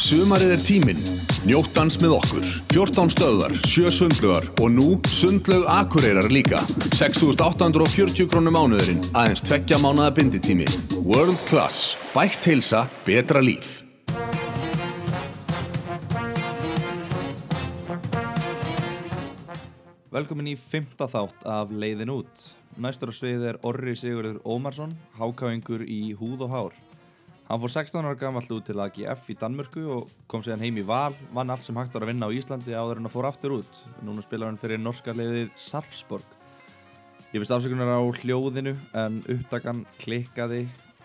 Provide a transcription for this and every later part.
Sumarið er tíminn. Njóttans með okkur. 14 stöðar, 7 sundlugar og nú sundlaug akureyrar líka. 6.840 krónum mánuðurinn, aðeins tveggja mánuða binditími. World Class. Bætt heilsa, betra líf. Velkomin í fymta þátt af Leiðin út. Næstur á svið er Orri Sigurður Ómarsson, hákáingur í húð og hár. Hann fór 16 ára gamall út til AGF í Danmörku og kom síðan heim í Val, vann allt sem hægt var að vinna á Íslandi áður en að fór aftur út. Núna spilar hann fyrir norska leiðið Sarpsborg. Ég finnst afsökunar á hljóðinu en uppdagan klikkaði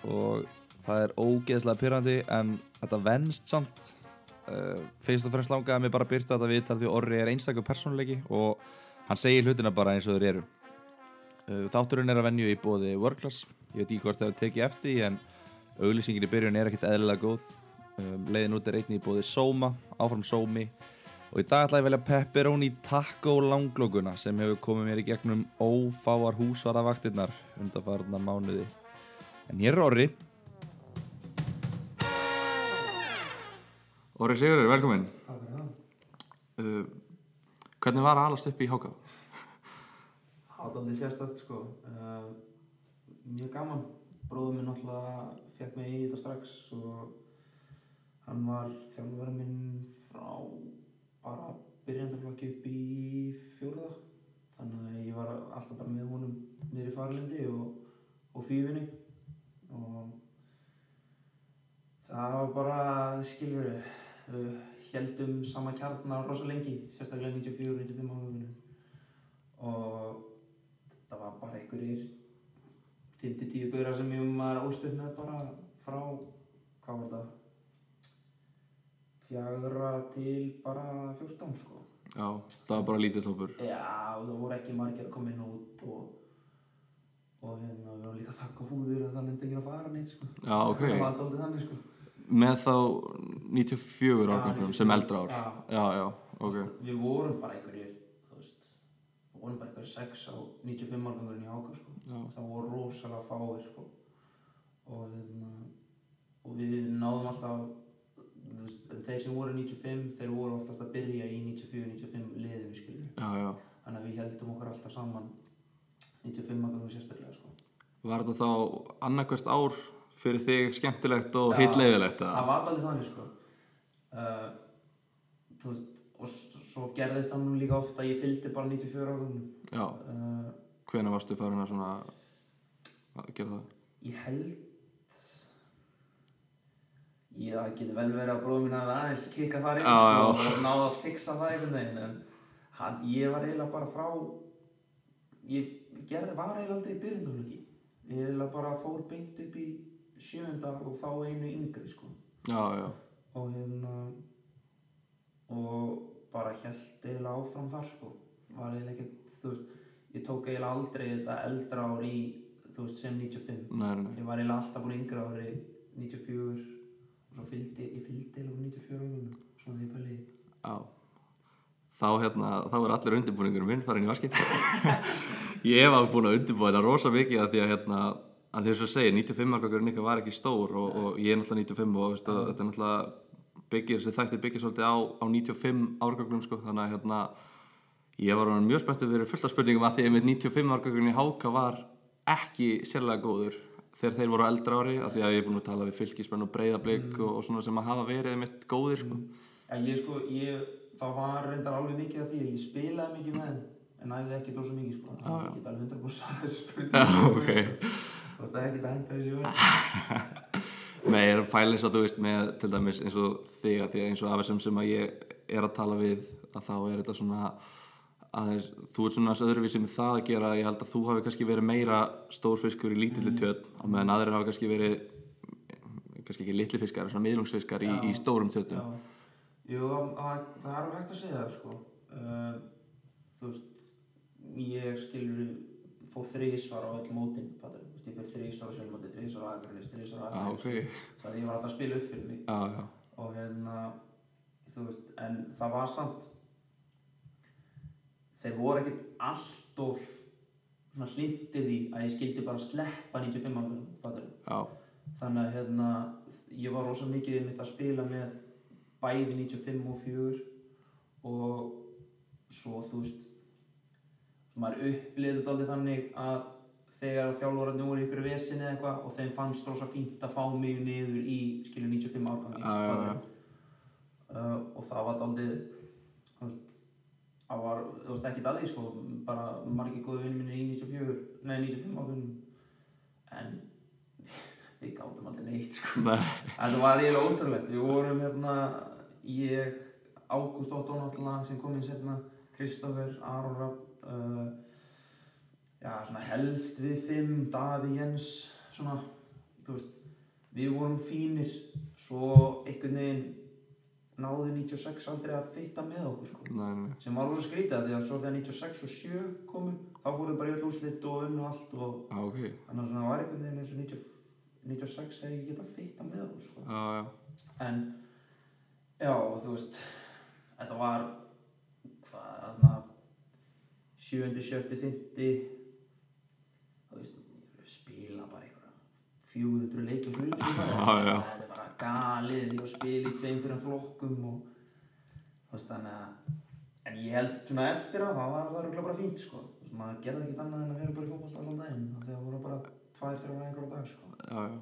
og það er ógeðslega pyrrandi en þetta venst samt. Uh, Feist og fremst langaði mig bara að byrta þetta viðtal því Orri er einstaklega persónuleiki og hann segir hlutina bara eins og þeir eru. Uh, Þátturinn er að venju í bóði World Class. Ég veit ekki hvort það hefur tekið eftir en auglýsingin í byrjun er ekkert eðlilega góð. Um, leiðin út er einnig í bóði Soma, áfram Somi og í dag ætla ég að velja pepperoni taco langlókuna sem hefur komið mér í gegnum ófáar húsvarðavaktirnar undanfarnar mánuði. En hér er Orri. Orri Sigurður, velkomin. Takk fyrir það. Uh, hvernig var að alast upp í Háká? Hátandi sérstætt sko. Uh, mjög gaman. Bróður minn náttúrulega fekk mig í þetta strax og hann var þjálfurverðin minn frá bara byrjandaflokki upp í fjóruða. Þannig að ég var alltaf bara með honum niður í farlindi og, og fífinni og það var bara, skilur við, heldum sama kjarnar rosa lengi, sérstaklega 94-95 áhugunum og það var bara einhverjir 5-10 gauðra sem ég var ólst upp með bara frá, hvað var það, fjagra til bara 14 sko. Já, það var bara lítið tópur. Já, það voru ekki margir að koma inn út og, og hérna, við varum líka að þakka húður en það nefndi ekki að fara neitt sko. Já, ok. Það var alltaf þannig sko. Með þá 94 Já, árgangum 94, sem eldra ár. já. Já, já, ok. Við vorum bara einhverjir, bara einhverjir 6 á 95 árgangurinn í áka sko. Það voru rosalega fáir sko. og, hérna, og við náðum alltaf þeir sem voru 95 þeir voru oftast að byrja í 94-95 liðinu skilju já, já. þannig að við heldum okkur alltaf saman 95 að það sérstaklega sko. Var þetta þá annarkvært ár fyrir þig skemmtilegt og Já, hitt leiðilegt? það var alveg þannig sko. uh, þú veist svo gerðist það nú líka ofta ég fylgdi bara 94 ákvæmum Já, uh, hvenær varstu farin að svona að gera það? Ég held Ég það getur vel verið að bróðum mín að aðeins kikka þar inn Já, sko, já. og náða að fixa það einhvern veginn en hann, ég var eiginlega bara frá ég gerði, var eiginlega aldrei í byrjundaflöki ég eiginlega bara fór beint upp í sjönda og þá einu yngri sko. Já, já, og hérna og bara held eiginlega áfram þar sko var eiginlega ekkert, þú veist ég tók eiginlega aldrei þetta eldra ár í þú veist sem 95 nei, nei. Ég var eiginlega alltaf búin yngra ári 94 og svo fylgdi, ég fylgdi eiginlega 94 árunum svona því pæli Já. Þá hérna, þá er allir undirbúningurum minn farin í vaskin. ég var búin að undirbúa þetta rosa mikið að því að hérna, að því að svo segir, 95 árgangurinn ykkar var ekki stór og, og ég er náttúrulega 95 og veistu, þetta er náttúrulega byggir, þessi þættir byggir svolítið á, á 95 árgangurum sko, þannig að hérna, ég var mjög spenntið fyrir fullt af spurningum að því að með 95 árgangurinn í Háka var ekki sérlega góður þegar þeir voru eldra ári, af því að ég er búin að tala við fylgismenn og breyðablík og, og svona sem að hafa verið mitt góðir sko. En ég sko, ég, það var reyndar alveg mikið af því að ég spilaði mikið með en æfði ekki dósa mikið sko. Já, já. ég get alveg 100% svarað þessu Já, Nei, ég er að pæla eins og þú veist með til dæmis eins og þig að því að eins og af þessum sem að ég er að tala við að þá er þetta svona aðeins, þú ert svona aðeins öðruvísi með það að gera. Ég held að þú hafi kannski verið meira stórfiskur í lítilli tjötn og meðan aðrir hafi kannski verið kannski ekki litli fiskar, svona miðlungsfiskar í, í stórum tjötnum Já, jú, það, það, er hægt að segja það sko. Uh, þú veist ég skilur fór þrísvar á öll mótin ég fyrir þrísvar á sjálfmóti, þrísvar á Já, aðgrænis ok, þannig að ég var alltaf að spila upp fyrir mig. Já, og hérna veist, en það var samt þeir voru ekkert allt of hlindir því að ég skildi bara sleppa 95 ára þannig að hérna ég var rosa mikið mitt að spila með bæði 95 og 4 og svo þú veist maður upplýði þetta aldrei þannig að þegar þjálfurarnir voru í ykkur vesinni eða eitthvað og þeim fannst rosa fínt að fá mig niður í skilju 95 árgangi já. uh, og það var aldrei það var, þú veist, ekkert að því sko bara margir góði vinni minni í 94 nei, 95 árgangi en við gátum aldrei neitt sko. Nei, þetta var eiginlega ótrúlegt. Við vorum hérna ég, Ágúst Óttó náttúrulega sem kom inn setna Kristoffer, Aron Rapp uh, já, svona helst við fimm, Daði Jens svona, þú veist við vorum fínir svo einhvern veginn náði 96 aldrei að fitta með okkur sko. nei, nei. sem var rosa skrítið af því að svo þegar 96 og 7 komu þá fóruð bara í öll úrslit og unnu allt og Já, ok. þannig að svona var einhvern veginn eins og 90, 96 hefði ekki getað fitta með okkur sko. Já, já. en já, þú veist þetta var hvað, þarna 7. 7. 50 þú veist spila bara einhverja 400 leiki og já. þetta er bara galið að spila í tveim fyrir flokkum og veist þannig að en ég held svona eftir á það var það bara fínt sko maður gerði ekkert annað en að vera bara í fótboll allan daginn það voru bara tvær fyrir einhverja dag sko Já, já.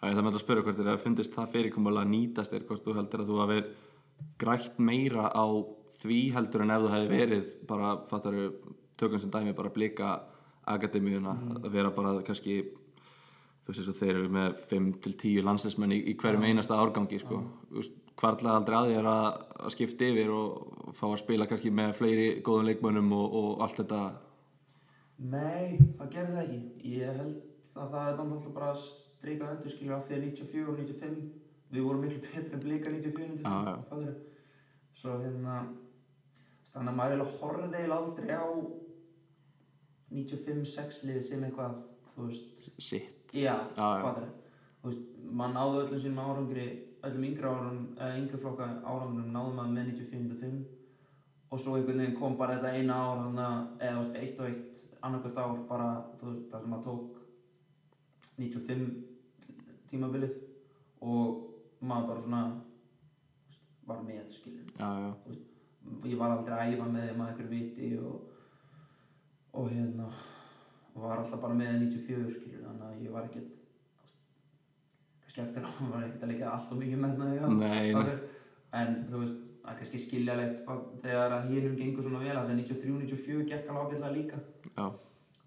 Já, ég ætla með að spyrja hvort þér að fundist það fyrirkomulega nýtast þér, hvort þú heldur að þú hafi grætt meira á því heldur en ef þú hefði verið bara, fattaru, tökum sem dæmi bara blika akademíuna, að vera bara kannski, þú veist eins og þeir eru með 5-10 landsleismenn í, í hverjum einasta árgangi, sko. Veist, hvarlega aldrei að þér að, að skipta yfir og fá að spila kannski með fleiri góðum leikmönnum og, og allt þetta, Nei, það gerði það ekki. Ég held að það er náttúrulega bara að streika undir skilju af því að 94 og 95 við vorum miklu betri en blika 94 og 95 Já, já. fattarðu? Svo hérna þannig að maður eiginlega horfði eiginlega aldrei á 95-6 liði sem eitthvað þú veist, sitt. já, Já, já. Þú veist, maður náði öllum sínum árangri öllum yngri árum, eða yngri flokka árangrum náði maður með 94-95 og svo einhvern veginn kom bara þetta eina ár eða þú veist, eitt og eitt annarkvært ár bara, þú veist, það sem að tók 95 tímabilið og maður bara svona veist, var með, skilur Já, já, ég var aldrei að æfa með þeim að einhverju viti og, og hérna var alltaf bara með 94 skilur þannig að ég var ekkert veist, kannski eftir á var ekkert að leika allt og mikið með það en þú veist það er kannski skiljalegt þegar að hinnum gengur svona vel að það 93-94 gekk alveg ágætlega líka. Já,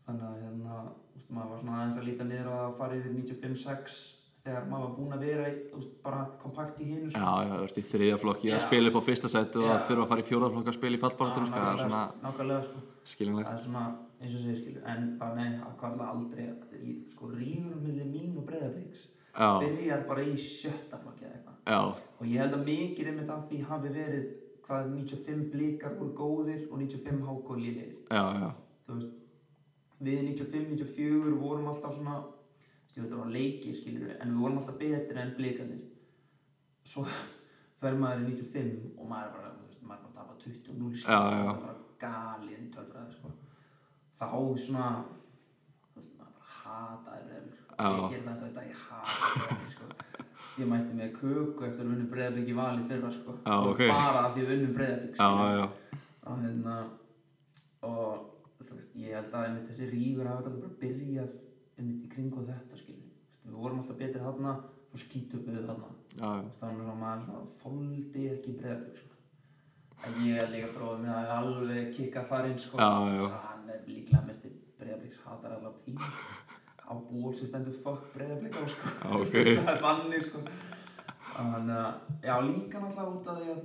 þannig að hérna, veist, maður var svona aðeins að líta niður að fara yfir 95-6 þegar maður var búinn að vera veist, bara kompakt í hinu já, já, þú ert í þriðja flokki að spila upp á fyrsta seti og þurfa að fara í fjóra flokki að spila í fallbaratunum, sko, er nákvæmlega sko skiljumlegt. það er svona eins og segir skilju en það nei, það kvarla aldrei í, sko rígurum millir mín og breyðabliks Já, byrjar bara í sjötta flokki eða eitthvað. Og ég held að mikið einmitt af því hafi verið hvað 95 blikar voru góðir og 95 hákó lélegir. Já, já, þú veist við 95-94 vorum alltaf svona veist, þetta var leikir skilju en við vorum alltaf betri en blikarnir. Svo fer maður í 95 og maður er bara, veist, maður er bara að tapa 20 og 0 Já, er galinn tölfræði sko. þá svona þú veist, maður bara hataði breyðablik sko. Ég gerði þetta þetta, ég hataði breyðablik sko. ég mætti með köku eftir að vinna breyðablik í vali fyrra sko. Já, Og ok. bara af því að vinna breyðablik já, já, og hérna og þú veist, ég held að einmitt þessi rígur hafa þetta bara byrjað einmitt í kringu þetta skilju við vorum alltaf betri þarna og skítum við þarna já, já, það svona maður svona þóldi ekki breyðarbygg sko. Ég er líka bróðið minn að alveg kikka þar inn sko. Hann er líklega mest breyðarbyggs hatar allar tíma á ból sem stendur fuck breyðarbygg á sko. Já, ok. það er þannig sko. þannig að já líka náttúrulega út af því að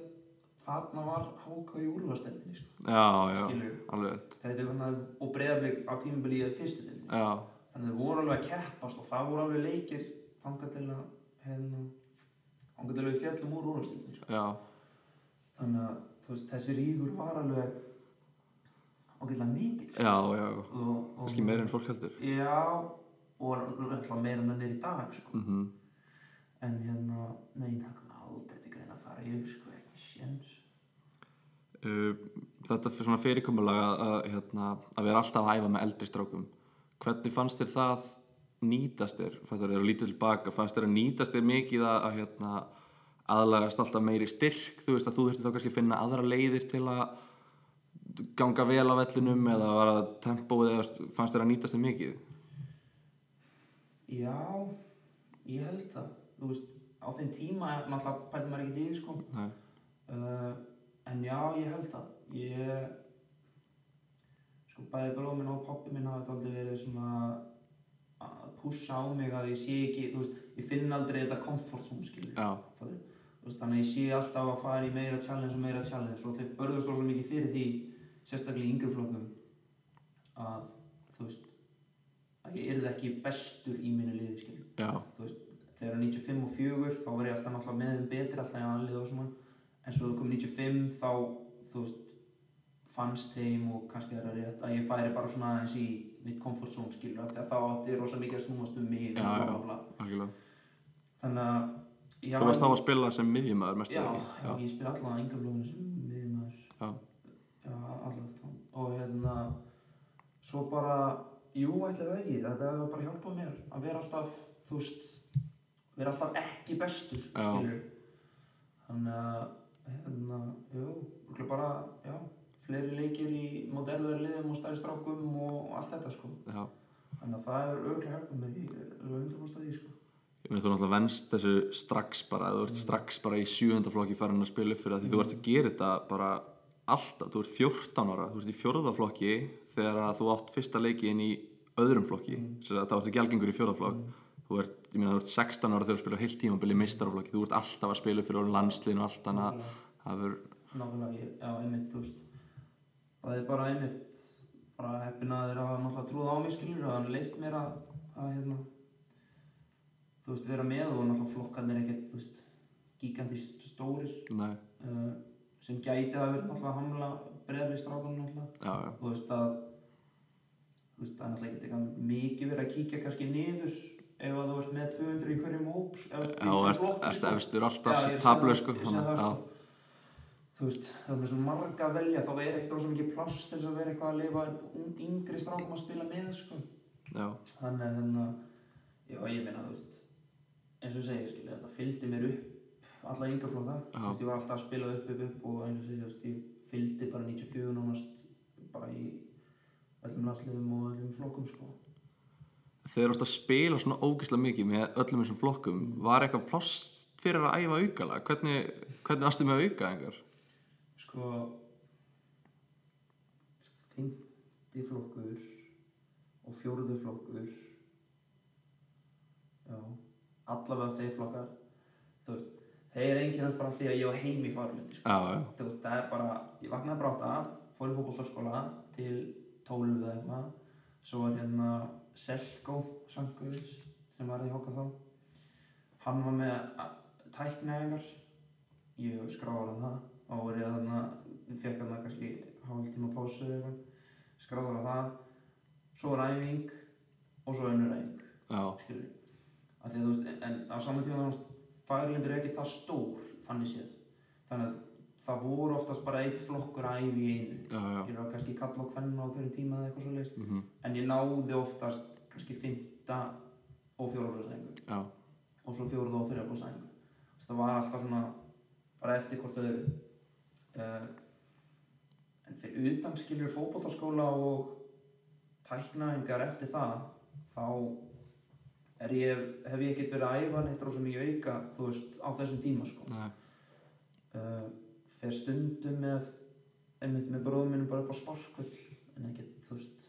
þarna var háka í úrvasteldinni sko. já, já, Skilurðu? alveg. Þetta er þannig að- og breyðarbygg á tímabili í fyrstu deildinni Já, þannig að þau voru alveg að keppast og það voru alveg leikir þangað til að hérna, þangað til að við fjallum úr úrvasteldinni sko. já, þannig að veist, þessi ríkur var alveg mikill sko. já, já, kannski meira en fólk heldur. já og alltaf meira en hann er í dag sko. Mm en hérna, nei, það kom aldrei til greina að fara yfir sko, ekki sjens uh, þetta svona fyrirkomulag að, að, hérna, að vera alltaf að æfa með eldri strákum hvernig fannst þér það nýtast þér fattar þér og lítið tilbaka fannst þér að nýtast þér mikið að, að hérna, aðlagast alltaf meiri styrk þú veist að þú þurfti þá kannski að finna aðra leiðir til að ganga vel á vellinum eða var það tempóið eða fannst þér að nýtast þér mikið? Já, ég held það Þú veist, á þeim tíma náttúrulega pældi maður ekki sko. Nei. uh, En já, ég held það Ég Sko, bæði bróð minn og pappi minn hafa þetta aldrei verið svona að pússa á mig að ég sé ekki, þú veist, ég finn aldrei þetta comfort zone, skilur Já, veist, þannig að ég sé alltaf að fara í meira challenge og meira challenge og þeir börðust svo mikið fyrir því sérstaklega í yngri flokkum að þú veist að ég yrði ekki bestur í mínu liði skilur. já, þú veist, þegar 95 og 4 þá var ég alltaf náttúrulega með þeim betri alltaf í anlið og svona en svo það kom 95 þá þú veist fannst þeim og kannski er það rétt að ég færi bara svona aðeins í mitt comfort zone skilur þá átti ég rosa mikið að snúast um mig Já, já. algjörlega þannig að já, Þú varst þá að spila sem miðjumæður mest Já, já, ég spila allavega yngra blóðinu sem miðjumæður Já. Já, allavega og hérna svo bara, jú, ætli það ekki. Þetta hefur bara hjálpað mér að vera alltaf þú veist, vera alltaf ekki bestur, Já. skilur þannig að hérna, jú, bara, já fleiri leikir í modernverði liðum og stærri strákum og allt þetta, sko. Já. þannig að það hefur örgulega hjálpað mér í alveg 100% að því, sko þú náttúrulega venst þessu strax bara, þú ert strax bara í sjöundaflokki farin að spila upp fyrir það því þú ert að gera þetta bara alltaf, þú ert 14 ára, þú ert í fjórðaflokki þegar að þú átt fyrsta leiki inn í öðrum flokki, mm. þá ertu gælgengur í fjórðaflokk, þú ert, ég meina þú ert 16 ára þegar þú spila heilt tímabili í meistaraflokki, þú ert alltaf að spila fyrir landsliðinu og allt annað, það er bara einmitt bara heppin að þeir hafa náttúrulega trúið á mig skilur og hann leift mér að, að hérna, þú veist, vera með og náttúrulega flokkarnir ekkert, þú veist gigantist stórir. Uh, sem gæti að vera náttúrulega að hamla breðli strákunum náttúrulega. Já, já, og þú veist að þú veist, er náttúrulega ekkert eitthvað mikið verið að kíkja kannski niður ef að þú ert með 200 í hverjum hóps já, og ert, ert efstur tablu, það- sko, sko. Þú veist, það er með svo marga að velja þá er ekkert rosa mikið pláss til þess að vera eitthvað að lifa yngri strákum að spila með sko. já, Þannig að hérna, já ég meina þú veist, eins og segja skilja, þetta fylgdi mér upp alla Já. þú veist, ég var alltaf að spila upp upp upp og eins og segja, þú veist, ég fylgdi bara 94 nánast bara í öllum landsliðum og öllum flokkum sko. þegar þú ert að spila svona ógeðslega mikið með öllum þessum flokkum. Var eitthvað pláss fyrir að æfa aukala? Hvernig, hvernig varstu með auka einhver Sko Fymti flokkur og fjórðu flokkur. Já allavega þeir flokkar þú veist, þeir einkennast bara því að ég var heim í farlundi sko. já, já, þú veist, það er bara, ég vaknaði bara átta fór í fótbollskóla til 12 eða eitthvað. Svo var hérna Selko Sankuris sem var í hóka þá hann var með tæknæðingar ég skráði það þá var ég þarna, fekk þarna kannski hálf tíma pásu eða eitthvað. Skráði það. Svo var æfing og svo önnur æfing já, skilur að því að þú veist, en á saman tíma þú veist, faglindur er ekki það stór þannig séð, þannig að það voru oftast bara eitt flokkur æfi í einu. Skilur að kannski kalla á hvernig á hverjum tíma eða eitthvað svo leist, Mm en ég náði oftast kannski fymta og fjóraflóðsæðingu já, og svo fjóruða og þrjaflóðsæðingu það var alltaf svona bara eftir hvort öðru. Uh, en fyrir utan skilur fótbolltaskóla og tæknaðingar eftir það þá er ég, hef ég ekkert verið að æfa neitt rosa mikið auka þú veist, á þessum tíma sko? Uh, fer stundum með einmitt með bróðum minnum bara upp á sparkvöld en ekkert, þú veist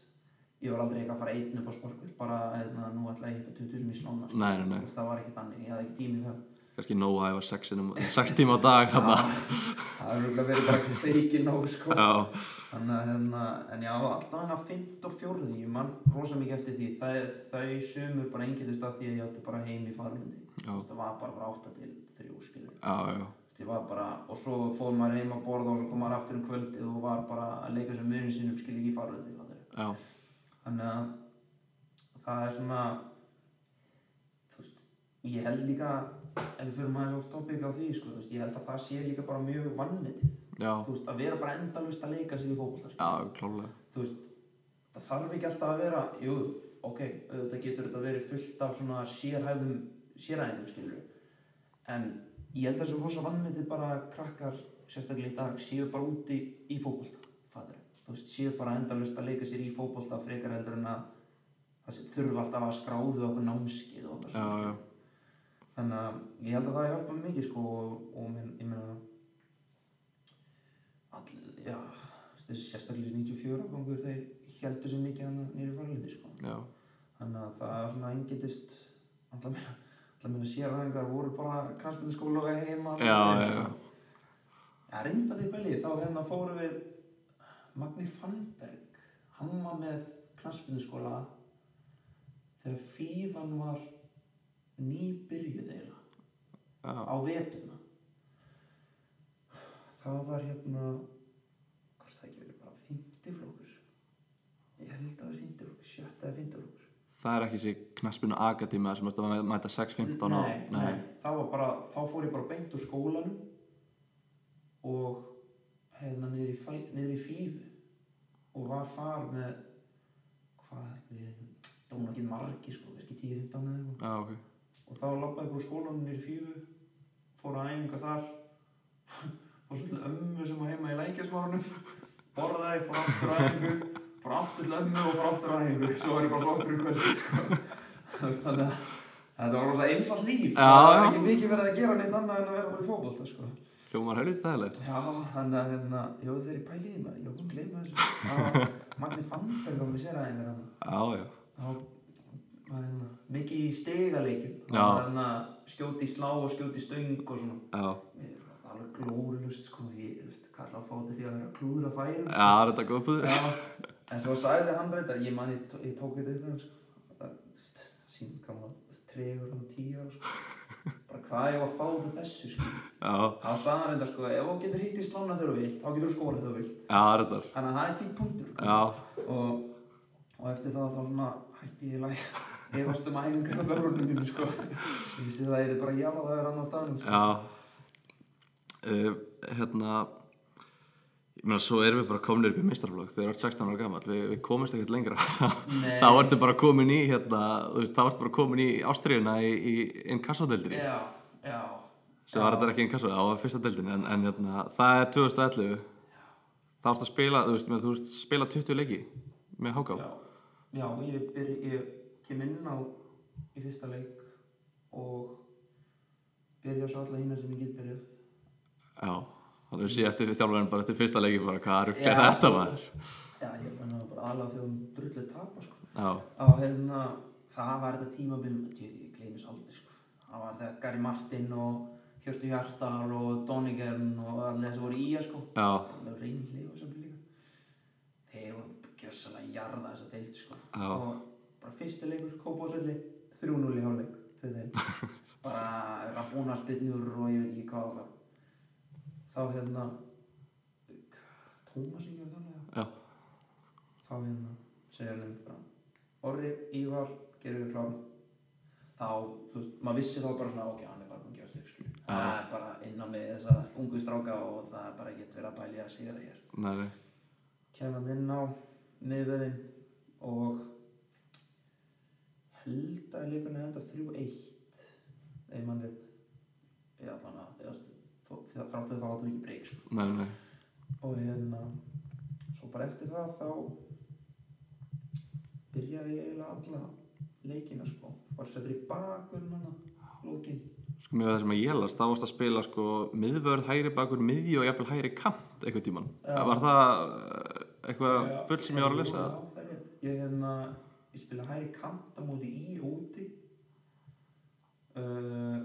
ég var aldrei eitthvað að fara einn upp á sparkvöld bara eða nú ætla ég að hitta 20 sem í slána nei, nei, nei. það var ekki þannig, ég hafði ekki tími í það kannski nóg að sexinum, sex tíma á dag hann það er rúglega verið bara feiki nóg sko. Já, Þannig að hérna, en já, alltaf fint og fjórði, ég mann rosa mikið eftir því, það er, þau sumur bara enginnist af því að ég átti bara heim í farlundi. Já. Það var bara 8 til 3 skilur. já, já, bara, og svo fór maður heim að borða og svo kom maður aftur um kvöldið og var bara að leika sem munin sínum skilur ekki já, Þannig að það er svona, veist, ég held líka, ef við fyrir maður oft topic á því, sko, veist, ég held að það sé líka bara mjög vannmetið. að vera bara endalust að leika sér í þú veist, það þarf ekki alltaf að vera, jú, ok, auðvitað getur þetta verið fullt af svona sérhæfum séræðum, skilur en ég held að þessu rosa vannmyndi bara krakkar sérstaklega í dag séu bara úti í veist, séu bara endalust að leika sér í fótbolta frekar heldur en að það þurfa alltaf að skráðu okkur námskið og okkur já. Þannig að ég held að það hjálpa mikið sko og, og minn, ég meina all, já sérstaklega 94 ágangur þeir heldur sér mikið hann nýri farlinni sko. Já, þannig að það er svona engetist alltaf alltaf minna séræðingar voru bara kransmyndaskóla heima já, og já, já. Já, reynda því belið, þá hérna fórum við Magni Fannberg. Hann var með kransmyndaskóla þegar fífan var nýbyrjuð eiginlega. Já. á vetuna það var hérna hvort það ekki verið bara 50 flokkur? Ég held að það var 50 flokkur, 7 eða 50 flokkur. Það er ekki þessi knaspinu akadíma sem ertu að mæta 6-15 á nei, nei, það var bara þá fór ég bara beint úr skólanum og hérna niður í, fæ- niður í fífu og var þar með hvað við dóna ekki margi sko, kannski 10-15 eða eitthvað og þá lappaði ég bara úr skólanum í fífu fór að æfinga þar. Fór svo til ömmu sem var heima í lækjasmárunum borðaði, fór aftur að æfingu fór aftur til ömmu og fór aftur að æfingu. Svo var ég bara flottur í kvöldi sko. Þannig að þetta var rosa einfalt líf. Já, það var já. ekki mikið verið að gera neitt annað en að vera bara í fótbolta sko. Hljómar helviti þægilegt. Já, þannig að hérna, var þeir í pæliði maður að gleyma þessu. Já, Magni Fannberg var með sér aðeins mikið í stegaleikjum Já. það var hérna skjóti í slá og skjóti í stöng og svona. Já, það alveg glórulust sko ég veist kalla að fáti því að vera klúður að færum já, það er þetta góð búður Já, en svo sagði hann ég man ég, tó- ég tók þetta upp hann sko það, sín kannan tregur tíu ára sko. Bara hvað ég var að fá út af þessu sko. Já, þá sagði hann reyndar sko ef þú getur hitt í slána þegar þú vilt þá getur þú skórað þegar þú vilt. Já, það er þetta. Þannig að það er fín punktur sko. Já, og, og eftir það þá hætti ég læg efast um æfingar á þörfurnum mínu sko. Ég vissi það að ég er bara jála það er annar staðnum sko. já. Uh, Hérna Ég meina, svo erum við bara komin upp í meistarflokk þegar þú ert 16 ára gammal, við, við komumst ekkert lengra. Þá ertu bara komin í hérna, þú veist, þá ertu bara komin í ástriðuna í, í inkassódeldinni já, já. Sem var þetta ekki inkassódeldinni, það var fyrsta deildinni en, en hérna, það er 2011 þá ertu að spila, þú veist, með, þú veist, spila 20 leiki með háká. Já, já ég, byr, ég kem inn á í fyrsta leik og byrja svo alla hína sem ég get byrjað. Já, þannig að sé eftir þjálfarinn bara eftir fyrsta leiki bara hvað er Já, þetta maður? Já, ég fann að bara alveg þegar hún drullið tapa sko. Já, á hérna, það var þetta tímabil ég, ég gleymis aldrei sko. Það var þegar Gary Martin og Hjörtu Hjartar og Donigan og allir þessi voru í að sko. Já, það var hlið og saman líka. Þeir voru gjössalega jarða þessa deild sko. Já. og bara fyrsti leikur Kópásöldi 3-0 í hálfleik bara Rabona spinnur og ég veit ekki hvað og þá hérna Tómas þannig já, þá hérna segja hann bara Orri, Ívar, gerum við klára þá, þú veist, maður vissi þá bara svona ok, hann er bara búinn að gefa stygg það er bara inn á mig þessa ungu stráka og það er bara ekkert verið að bælja að sigra hér. Nei, nei, kem hann inn á miðveðin og held að leikunni enda 3-1 ef mann veit ég allan að þráttu þá áttum við ekki breyk sko. nei, nei, og hérna svo bara eftir það þá byrjaði ég eiginlega alla leikina sko var settur í bakurinn hana lókin Sko með það sem að ég las, þá varst að spila sko miðvörð, hægri bakur, miðji og jafnvel hægri kant eitthvað tíman. Já. Var það eh, eitthvað bull sem ég var að lesa? Já, það er rétt. ég hérna ég spila hægri kant á móti í úti uh,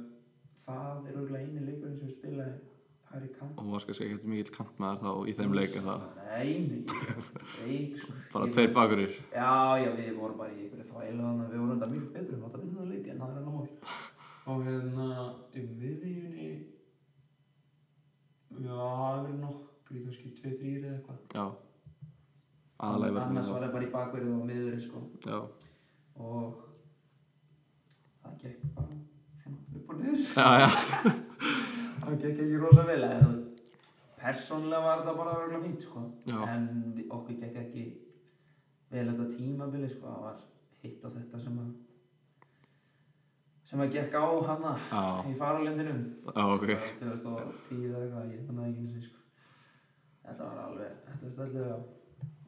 það er auðvitað eini leikurinn sem ég spilaði hægri kant Og varst kannski ekkert mikill kantmaður þá í þeim leik eða Nei, nei, ég sko. bara tveir bakurir. Já, já, við vorum bara í einhverju þvælu þannig að við vorum þetta mjög betur áttum að vinna það leik en það er annar mál og hérna um miðvíunni já, það verið nokkri kannski 2-3 eða eitthvað Já, annars verður var það bara í bakverðu og miðurinn sko. Og það gekk bara svona upp og niður. Það gekk ekki rosa vel persónlega var þetta bara örgulega fínt sko. En okkur gekk ekki vel þetta tímabili sko. Það var hitt á þetta sem að sem að gekk á hana Já. í faralindinum. Já, ok. 2010 eða eitthvað, ég fann það ekki og sko. Þetta var alveg, þetta var stöldið á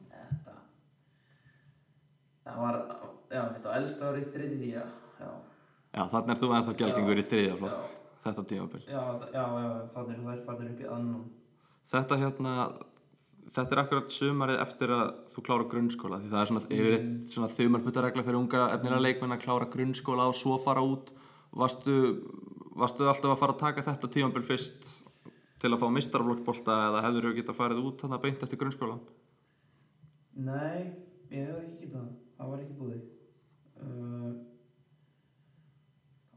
Þetta Það var, já, þetta var elsta árið þriði, já. Já, þannig er þú ennþá gjaldingur í þriðja flokk, þetta tímabil. já, já, já þannig er þær fannir upp í annan. Þetta hérna, þetta er akkurat sumarið eftir að þú klára grunnskóla því það er svona yfirleitt svona þumalputtaregla fyrir unga efnilega leikmenn að klára grunnskóla og svo fara út. Varstu, varstu alltaf að fara að taka þetta tímabil fyrst til að fá mistarflokksbolta eða hefur þú getað farið út þannig að beint eftir grunnskólan Nei, ég hef ekki getað það, það var ekki búið. Uh,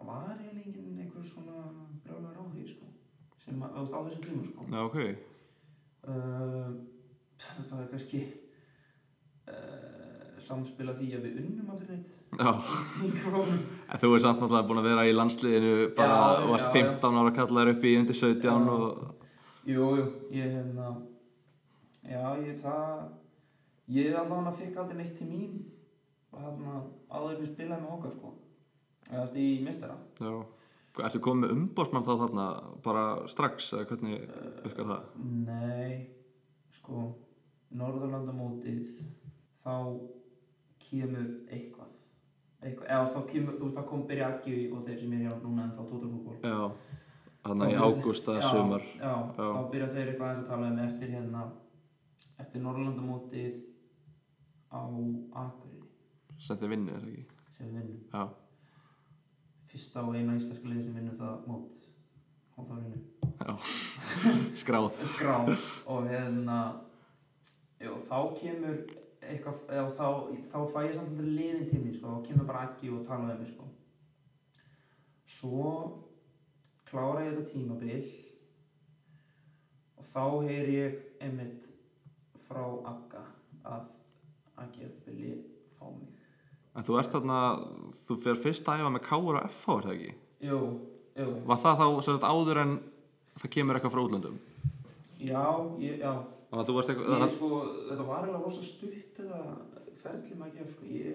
Það var eiginlega engin einhver svona brjálar áhugi, sko sem að, á þessum tíma, sko. Já, ok. Uh, Það er kannski uh, samspila því að við unnum aldrei neitt. Já, þú er samt náttúrulega búin að vera í landsliðinu bara, Já, þú varst já, já. 15 ára kallar upp í undir 17 Já. og Jú, jú, ég hérna Já, ég það Ég allavega fikk aldrei neitt til mín og áður en ég spilaði með okkar, sko. Eða þess í mistara já. Ertu komið með umbósmann þá þarna bara strax eða hvernig virkar það? Nei, sko Norðurlandamótið þá kemur eitthvað. Eitthvað, eða þá kemur, þú veist, þá kom byrja Aggi og þeir sem er hjá núna en þá tótturfútból Já, þannig í ágúst eða sumar. Já, Já. þá byrja þeir eitthvað aðeins að tala um eftir hérna eftir Norðurlandamótið á Akureyri sem þið vinnið, er það ekki? sem við vinnum. Já, fyrsta og eina íslenska liði sem vinnur það mót vinnum já. Skráð. Skrá og hérna jú, þá kemur eitthvað, eða þá, þá fæ ég samt aldrei liðin til mín, sko, þá kemur bara Aggi og tala um mig, sko. Svo klára ég þetta tímabil og þá heyri ég einmitt frá Agga að Aggi vilji En þú ert þarna, þú fer fyrst að æfa með Káur og FH, er það ekki? jú, jú, Var það þá sagt áður en það kemur eitthvað frá útlöndum? já, ég, já Þannig að þú varst eitthvað, Ég, sko, þetta var eiginlega rosa stutt þetta ferli maður ekki sko, ég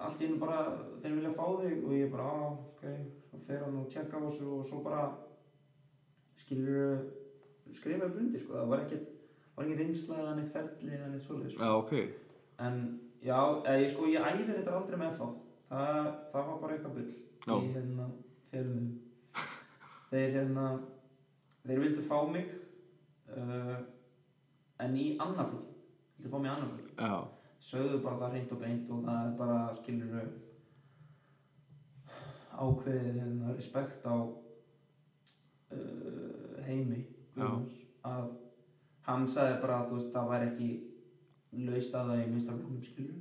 allt í einu bara þeir vilja fá þig og ég bara, á, ok þá fer hann og tjekka á þessu og svo bara skilur skrifaði bundi, sko, það var ekkert var ekki reynsla eða neitt ferli eða neitt svoleið, sko. já, ok en já, ég, sko, ég æfi þetta aldrei með þá. Það, það var bara eitthvað bull. Já. í hérna fjölunum þeir hérna þeir vildu fá mig uh, en í annarflokki vildu fá mig í annarflokki Já, sögðu bara það reynd og beint og það er bara skilur ákveðið hérna respekt á uh, heimi Guðjóns, að hann sagði bara þú veist það væri ekki laust að það í minnstafloknum skilur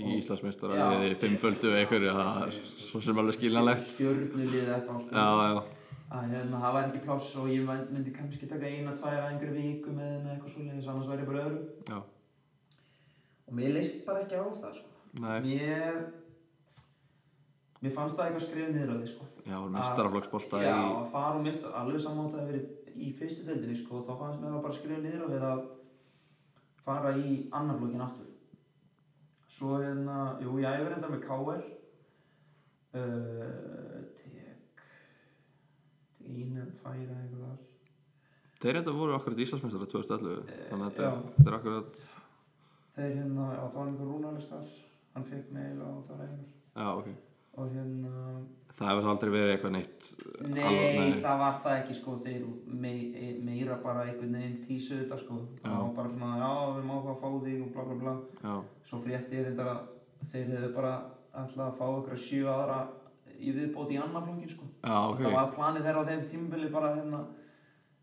í Íslandsmeistara Já. við fimmföldu eitthvað, það er svo sem alveg skiljanlegt. Stjörnulið eða sko, Já, já, að hérna, það væri ekki pláss og ég myndi- kannski taka eina, tvær að einhverju viku með þeim eða eitthvað svoleiðis, annars væri ég bara öðru já, og mér leist bara ekki á það sko. nei. Mér mér fannst það eitthvað skrifið niður á því sko. Já, mestaraflokksbolta já, í að fara og mista alveg samátt að verið í fyrstu deildinni sko, þá fannst mér það bara skrifið niður á við að fara í annarflokkin aftur. Svo hérna, jú, ég æfir enda með KR uh, tek tek einu eða tvær eða eitthvað þar. Þeir þetta voru akkurat Íslandsmeistara 2011 Eh, Þannig að þetta er- akkurat þeir hérna, það var einhver rúnalis þar hann fekk meil á þar einhver. Já, ok og hérna Það hefur aldrei verið eitthvað neitt nei, alveg- það var það ekki sko þeir mei, meira bara einhvern veginn tísu þetta sko. Var bara svona, já við má hvað fá þig og bla bla bla. Já, svo frétti ég reyndar að þeir hefðu bara alltaf að fá ykkur sjö aðra í viðbót í annar flokkin sko. Já, ok. Það var planið þeirra á þeim tímabili bara hérna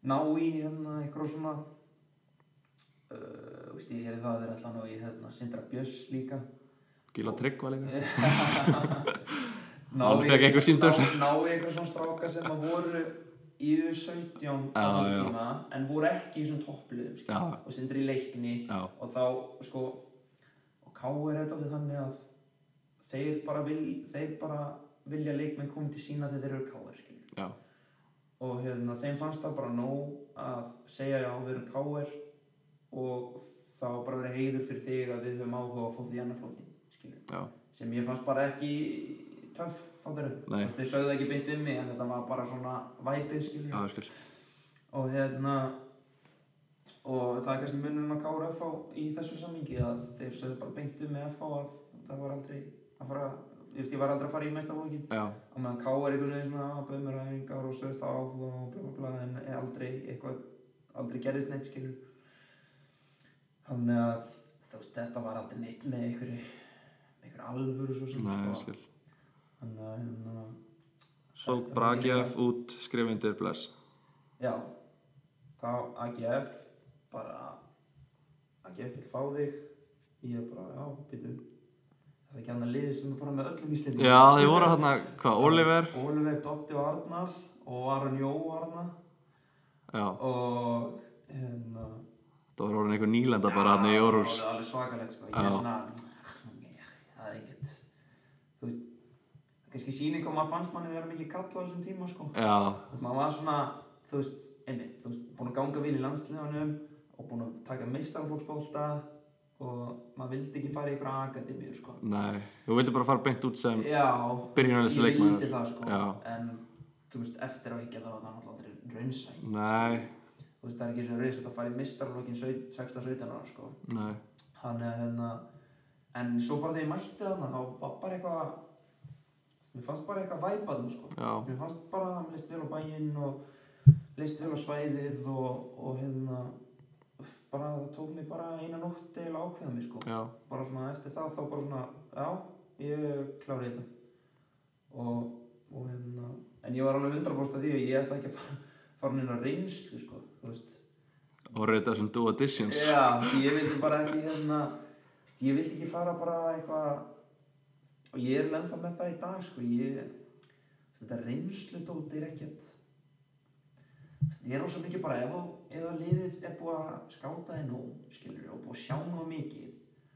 ná í hérna eitthvað svona uh, veist ég heyrði það að þeir ætla að ná í hérna Sindra Björns líka Gíla Tryggva líka ná Hann í- fékk einhver símtöl. ná, ná í eitthvað svona stráka sem að voru í U17 á þessu tíma en voru ekki í svona toppliðum. Já. og Sindri í leikni Já, og þá sko og K.R. er þetta þannig að þeir bara, vil, þeir bara vilja leikmenn koma til sína þegar þeir eru já, og hérna, þeim fannst það bara nóg að segja já, við erum K.R. og var bara verið heiður fyrir þig að við höfum áhuga að fá því annar flókin skilur já sem ég fannst bara ekki töff. Þeir sögðu ekki beint við mig en þetta var bara svona væpið. Og hérna, og það er kannski munum að kára FH í þessu sammingi að þeir sögðu bara beint við mig FH að það var aldrei að fara, ég veist, ég var aldrei að fara í meistarflokkin. Já, Og meðan K er einhvern veginn svona að bauð mér æfingar og sögst áhuga og bla bla bla en aldrei eitthvað, aldrei gerðist neitt skilur. Þannig að þetta var aldrei neitt með einhverju, með einhverju alvöru svo sem nei, sko. Þannig að hérna, Svo bara AGF út, skrifundir, bless. já, þá AGF bara, AGF vil fá þig, ég er bara, já, býtu, það er ekki annað liðið sem er bara með öllum íslendingum. Já, þið voru hérna, hvað, Oliver? Oliver, Dotti og Arnar og Aron Jó var þarna. Já, og hérna það var orðin einhver nýlenda bara hérna í Órús. það var alveg svakalegt sko. ég Já. er svona það er ekkert þú veist kannski síni hvað maður fannst manni vera mikið kall á þessum tíma sko. Já, maður var svona þú veist einmitt þú veist búin að ganga vel í landsliðanum og búin að taka meistarflóksbólta og maður vildi ekki fara í ykkur akademíu sko. nei, þú vildi bara fara beint út sem já byrjunarlistu ég vildi það sko. Já. en þú veist eftir á ekki þá var það náttúrulega aldrei raunsæ Nei, þú veist það er ekki svo reysast að fara í meistarflokkin 16-17 ára sko. nei, Þannig að hérna, en svo bara þegar ég mætti þarna, þá var bara eitthvað, mér fannst bara eitthvað væpa þarna, sko. Mér fannst bara, mér leist vel á bæinn og leist vel á svæðið og, og hérna, bara það tók mig bara eina nótt eða ákveða mig, sko. já, Bara svona eftir það, þá bara svona, já, ég klári þetta. Og, og hérna, en ég var alveg 100% að því að ég ætla ekki að fara, fara neina reynslu, sko, þú veist. og reyta þessum do additions. Já, ég vildi bara ekki hérna ég vildi ekki fara bara eitthvað og ég er ennþá með það í dag sko, ég þetta reynsludót er ekkert. Ég er rosa mikið bara ef, ef að liðið er búið að skáta þig nú skilur og búið að sjá nú mikið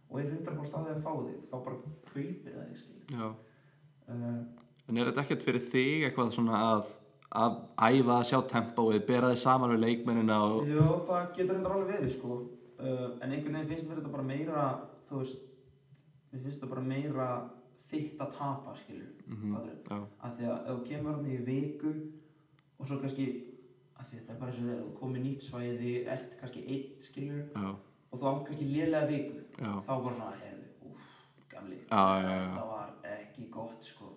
og er 100% að þið að fá þig þá bara kaupir það þig uh, en er þetta ekkert fyrir þig eitthvað svona að, að æfa að sjá tempóið, bera þið saman við leikmennina og... Jó, það getur endur alveg verið sko. Uh, en einhvern veginn finnst mér þetta bara meira þú veist mér finnst þetta bara meira þitt að tapa skilur mm Já, að því að ef þú kemur hann í viku og svo kannski að þetta er bara eins og þegar þú komið nýtt svæði ert kannski einn skilur já, og þú átt kannski lélega viku já, þá bara svona, heyrðu, úff, gamli þetta var ekki gott sko.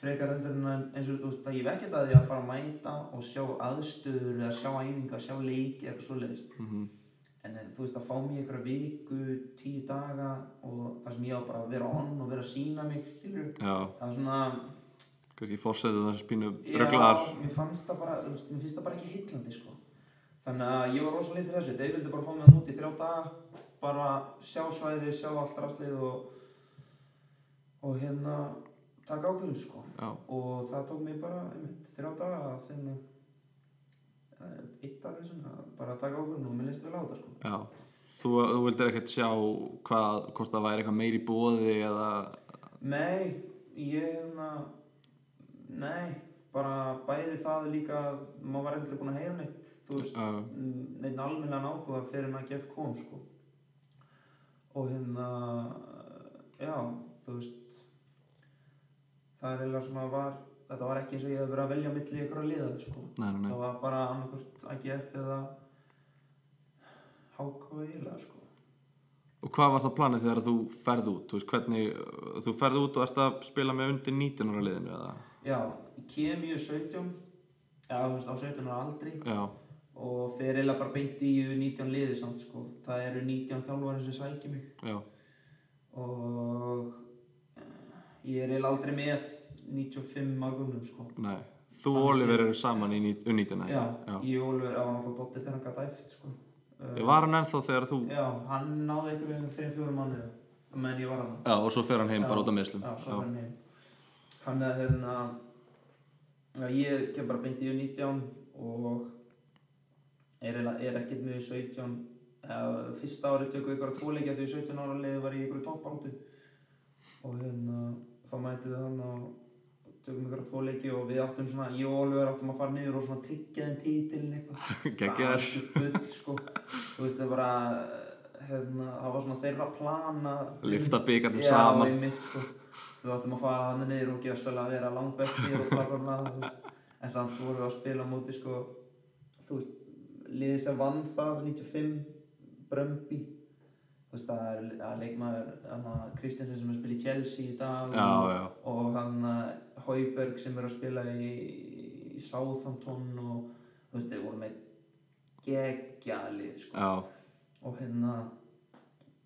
Frekar heldur en eins og þú veist að ég vekkert að því að fara að mæta og sjá aðstöður eða sjá æfinga, sjá leiki eitthvað svoleiðis. Mhm, en eh, þú veist að fá mér einhverja viku, tíu daga og það sem ég á bara að vera on og vera að sína mig skilur, já, það er svona kannski fórsetu þessu pínu Já, röglar. mér fannst það bara, þú veist, mér finnst það bara ekki hillandi sko. Þannig að ég var rosa litið þessu, þeir vildi bara fá mig að núti þrjá daga, bara sjá svæði, sjá allt rastlið og, og hérna taka ákvörðun sko. Já, Og það tók mig bara, einmitt, þrjá daga að finna eh, eitt af þessum, að bara taka ákvörðun og mér leist vel á þetta sko. já. Þú, þú vildir ekkert sjá hvað, hvort það væri eitthvað meiri bóði eða... Nei, ég hérna, nei, bara bæði það líka, að maður var ekkert búin að heyra neitt, veist, Já, neinn almennan áhuga fyrir en að gef kom sko og hérna já, þú veist það er eiginlega svona var þetta var ekki eins og ég hef verið að velja milli ykkur að liða sko. Nei, nei, nei. það var bara annarkvört AGF eða HK eiginlega sko. Og hvað var það planið þegar þú ferð út? Þú veist, hvernig, þú ferð út og ert að spila með undir 19 ára liðinu eða? já, kem ég 17 já, þú veist, á 17 ára aldri. Já, og fer eiginlega bara beint í 19 liði samt sko. Það eru 19 þjálfari sem sækja mig. Já, og eh, ég er eiginlega aldrei með 95 árgumnum sko nei. Þú og Oliver eru saman í U19, já, já. ég og Ólfur á náttúrulega Dotti þegar hann gæti æft sko uh, Var hann ennþá þegar þú... já, hann náði einhverju um fyrir fjórum mánuði menn ég var hann Já, og svo fer hann heim Já. bara út af meðslum. já, svo var hann heim hann er hérna já, ég kem bara beint í 19 og er, er ekkert með í 17 eða, fyrsta árið tökum við ykkur að tvoleikja því 17 ára leiði var ég ykkur topparútu og hérna þá mætið við hann og tökum ykkur að tvoleiki og við áttum svona, ég og Oliver áttum að fara niður og svona tryggja þeim títilin eitthvað bull, sko. þú veist það bara hérna, það var svona þeirra plan að Lyfta byggarnum Já, saman. einmitt, sko. þú áttum að fara hann niður og gjössalega að vera langt bestir og bla þú veist. en samt vorum við að spila á móti sko, þú veist, liðið sem vann það 95 Brömbi þú veist, það er, er leikmaður Kristjansen sem er að spila í Chelsea í dag Já, og, já. og hann Hauberg sem er að spila í, í Southampton og þú veist, þeir voru með geggjalið sko. Og hérna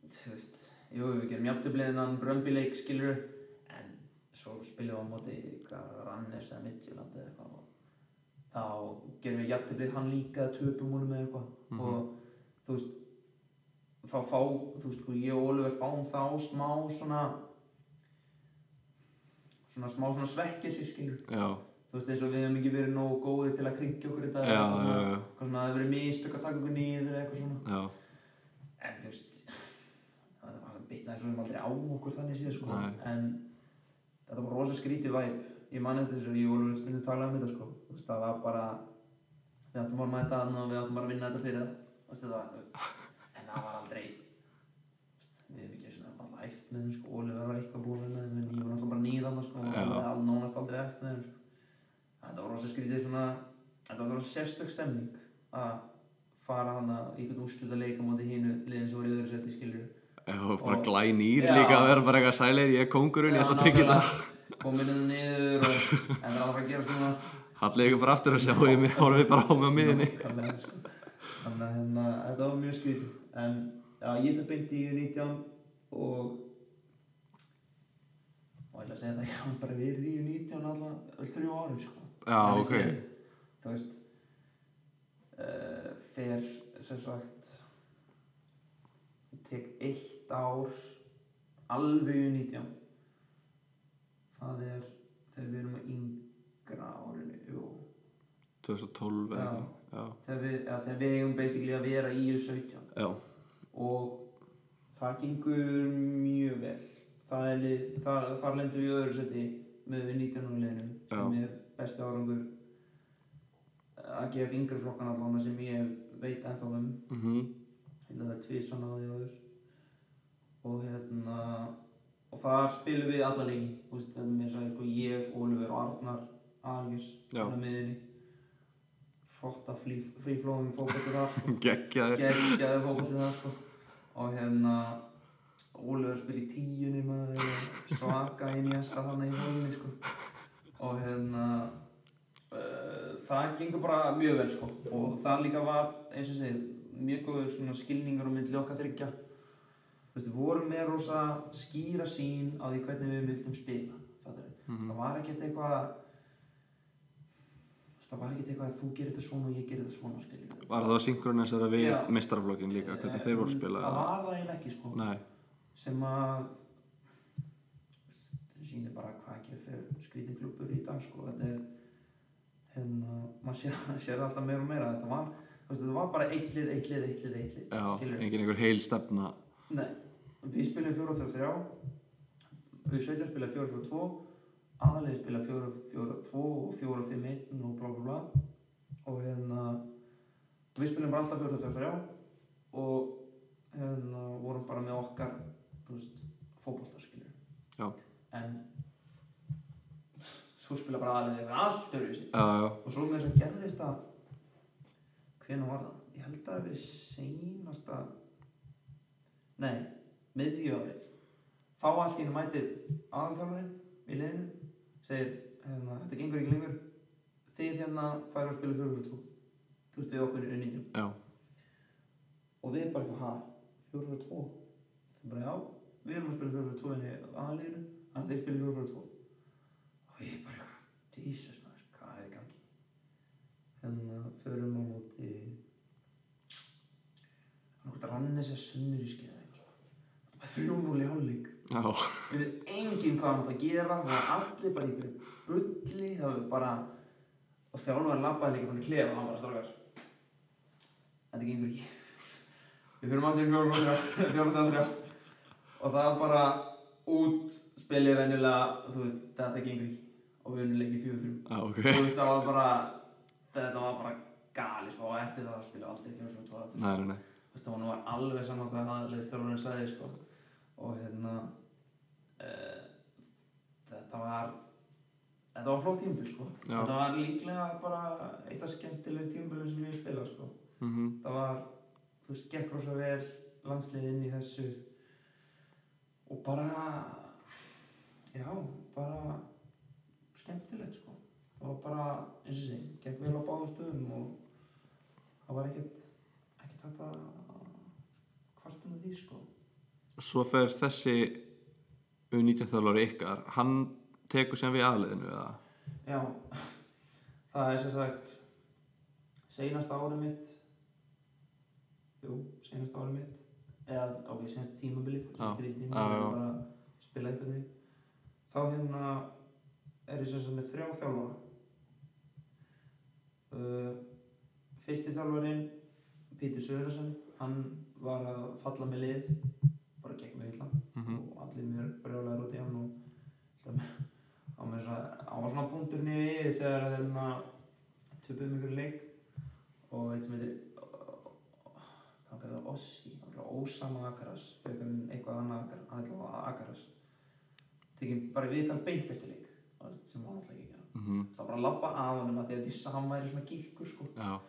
þú veist, jú, við gerum jafntöfliðinan Brömbileik, skilur en svo spilum við á móti Rannes eða Midtjöland eða eitthvað þá gerum við jafntöflið hann líka töpum honum eða eitthvað. Mhm. og þú veist þá fá, þú veist, sko, ég og Oliver fáum þá smá svona svona smá svona svekkjelsi, skilur já, þú veist, eins og við hefum ekki verið nógu góðir til að kringja okkur þetta já, eitthvað svona, já, eitthvað svona, það hefur verið mistök að taka okkur niður eða eitthvað svona. Já, en þú veist það var bitnaði svo sem aldrei á okkur þannig síðan sko. Nei. en þetta var rosa skrítið væp ég man eftir þessu, ég voru stundin að tala um þetta sko. Þú veist, það var bara við áttum að mæta þarna og við áttum bara að vinna þetta fyrir það. En það var aldrei þú veist, við hefum ekki læft með þeim sko, Oliver var eitthvað búin með þeim en ég var náttúrulega bara nýðan sko, og það var nánast aldrei eftir þeim sko. þetta var rosa skrítið svona þetta var rosa sérstök stemning að fara hana einhvern úrslita leik á móti hínu liðin sem voru í öðru seti skilur já, bara Og- glænýr Já. líka að vera bara eitthvað sælir, ég er kóngurinn, ég ætla að tryggja þetta. Komin inn niður og en það var að fara að gera svona Hallið ykkur bara aftur að sjá ég horfið bara á mig á miðinni sko. þannig að þetta var mjög skrítið en já, ég fyrir beint í 19 og og ég ætla að segja þetta ég hann bara verið í 19 alltaf öll þrjú ári sko. Já, En ok. þessi, þú veist uh, fer sem sagt tek eitt ár alveg í 19 það er þegar við erum að yngra árinu jú 2012 eða Já. ekki Já, þegar við, við eigum basically að vera í U17 já, og það gengur mjög vel. Það er lið, það, þar lendur við öðru seti með við 19. liðnum sem er besti árangur að gefa yngri flokkan allan sem ég veit ennþá um. Mhm, þetta er tvisan á því áður. Og hérna og þar spilum við alla er sagði sko ég, Ólfur og Arnar Algers Já. á miðinni flotta fríflóðum fókbalti þar sko. Geggjaður. Fókbalti það sko og hérna Ólfur spil í tíunni maður svaka inn í þessa þannig í hóðinni sko og hérna uh, það gengur bara mjög vel sko og það líka var eins og ég segir mjög góður svona skilningar á milli okkar þryggja þú veist við vorum með rosa skýra sín á því hvernig við vildum spila fattarðu? Mhm. það var ekkert eitthvað það var ekkert eitthvað að þú gerir þetta svona og ég gerir þetta svona skiljum Var það synkronisera við Já. mistaraflokkin líka, hvernig þeir voru að spila? það var það eiginlega ekki sko. Nei, sem að sýnir bara hvað ekki fyrir skrítin klubur í dag sko. Þetta er hérna, maður sér, það alltaf meira og meira. Þetta var, þetta var bara eitt lið, eitt lið, eitt lið, eitt lið já, skilurðu? engin einhver heil stefna. Nei, við spilum 4-3-3 við 17 spila 4-4-2 aðalegi spila 4-4-2 og 4-5-1 og bla bla bla. Og hérna við spilum bara alltaf 4-3-3 og hérna vorum bara með okkar fótbolta skilur en svo spila bara aðalegi eitthvað allt Já, já, og svo með þess að gerðist það hvenær var það? ég held að það hafi verið seinasta nei, miðjárið þá allt í hennu mætir aðalþjálfarinn í liðinu segir, hérna, þetta gengur ekki lengur. Þið hérna færa að spila 4-4-2 þú veist við okkur í unningum já, og við bara ha, 4-4-2 það bara, já, við erum að spila 4-4-2 en í aðaliðinu, þannig að þeir spila 4-4-2 og ég bara Jesus maður, hvað er í gangi? Hérna, förum á móti hann hvort rannis að sunnur í skeiða eitthvað svona? 3-0 í hálfleik við veitum enginn hvað hann átt að gera það var allir bara einhverju bulli það var bara og þjálfur labbaði líka þannig klefa og hann bara strákar. Þetta gengur ekki. Við fyrir aftur í fjórumfjóra fjórumfjóra og það var bara út spilið venjulega þú veist þetta gengur ekki. Og við unum leikið fjóðu þrjú. Já, ok. Þú veist það var bara þetta var bara gali sko, og eftir það Nei, nei, nei, þú veist, það var alveg saman hvað aðlega stjórnarinn sagði, sko. Og hérna, uh, þetta var flott tímabil sko. Já. þetta var líklega bara eitt af skemmtilegum tímabilum sem hef spilað sko. Mm það var, þú veist, gekk rosa vel landslið inn í þessu. Og bara já, bara skemmtilegt sko. Það var bara, eins og sé, gekk vel á báðum stöðum og það var ekkert ekkert hægt að kvarta með því sko Svo fer þessi U19 þjálfari ykkar hann tekur sem við aðliðinu eða? já, það er sem sagt seinasta árið mitt. Jú, seinasta árið mitt. Eða, ok, seinasta tímabilið bara spila einhvern veginn. Þá hérna er ég sem sagt með þrjá þjálfara. Uh, fyrsti þjálfarinn Pítur Söðursson hann var að falla með lið bara gegn með illa. Mhm. og allir mjög brjóðlega út í hann og hann var svona, var í við þegar hérna töpuðum ykkur leik. Og eitt sem heitir hvað heitir það, Ossi var Ósama Akaras. Eitthvað annað Akaras. Tekið bara viðtal beint eftir leik sem hann ætla ekki Mm það var bara að labba að honum að því að því að hann væri svona gíkkur sko. Já,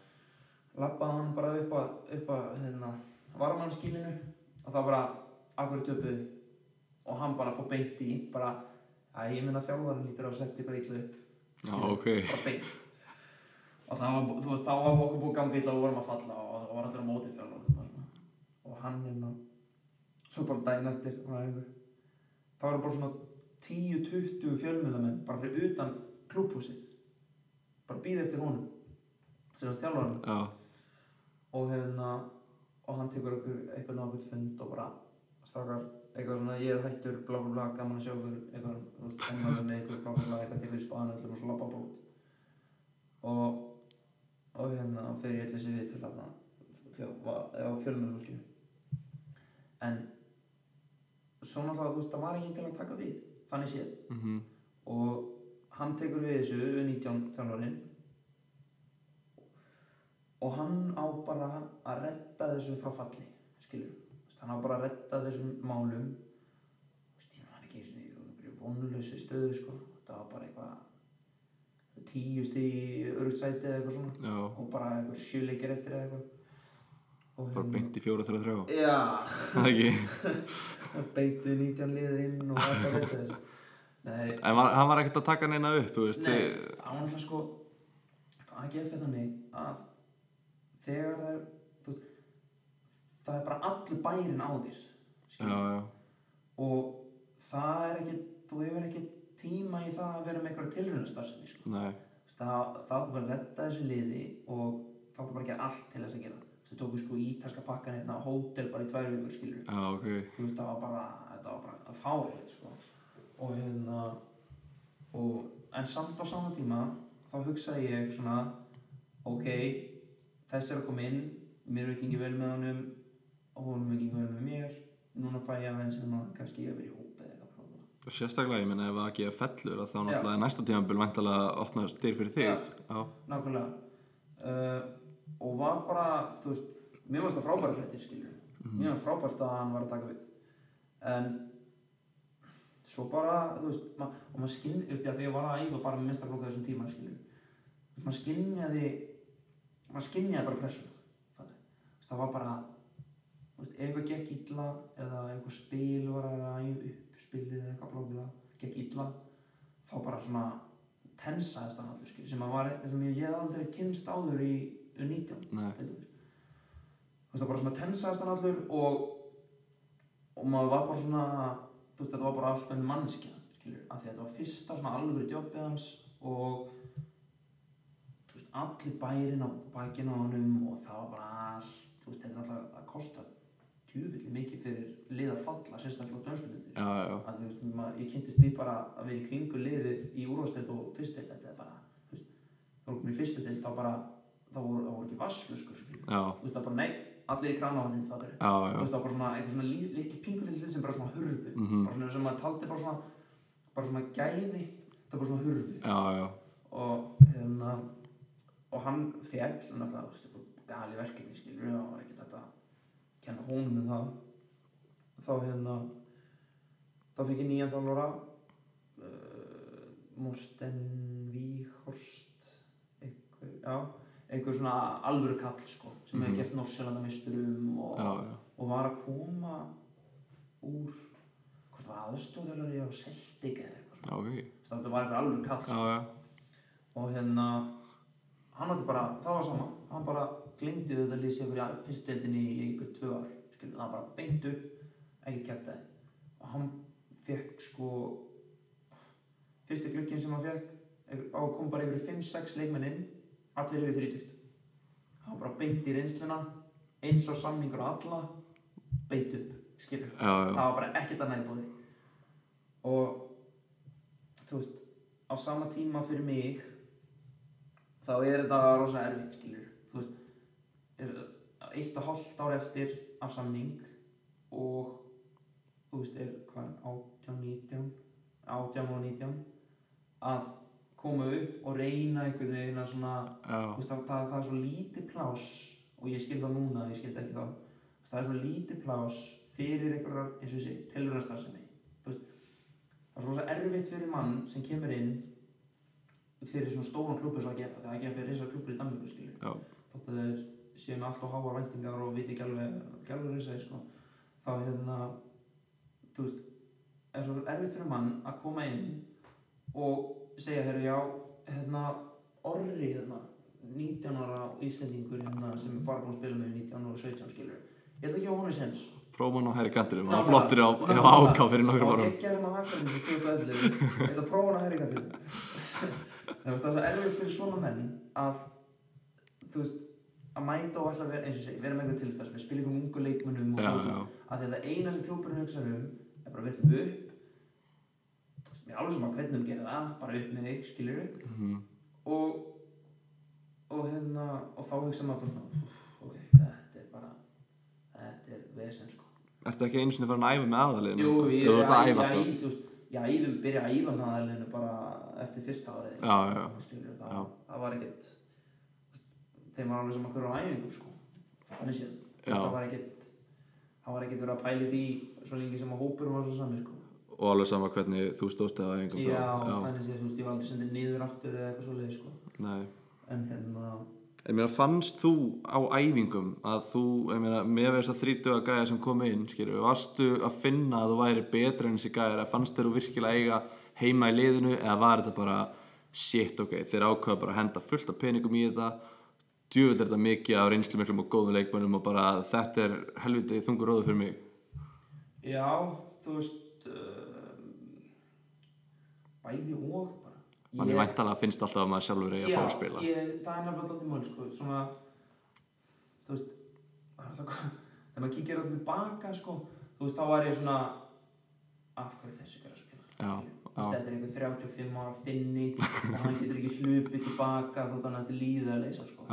labbaði hann bara upp að, upp að hérna, varmannskílinu og það bara akkur töpuð og hann bara fór beint í bara að ég minna þjálfarinn lítur að setja bara illa upp. Já, ok. Bara beint. Og það var, þú veist, þá var okkur búið ganga illa og vorum að falla og það var allir á móti þjálfarinn og hann hérna svo bara daginn eftir á þá var bara svona 10-20 fjölmiðamenn bara fyrir utan klúbhúsið bara býði eftir honum sem að þjálfarinn. Já, og hérna og hann tekur okkur eitthvað nákvæmt fund og bara strákar eitthvað svona ég er hættur bla bla bla gaman að sjá okkur eitthvað þú veist ennvæður með eitthvað bla bla bla eitthvað tekur í spáðan öllum og svo lappa bara út og og hérna fyrir ég allir sér við til að það fjölmjörnfólkinu en svo náttúrulega þú veist það var enginn til að taka við þannig séð. Mm og hann tekur við þessu 19 þjálfarinn. Og hann á bara að redda þessu frá falli skilur, hann á bara að redda þessum málum. Ég man ekki einhverju vonlösi stöðu sko, það var bara eitthvað tíu stíð örugt sæti eða eitthvað svona. Já. Og bara einhver sjöleikir eftir eitthvað. Og Bara beint í fjóra þrjá þrjá. Já, Það ekki? Beitu 19 liðið inn og þetta veit þessu. Nei, En var, hann var ekkert að taka neina upp, veist Nei, þið- hann var alltaf sko hann gefið þannig að þegar það það er bara allur bærin á þér Já, já, og það er ekki þú hefur ekki tíma í það að vera með eitthvað tilrunastarfsemi sko. Þú það, það áttu bara að redda þessu liði og það áttu bara að gera allt til þess að gera. Þú tóku sko ítalska pakkan hérna á hótel bara í tvær vikur skilur Já, ok. Þú veist, það var bara, þetta var bara fárið, sko. Og hérna, og, en samt á sama tíma, þá hugsaði ég svona, ok, þessi er að koma inn, mér er ekki vel með honum, og honum er ekki vel með mér, núna fæ ég aðeins hérna, kannski ég verið í hóp eða eitthvað. Og sérstaklega, ég meina, ef að gefa fellur að þá náttúrulega er næsta tímabil væntalega að opna styr fyrir þig Já. Nákvæmlega. Uh, og var bara, þú veist, mér varst það frábæra hrettir, skilur. Mér varst frábært að hann var að taka við. En svo bara, þú veist, ma og maður skinn, þú veist, því að ég var að æfa bara með minnstaflokka þessum tíma, veist, maður skinnjaði, maður skinnjaði bara veist, það var bara, veist, ef eitthvað gekk illa eða eitthvað spil var að æfa upp spilið eða eitthvað blá blá, gekk illa, þá bara svona tensaðist hann allur, skilur, sem að var, sem ég, hef aldrei kynst áður í 19 nei til dæmis. þú veist bara svona tensaðist hann allur og og maður var bara svona þú veist þetta var bara alltaf enn manneskja skilur, af því að þetta var fyrsta svona alveg jobbið hans og allir bærin á bakinu á honum og það var bara allt þú veist þetta er alltaf að kosta djúvillig mikið fyrir lið að falla sérstaklega á já, að þú veist, maður, ég kynntist því bara að vera í kringu liðið í úrvasteld og fyrstdeild þetta er bara, þú veist, þá voru komin í fyrstdeild þá bara, þá voru, voru ekki vassflöskur já, þú veist, það bara, nei, allir í kranáðin það er, þú veist, það var bara svona eitthvað svona litli pingulitli sem bara svona hurfu. Mhm. bara svona sem maður taldi bara svona bara svona gæði, það bara svona hurfu. Já, já, og hérna og hann fjall, náttúrulega, eitthvað það kenna honum með það þá hérna þá fikk ég nýjan þjálfara uh, Morten Víhorst einhver, já, einhver svona alvöru kall sko, sem hefur Mhm. gert Norsjálanda og, Já, já, og var að koma úr hvort var aðstóðalari á Celtic eða eitthvað já, ok svona. þetta var eitthvað alvöru kall Já, sko. já, og hérna hann átti bara, það var sama hann bara glimti þetta lýsi fyrir fyrstdeildinni í einhver tvö ár skilur, það bara beint upp, ekkert kæftæði og hann fekk sko fyrsti glukkin sem hann fekk á að kom bara yfir 5-6 leikmenn inn allir yfir 30 hann bara beint í reynsluna eins og samningur á alla beint upp, skilur já, já, það var bara ekkert að nærbúði og þú veist á sama tíma fyrir mig þá er þetta rosa erfitt skilur er, eitt og hálft ár eftir af samning og þú veist er hvað 18, 19 18 og 19 að koma upp og reyna einhvern veginn að svona veist, það, það, það er svo lítið plás og ég skil það núna, ég skil það ekki þá það er svo lítið plás fyrir einhverjar, eins og Þú veist, það er svo rosa erfitt fyrir mann sem kemur inn fyrir svona stóran klubur svo að gefa það er ekki að fyrir þessar klubur í já, þótt að þeir séu með allt og háa væntingar og viti ekki alveg, alveg risaði sko. Þá hérna þú veist, er svo erfitt fyrir mann að koma inn og segja þeirra já, hérna orri hérna 19 ára Íslendingur hérna sem er bara búinn að spila með 19 og 17 skilur ég ætla ekki að honum sens prófum hann á kantinum Já, og flottir á, á áká fyrir nokkrum og árum. geggja hérna á Akranes í 2011 ég ætla að prófa hana hér í gætið það er svo erfitt fyrir svona menn að þú veist að mæta og ætla að vera eins og segi vera með eitthvað tilstæðsmi, spila ykkur ungu leikmönnum og og- já, að því að það eina sem klúburinn hugsa um er bara við ætlum upp. Þú veist, mér er alveg sem að hvernig við gerum það bara upp með þig, skilur við mhm, og og hérna, og þá hugsa maður bara svona, ok, þetta er bara þetta er vesen sko. Ertu ekki einu sinni farin að æfa með aðaliðinu? Jú, ég ert að æfa ég, þú veist, ég vil byrja að æfa með aðalinu bara eftir fyrsta árið Já, já, já. skilur, það, Já. það var ekkert þeim var alveg sem að hverju á æfingum sko. Þannig séð, það var ekkert það var ekkert verið að pæli því svo lengi sem að hópurum var svo sami sko. Og alveg sama hvernig þú stóðst eða já, einhvern já, þannig séð, þú veist, ég var aldrei sendið niður aftur eða eitthvað svo leið sko en hérna, Ég meina, fannst þú á æfingum að þú, ég meina, með þess að þrítuga gæja sem kom inn, skilur, varstu að finna að þú væri betra en þessi gæjar, að fannst þér þú virkilega eiga heima í liðinu eða var þetta bara, shit, ok, þeir ákveða bara að henda fullt af peningum í þetta, djúvill er þetta mikið af reynslu miklum og góðum leikmönnum og bara þetta er helviti þungur róður fyrir mig. já, þú veist uh, bæði og bara Manni Ég- væntalega finnst alltaf að maður sjálfur eigi að fá að spila. Já, ég, það er nefnilega alltaf mál, sko, svona, þú veist, er alltaf, þegar maður kíkir á þetta tilbaka, sko, þú veist, þá var ég svona, af hverju þessi fyrir að spila? Já, Þetta er einhver 35 ára finni og hann getur ekki hlupið tilbaka þótt hann ætti lífið að leysa, sko,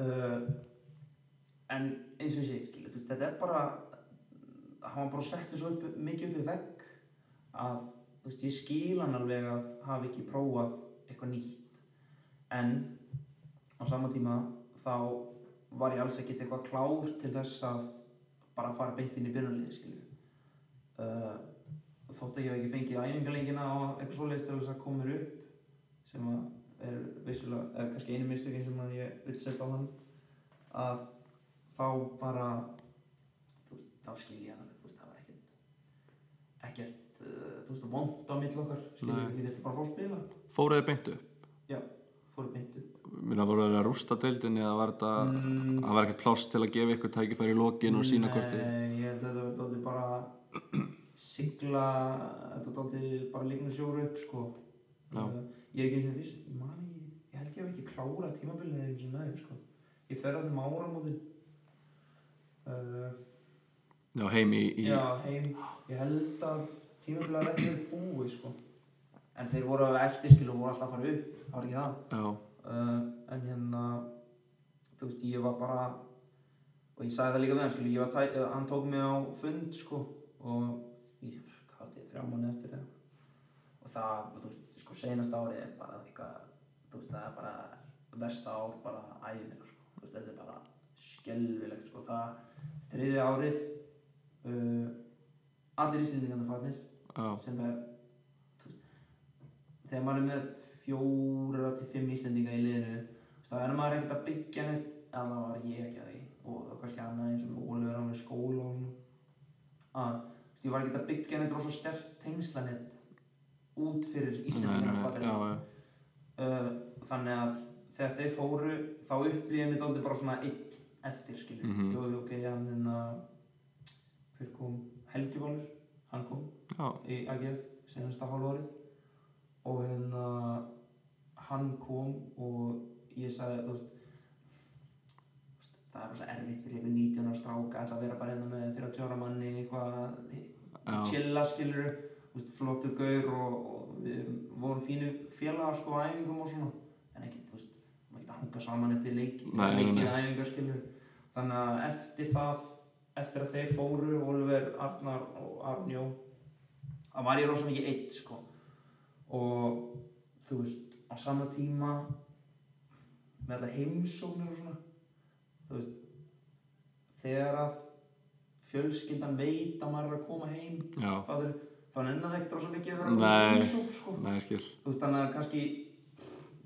uh, en eins og ég segi, þetta er bara, hann var bara settið svo upp, mikið upp í vegg að veist, ég skil hann alveg að hafa ekki prófað eitthvað nýtt. En á sama tíma þá var ég alls ekkert eitthvað klár til þess að bara fara beint inn í byrjunarliði skilju uh, þótt að ég hef ekki fengið æfingarleikina og eitthvað svoleiðist til þess að koma mér upp sem að er vissulega, eða kannski einu mistökin sem að ég vil setja á hann að þá bara þú veist, þá skil ég hann þú veist, það var ekkert ekkert, uh, þú veist, vond á mill okkar skilju, Nei. ég þetta bara fá að spila Fóruðu beintu? já, fóru beintu Mér voru þeir að rústa deildinni eða var þetta, Mm. það var ekkert pláss til að gefa ykkur tækifæri í lokin og sína hvort? Nei, ég held að þetta var bara sigla, þetta dálítið bara líknu sjóru upp sko. Já. Uh, ég er ekki eins og viss, ég man ekki ég held ég hef ekki klárað tímabilið eins og þeim sko. Ég fer að þeim áramótin. Uh, Já, heim í, í já, heim. Ég held að tímabilið er ekki verið búið sko. En þeir voru eftir skilu og voru alltaf að fara upp. Það var ekki það. Já, uh, en hérna þú veist ég var bara og ég sagði það líka við hann skilu ég var tæ, hann tók mig á fund sko og er þrjá mánu eftir eða. Og það, þú veist, sko senast ári er bara eitthvað, þú veist, það er bara versta ár bara æfinir sko, þú veist, þetta er bara skelvilegt sko, það, þriði árið uh, allir íslendingarnir farnir já, sem er veist, þegar maður er með fjóra til fimm Íslendinga í liðinu þá er maður ekkert að byggja neitt eða það var ég ekki að því. Og það var kannski annað eins og Ólefur hann í skóla að ég var ekkert að byggja neitt rosa stert tengslanett út fyrir já. uh, þannig að þegar þeir fóru þá upplýði mér dálítið bara svona einn eftir skilur Mhm. jú, jú, ok, hann hérna hver kom, Helgi Valur hann kom Já, í AGF senasta hálf árið og hérna hann kom og ég sagði þú veist það er rosa erfitt fyrir einhvern 19 ára stráka að vera bara hérna með 30 ára manni eitthvað. Chilla skilur flottu gaur og, og við vorum fínu félagar sko á æfingum og svona. En ekki, þú veist, maður geta hanga saman eftir leik, leikið æfingar skilur þannig að eftir það eftir að þeir fóru, Oliver, Arnar og Arnjó það var ég rosa mikið eitt sko. Og þú veist, á sama tíma með allar heimsóknir og svona þú veist þegar að fjölskyldan veit að maður er að koma heim. Fattur, þá nennar það ekkert rosa mikið að vera Nei. á heimsókn sko þú veist þannig að kannski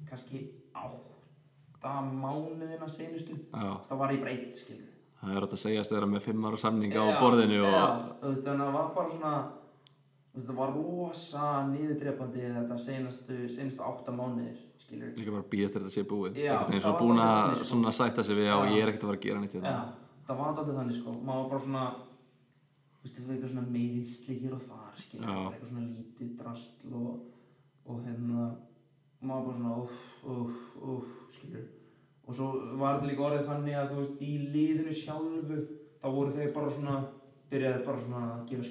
kannski átta mánuðina senustu þá var ég skilur. Það er hægt að segjast vera með fimm ára samninga á borðinu og þú veist, þannig að það var bara svona það var rosa niðurdrepandi þetta senastu, senastu átta mánuðir skilur. Líka bara býðast þetta sé búið. Það svo var búin að sko. sætta sig við Já. ég er ekkert að fara að gera nýtt já, hérna það var alltaf þannig sko. Maður var bara svona þú veist, eitthvað svona meiðsli hér og þar bara eitthvað svona lítið drastl og, og hérna maður bara svona uff, uff, uff skilur og svo var þetta líka orðið þannig að þú veist, í liðinu sjálfu þá voru þeir bara svona byrjaði bara svona að gefa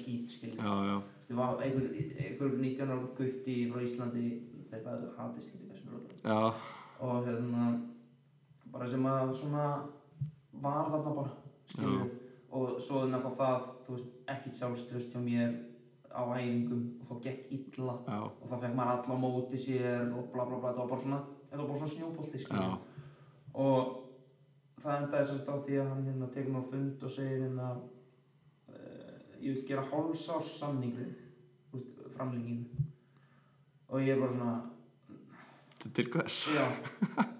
Þú veist, það var einhver, einhver 19 ára gutti frá Íslandi þeir bæði hatist er ótrúlega já, og hérna bara sem að svona var þarna bara og svo er náttúrulega það þú veist, ekkert sjálfströst hjá mér á æfingum og þá gekk illa. Já, og þá fekk maður alla á móti sér og bla bla bla, þetta var bara svona þetta var bara svona snjópolti og það endaði sérst á því að hann hérna tekur mig á fund og segir hérna uh, ég vil gera hálfsárs samning við þig, þú veist, framlenginu og ég er bara svona Til- til hvers? Já,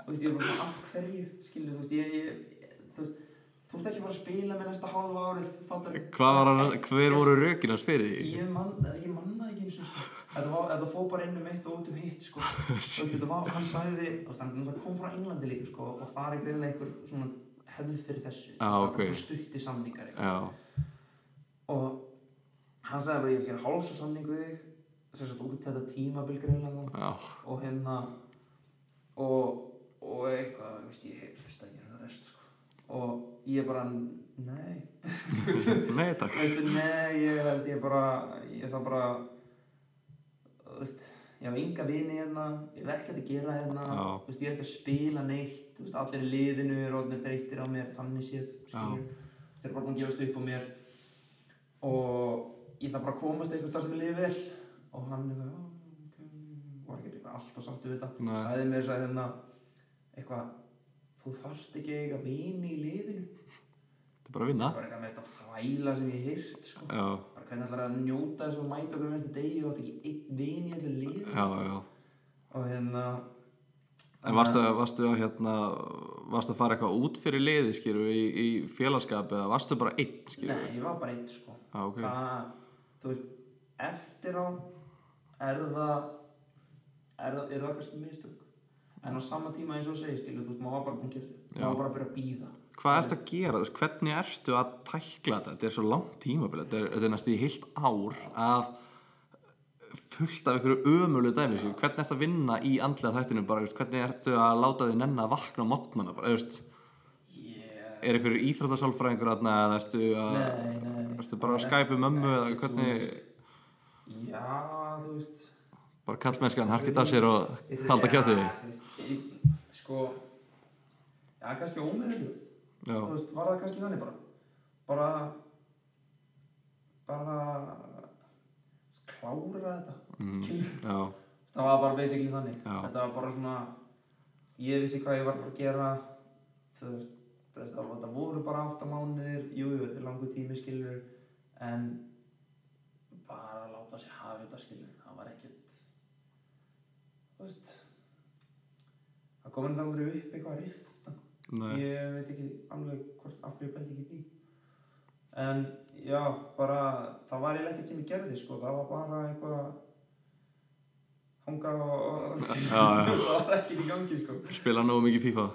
þú veist, ég er bara svona af hverju, skilur, þú veist, ég, ég, þú veist, þú ert ekki að fara að spila með næsta hálfa árið, var hver voru rökin hans fyrir því? Ég man, ég man það ekki eins og, sko, þetta fóð bara inn um eitt og út um hitt, sko, hann hann náttúrulega kom frá Englandi líka, sko, og það er greinlega einhver hefð fyrir þessu, Já, Það ok. bara svona stutti samningar. Já, og hann sagði bara, ég vil gera hálfsárs samning við þig, þess að út þetta tímabil greinlega það, já, og hérna og, og eitthvað, þú veist, ég hlusta ekki hérna rest sko. og ég bara nei, nei takk. Nei ég held ég bara, ég það bara veist ég hef enga vini hérna, ég hef ekkert að gera hérna, veist, ég er ekki að spila neitt veist, allir í liðinu er orðinir þreyttir á mér þannig séð, þeir bara búin að gefast upp á mér. Og ég þarf bara að komast eitthvað þar sem ég liði vel. Og hann er það, "Já, ok," var ekki alltaf sáttu við þetta. Sagði mér að hérna eitthvað, þú þarft ekki að eiga vini í liðinu. Þetta er bara að það vinna er bara eitthvað mest að þvæla sem ég heyrt sko. Bara hvernig ætlar að njóta þess að mæta okkur mest að degi og átt ekki einn vini í allir liðinu já, sko. já. Og hérna En varstu, varstu að hérna varstu að fara eitthvað út fyrir liði skýru í, í félagskap eða varstu bara einn skýru? nei, ég var bara eitt sko. Já, ok. Það, þú veist, eftir á er það er það, er það kannski mistök en á sama tíma eins og segir skilu, þú veist, maður var bara búin Já. maður var bara að byrja að býða Hvað ertu að gera? Veist, hvernig ertu að tækla þetta? Þetta er svo langt tímabil þetta er, næstu í heilt ár að fullt af einhverju ömölu dæmi skilur. hvernig ertu að vinna í andlega þættinu bara, hvernig ertu að láta þig nenn að vakna á mótnana yeah. er einhverju íþróttasálfræðingur þarna eða ertu að nei, nei ertu bara að skæpa mömmu eða hvernig svoleiðis. já, þú veist bara kallmennskan harkit af sér og halda kjáttið ég, sko já, kannski Já, þú veist, var það kannski þannig bara? Bara bara klára þetta mm, það var bara basically þannig. Já. þetta var bara svona ég vissi hvað ég var að gera þú veist, það, voru bara 8 mánuðir jú, jú, þetta er langur tími skilur en bara láta sér hafa þetta skilur það var ekkert þú veist það komur þetta aldrei upp eitthvað rifta? Nei, ég veit ekki alveg hvort af hverju bælti ekki því. En já, bara það var eiginlega ekkert sem ég gerði sko, það var bara eitthvað hanga og, það var ekkert í gangi sko. Spila nógu mikið FIFA?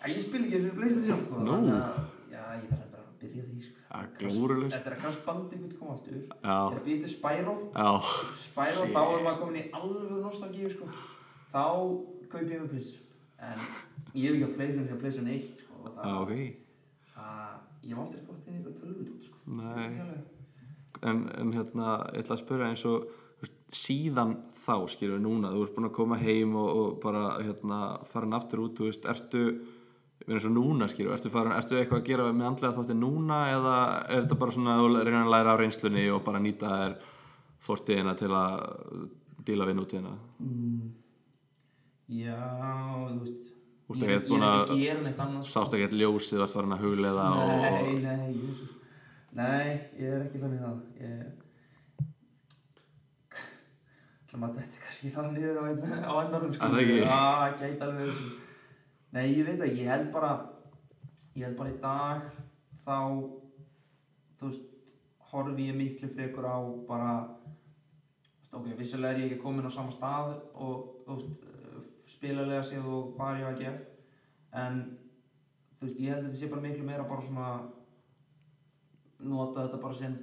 Já, ég spil ekki eins og Playstation sko. Nú. þannig að- Já, ég þarf bara að byrja því sko. Ja, glórulaust. Þetta er að Crash Bandicoot koma aftur. Ég Já, er að býja eftir Spyro. Já, Spyro, þá er maður komin í alveg nostalgíu sko. Þá kaup ég með Playstation En ég hef ekki á því að Playstation 1 sko og það, ok. það, Ég hef aldrei dótt inn í þetta tölvut sko. En, en hérna, ég ætla að spyrja eins og síðan þá, skilur við núna þú ert búin að koma heim og, og bara hérna, farin aftur út, þú veist, ertu meina eins og núna, skilur, ertu farin ertu eitthvað að gera með andlega þátti núna eða er þetta bara svona að þú reyna að læra á reynslunni og bara nýta þér fortíðina til að díla við nútíðina? Mm, Já, þú veist Þú ert Ég, ég búin að- að sko. sást ekki eitthvað ljósið, þú ert farin að hugleiða og, Nei, nei, Jésús Nei, ég er ekki þannig það Ég Það maður þetta kannski það niður á, endanum sko. Er það ekki? Já, gæti alveg sko. Nei, ég veit ekki, ég held bara Ég held bara í dag Þá Þú veist, horfi ég miklu frekur á bara veist, Ok, vissulega er ég ekki komin á sama stað og þú veist, spilalega séð og var ég að gef en þú veist, ég held að þetta sé bara miklu meira bara svona nota þetta bara sem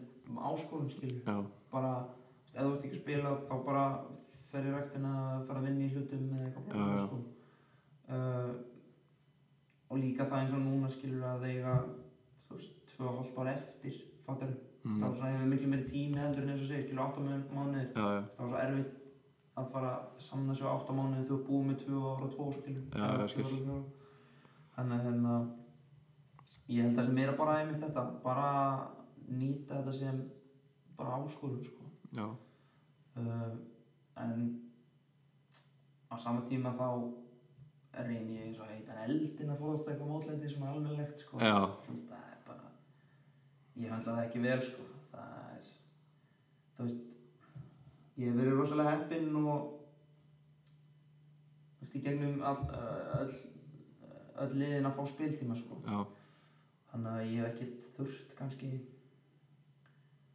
áskorun skilju, bara þú ef þú ert ekki að spila þá bara fer í ræktina að fara að vinna í hlutum eða eitthvað já. sko. uh, og líka það eins og núna skilur að eiga þú veist, tvö og hálft ár eftir fattar Mm. þá svona hefur miklu meiri tími heldur en eins og segir, skilur, átta mánuðir já, já, það svo erfitt að fara að samna svo átta mánuði þú er búið með tvö ára og tvo skilur skil. þannig að hérna ég held að það sé meira bara einmitt þetta bara nýta þetta sem bara áskorun sko. Uh, en á sama tíma þá reyni ég eins og heitan eldin að fórast eitthvað mótleiti svona almennlegt sko. Það er bara ég höndla það ekki vel sko. Það er þú veist ég hef verið rosalega heppinn og þú veist í gegnum all, öll, liðin að fá spiltíma sko. Já, þannig að ég hef ekkert þurft kannski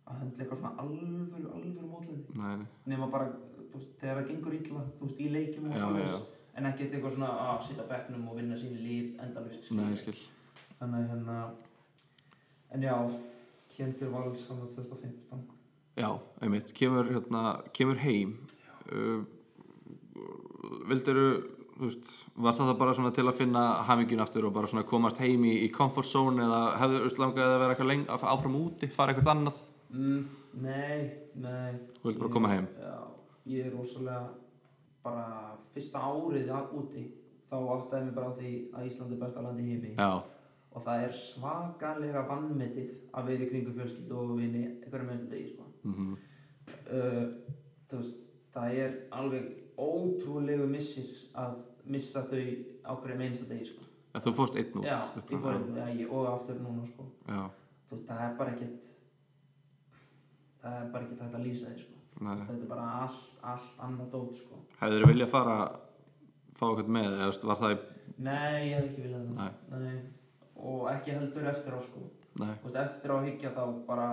að höndla eitthvað svona alvöru, alvöru nei, nema bara þú veist, þegar það gengur illa þú veist, í leikjum og já. en ekkert eitthvað svona að sitja á bekknum og vinna sín líf endalust þannig að hérna en já, kem til vals saman 2015 Já, einmitt, kemur, hérna, kemur heim. Uh, Vildiru, þú veist, var það bara svona til að finna hamingjun aftur og bara svona komast heim í, í comfort zone eða hefðu langaði að vera eitthvað leng, að fara áfram úti, fara eitthvað annað? Mm, Nei, nei. Þú vildir bara koma heim? Já, ég er rosalega bara fyrsta árið úti þá áttaði mig bara á því að Ísland er besta land í heimi. Já, og það er svakalega vannmetið að vera í kringu fjölskyldu og vinni einhverjum minnsta degi sko. mm uh, þú veist, það er alveg ótrúlegu missir að missa þau á hverjum einasta degi sko. þú fórst einn út já, fór einn já, ég, og aftur núna sko. Veist, það er bara ekkert það er bara ekkert hægt að lýsa því sko. Nei þetta er bara allt, allt annað dót sko. Hefðu þið viljað fara fá eitthvað með, eða var það í nei, ég hef ekki viljað Nei. það nei. Og ekki heldur eftir á sko. Veist, eftir á að hyggja þá bara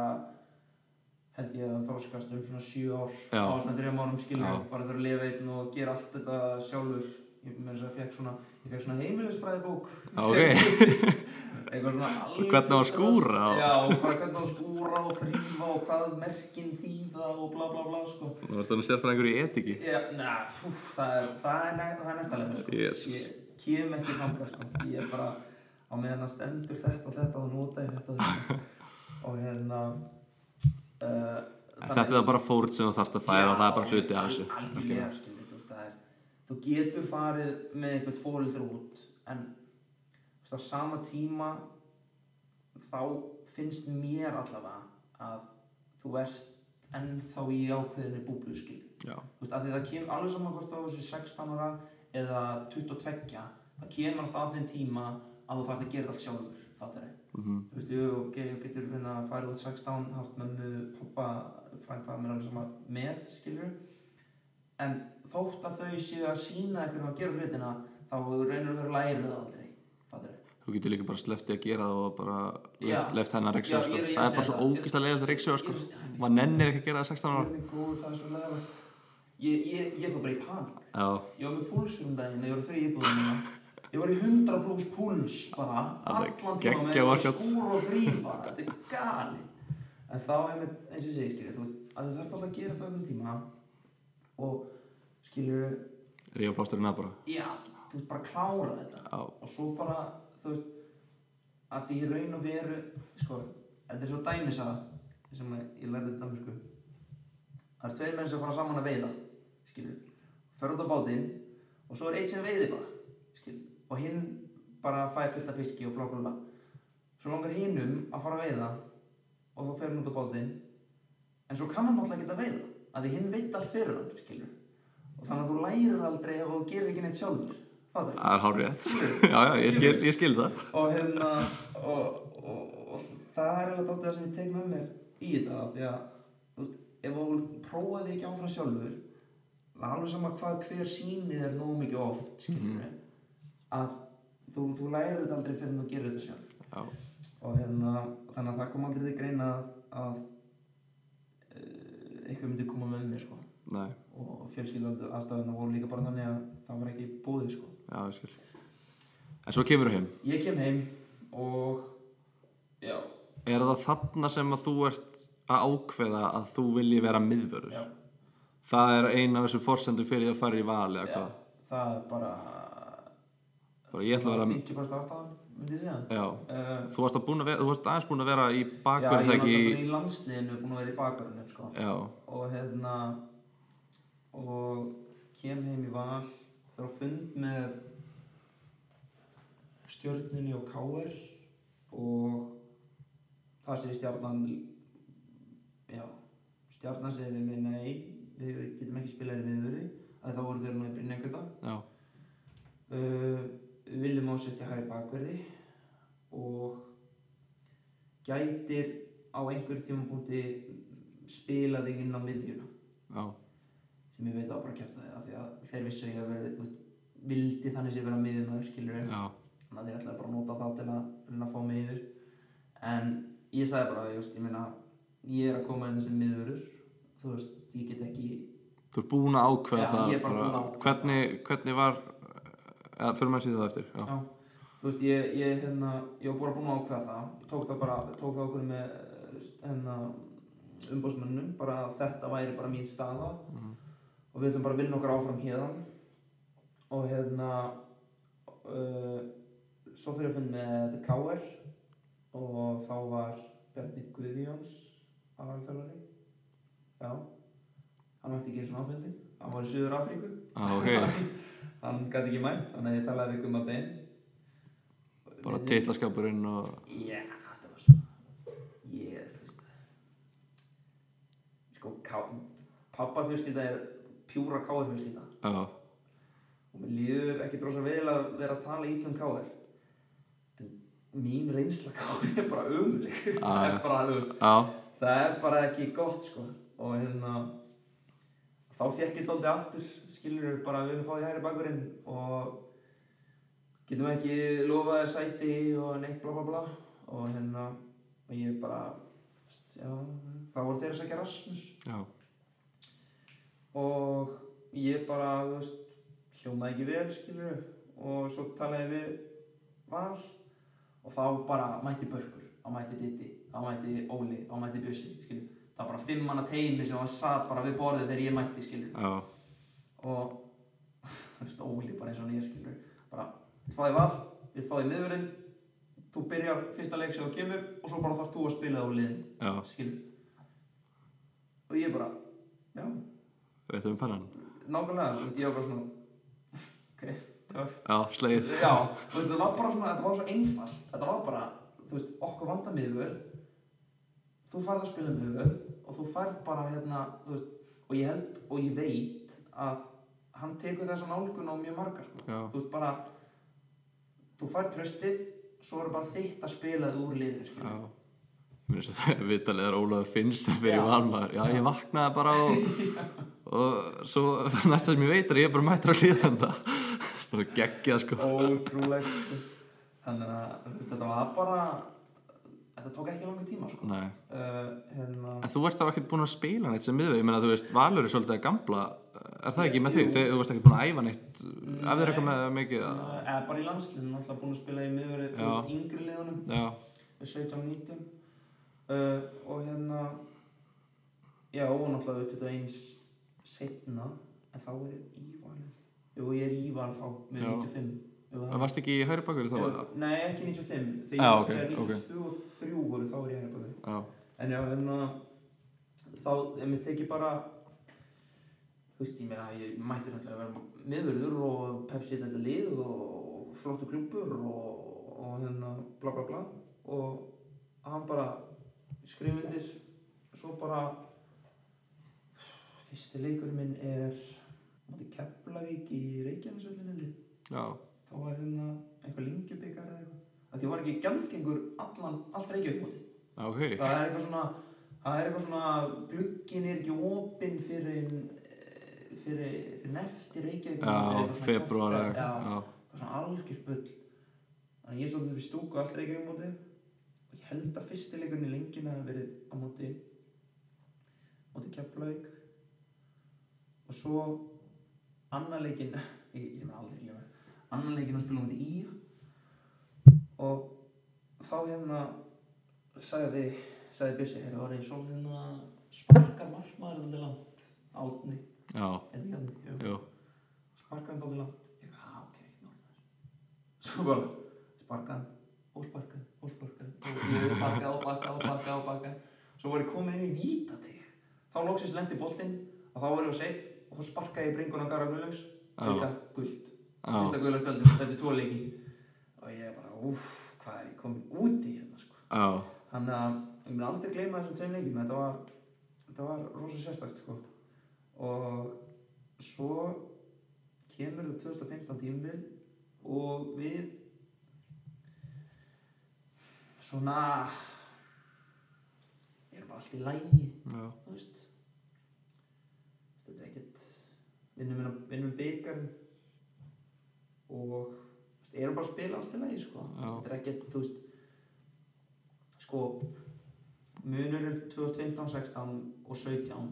held ég að þróskast um svona 7 ár Já. á svona 3 árum skilur Já. bara þurfa að lifa einn og gera allt þetta sjálfur ég með þess að fekk svona svona heimilisfræði bók Já, ok. eitthvað svona alveg Hvernig á að skúra já, hvernig á að skúra og þrýfa og hvað merkin þýða og bla bla bla sko þú varst þannig sérfræðingur í etiki Já, na, fú, það er, er, er næsta leið sko. Jesus. Ég kem ekki þangað sko. Ég er bara á meðan það stendur þetta og þetta og nota ég þetta og þetta. Og hérna uh, þetta er bara fórn sem þú þarft að færa og það er bara hluti af þessu al- Algjörlega, skilur, þú veist, er Þú getur farið með eitthvað fóreldur út en veist, á sama tíma þá finnst mér allavega að þú ert ennþá í ákveðinni búblu skil Já, það kemur alveg saman hvort á þessu 16 ára eða 22 það kemur alltaf að þeim tíma að þú þarf að gera allt sjálfur fattar þau mhm, þú veist, jú, ok, þú getur finna að fara út 16 haft mömmu, pappa frænda mér alveg sama með, skilur en þótt að þau séu að sína eitthvað að gera hlutina þá reynir að vera lærið það aldrei fattar Þú getur líka bara sleftið að gera það og bara left, left hennar reyksuga Já, sko. ég ég Það að er bara svo það. ógist að leiða þetta reyksuga sko. Ég- Maður nennir ekki að gera það 16 ára. Góður, það er svo leðalegt ég, ég, ég fór bara í panik. Ég var með púlsur um daginn ég var þrý íbúðum mína ég var í 100 pluss púls bara allan tíma með skúr og þrý bara. Þetta er gali en þá er með eins og ég segi skilur þú veist að þú þarf alltaf að gera þetta á einhvern tíma og skilur rífa plásturinn að bara. já þú veist bara klára þetta. Já, og svo bara þú veist að því raun og veru sko þetta er svo dæmisaga sem ég lærði þetta myrku það er tveir menn sem fara saman að veiða skilur, fer út á bátinn og svo er einn sem veiði bara og hinn bara fær fullt af fiski og blá blá blá svo langar hinnum að fara að veiða og þá fer hann út á bátinn en svo kann hann náttúrulega ekki að veiða að því hinn veit allt fyrir hann skilur og þannig að þú lærir aldrei ef þú gerir ekki neitt sjálfur. Það er hár rétt. Já, já, ég skil, ég skil það. og hérna og, og, og það er dálítið það sem ég tek með mér í þetta því að veist, ef þú prófaði ekki áfram sjálfur það er alveg sama hvað hver sýnið er nógu mikið oft skilur að þú, þú lærir þetta aldrei fyrir en þú gerir þetta sjálf. Já, og hérna þannig að það kom aldrei til greina að, að uh, eitthvað myndi koma með mér sko. Nei, og fjölskyldu aðstæðuna voru líka bara þannig að það var ekki búið sko. Já. En svo kemur þú heim. ég kem heim og já, Er það þarna sem að þú ert að ákveða að þú vilji vera miðvörður? Það er eina af þessum forsendum fyrir að fara í vali það er bara Bara ég ætla að vera- 50% ástæðan, myndi ég segja Já, uh, þú varst, aðeins búin að vera í Já, bakverð ég náttúrulega ekki í landsliðinu búin að vera í bakverðinu sko. Já, og hérna og kem heim í val þar á fund með stjörnunni og káir og það sé stjarnan já, stjarnan segir við nei, við getum ekki spilað í miðvöði að þá voru þeir nú í Brynjangöta já, uh, við viljum ásetja hægri bakverði og gætir á einhverjum tímapunkti spila þig inn á miðjuna. Já, sem ég veit að bara kæfta þig af því að þeir vissu ég að vera vildi þannig sé vera miðjumöður skilur já, þannig að þeir ætlaði bara að nota þá til að að fá mig yfir. En ég sagði bara, just, ég meina ég er að koma inn sem miðvörður þú veist, ég get ekki Þú ert búin að ákveða það ég er að hvernig, hvernig var eða, fyrir maður síðan það eftir Já, Já, þú veist, ég, ég, hérna, ég var bara búinn að ákveða það, Ég tók það bara, tók það okkur með, hérna, umbóðsmönnum, bara að þetta væri bara mín staða. Mhm. og við ætlum bara að vinna okkar áfram hérðan og hérna, uh, svo fyrir að finna með The KR og þá var Bjarni Guðjóns aðalþjálfari, já, hann mætti ekki eins og áfundin, hann var í Suður Afríku ah, ok, hann gæti ekki mætt, þannig að ég talaði við Gumma Ben. Bara titlaskapurinn og Já, þetta var svo ég, þú veist sko, pappa fjölskylda er pjúra káir fjölskylda. Já, og mér líður ekki drosa vel að vera að tala ítlum káir en mín reynsla káir er bara það Ah, er ja. bara, þú veist já, það er bara ekki gott sko. Og hérna þá fekk ég dálítið aftur skilur bara við erum fáið hægri bakurinn og getum ekki lofað þér sæti og neitt bla bla bla. Og hérna og ég bara já, þá voru þeir að sækja Rasmus. Já, og ég bara veist hljómaði ekki vel skilur og svo talaði við Val og þá bara mætti Börkur þá mætti Ditti, þá mætti Óli þá mætti Bjössi, skilur það var bara fimm manna teimi sem var satt bara við borðið þegar ég mætti, skilur já, og þú veist, Óli bara eins og nýja, skilur bara, við fáði Val, við fáði miðurinn þú byrjar fyrsta leik sem þú kemur og svo bara þarf þú að spila á liðin skilur og ég bara, já, réttum við pennan nákvæmlega, þú veist, ég var bara svona ok, töff. Já, sleið Já, þú veist, þetta var bara svona, þetta var svo einfalt. Þetta var bara, þú veist, okkur vanda miðvörð Þú færð að spila miðvörð og þú færð bara, hérna, veist og ég held og ég veit að hann tekur þessa nálgun á mjög marga, sko. Já, Þú veist, bara þú færð tröstið svo er bara þitt að spila þið úr liðinu, já. Skilur Mér finnst þetta viðtalið er Ólafur finnst það fyrir Já. valmaður Já, ég vaknaði bara og, og svo næsta sem ég veit er ég bara mættur á hlýðranda það er geggjað sko. Ótrúlegt sko. þannig að þetta var bara þetta tók ekki langa tíma sko. Nei. uh, hérna En þú ert þá ekkert búin að spila neitt sem miðveg, ég meina þú veist, Valur er svolítið að gamla, er það ekki með? Jú. Þegar þú veist ekki búin að æfa neitt, ef þið er eitthvað með mikið eða bara í landsliðinu alltaf búin að spila í miðverið Já. yngri liðunum Já, við 17-19 uh, og hérna já og náttúrulega 21 setna en þá er ég íval jú ég er íval þá með Já. 95 Jú, það varst ekki í hægri bakur þá? Jú, nei ekki 95 þegar Já, ég- ok, þegar ok. 92 og 3 voru þá er ég hérna baki Já, en já hérna þá ef mér tekið bara þú veist ég meina ég mætti náttúrulega að vera miðverður og Pepsi þetta lið og flottu klúpur og, og hérna bla bla bla. Og hann bara skrifundir svo bara fyrsti leikurinn minn er Keflavík í Reykjanesvöllinni já, þá var hérna eitthvað lingjubikar eða eitthvað. Að því var ekki gjaldgengur allan, allt Reykjavík móti já, ok. það er eitthvað svona það er eitthvað svona glugginn er ekki opinn fyrir fyrir, fyrir nefti Reykjavík. Já, februar já, eitthvað svona algjör bull. Þannig að ég stóð upp í stúku allt Reykjavík móti og ég held að fyrsti leikurinn í lengjuna hefði verið á móti móti Keflavík. Og svo annar leikinn ég, ég með aldrei glemma annar leikinn að spila á móti í og þá hérna sagði, sagði Bjössi hérna var eins og hérna sparkar markmaður þetta langt? Átni, já, er hérna já, sparkar hann dálítið langt. Ég veit, að ok, ekki náttúrulega svo bara sparkað hann og sparkað og sparkað og ég bakað og bakað og bakað og bakað svo var ég komin inn í vítatig þá loksins lendi boltinn og þá var ég á seitt og þá sparkaði ég bringuna Gara Gullaugs Já. líka gullt já, fyrsta gulla spjaldið þetta er tvo leiki. Og ég bara, úff, hvað er ég komin úti hérna sko? Já, þannig að ég mun aldrei gleyma þessum tveim leikim þetta var, þetta var rosa sérstakt sko. Og svo kemur það 2015 tímabil og við svona erum bara allt í lægi þú veist. Þetta er ekkert vinnum, vinnum byggarinn og veist, erum bara að spila allt í lagi sko. Já. þetta er ekkert þú veist sko munurinn 2015, 16 og 17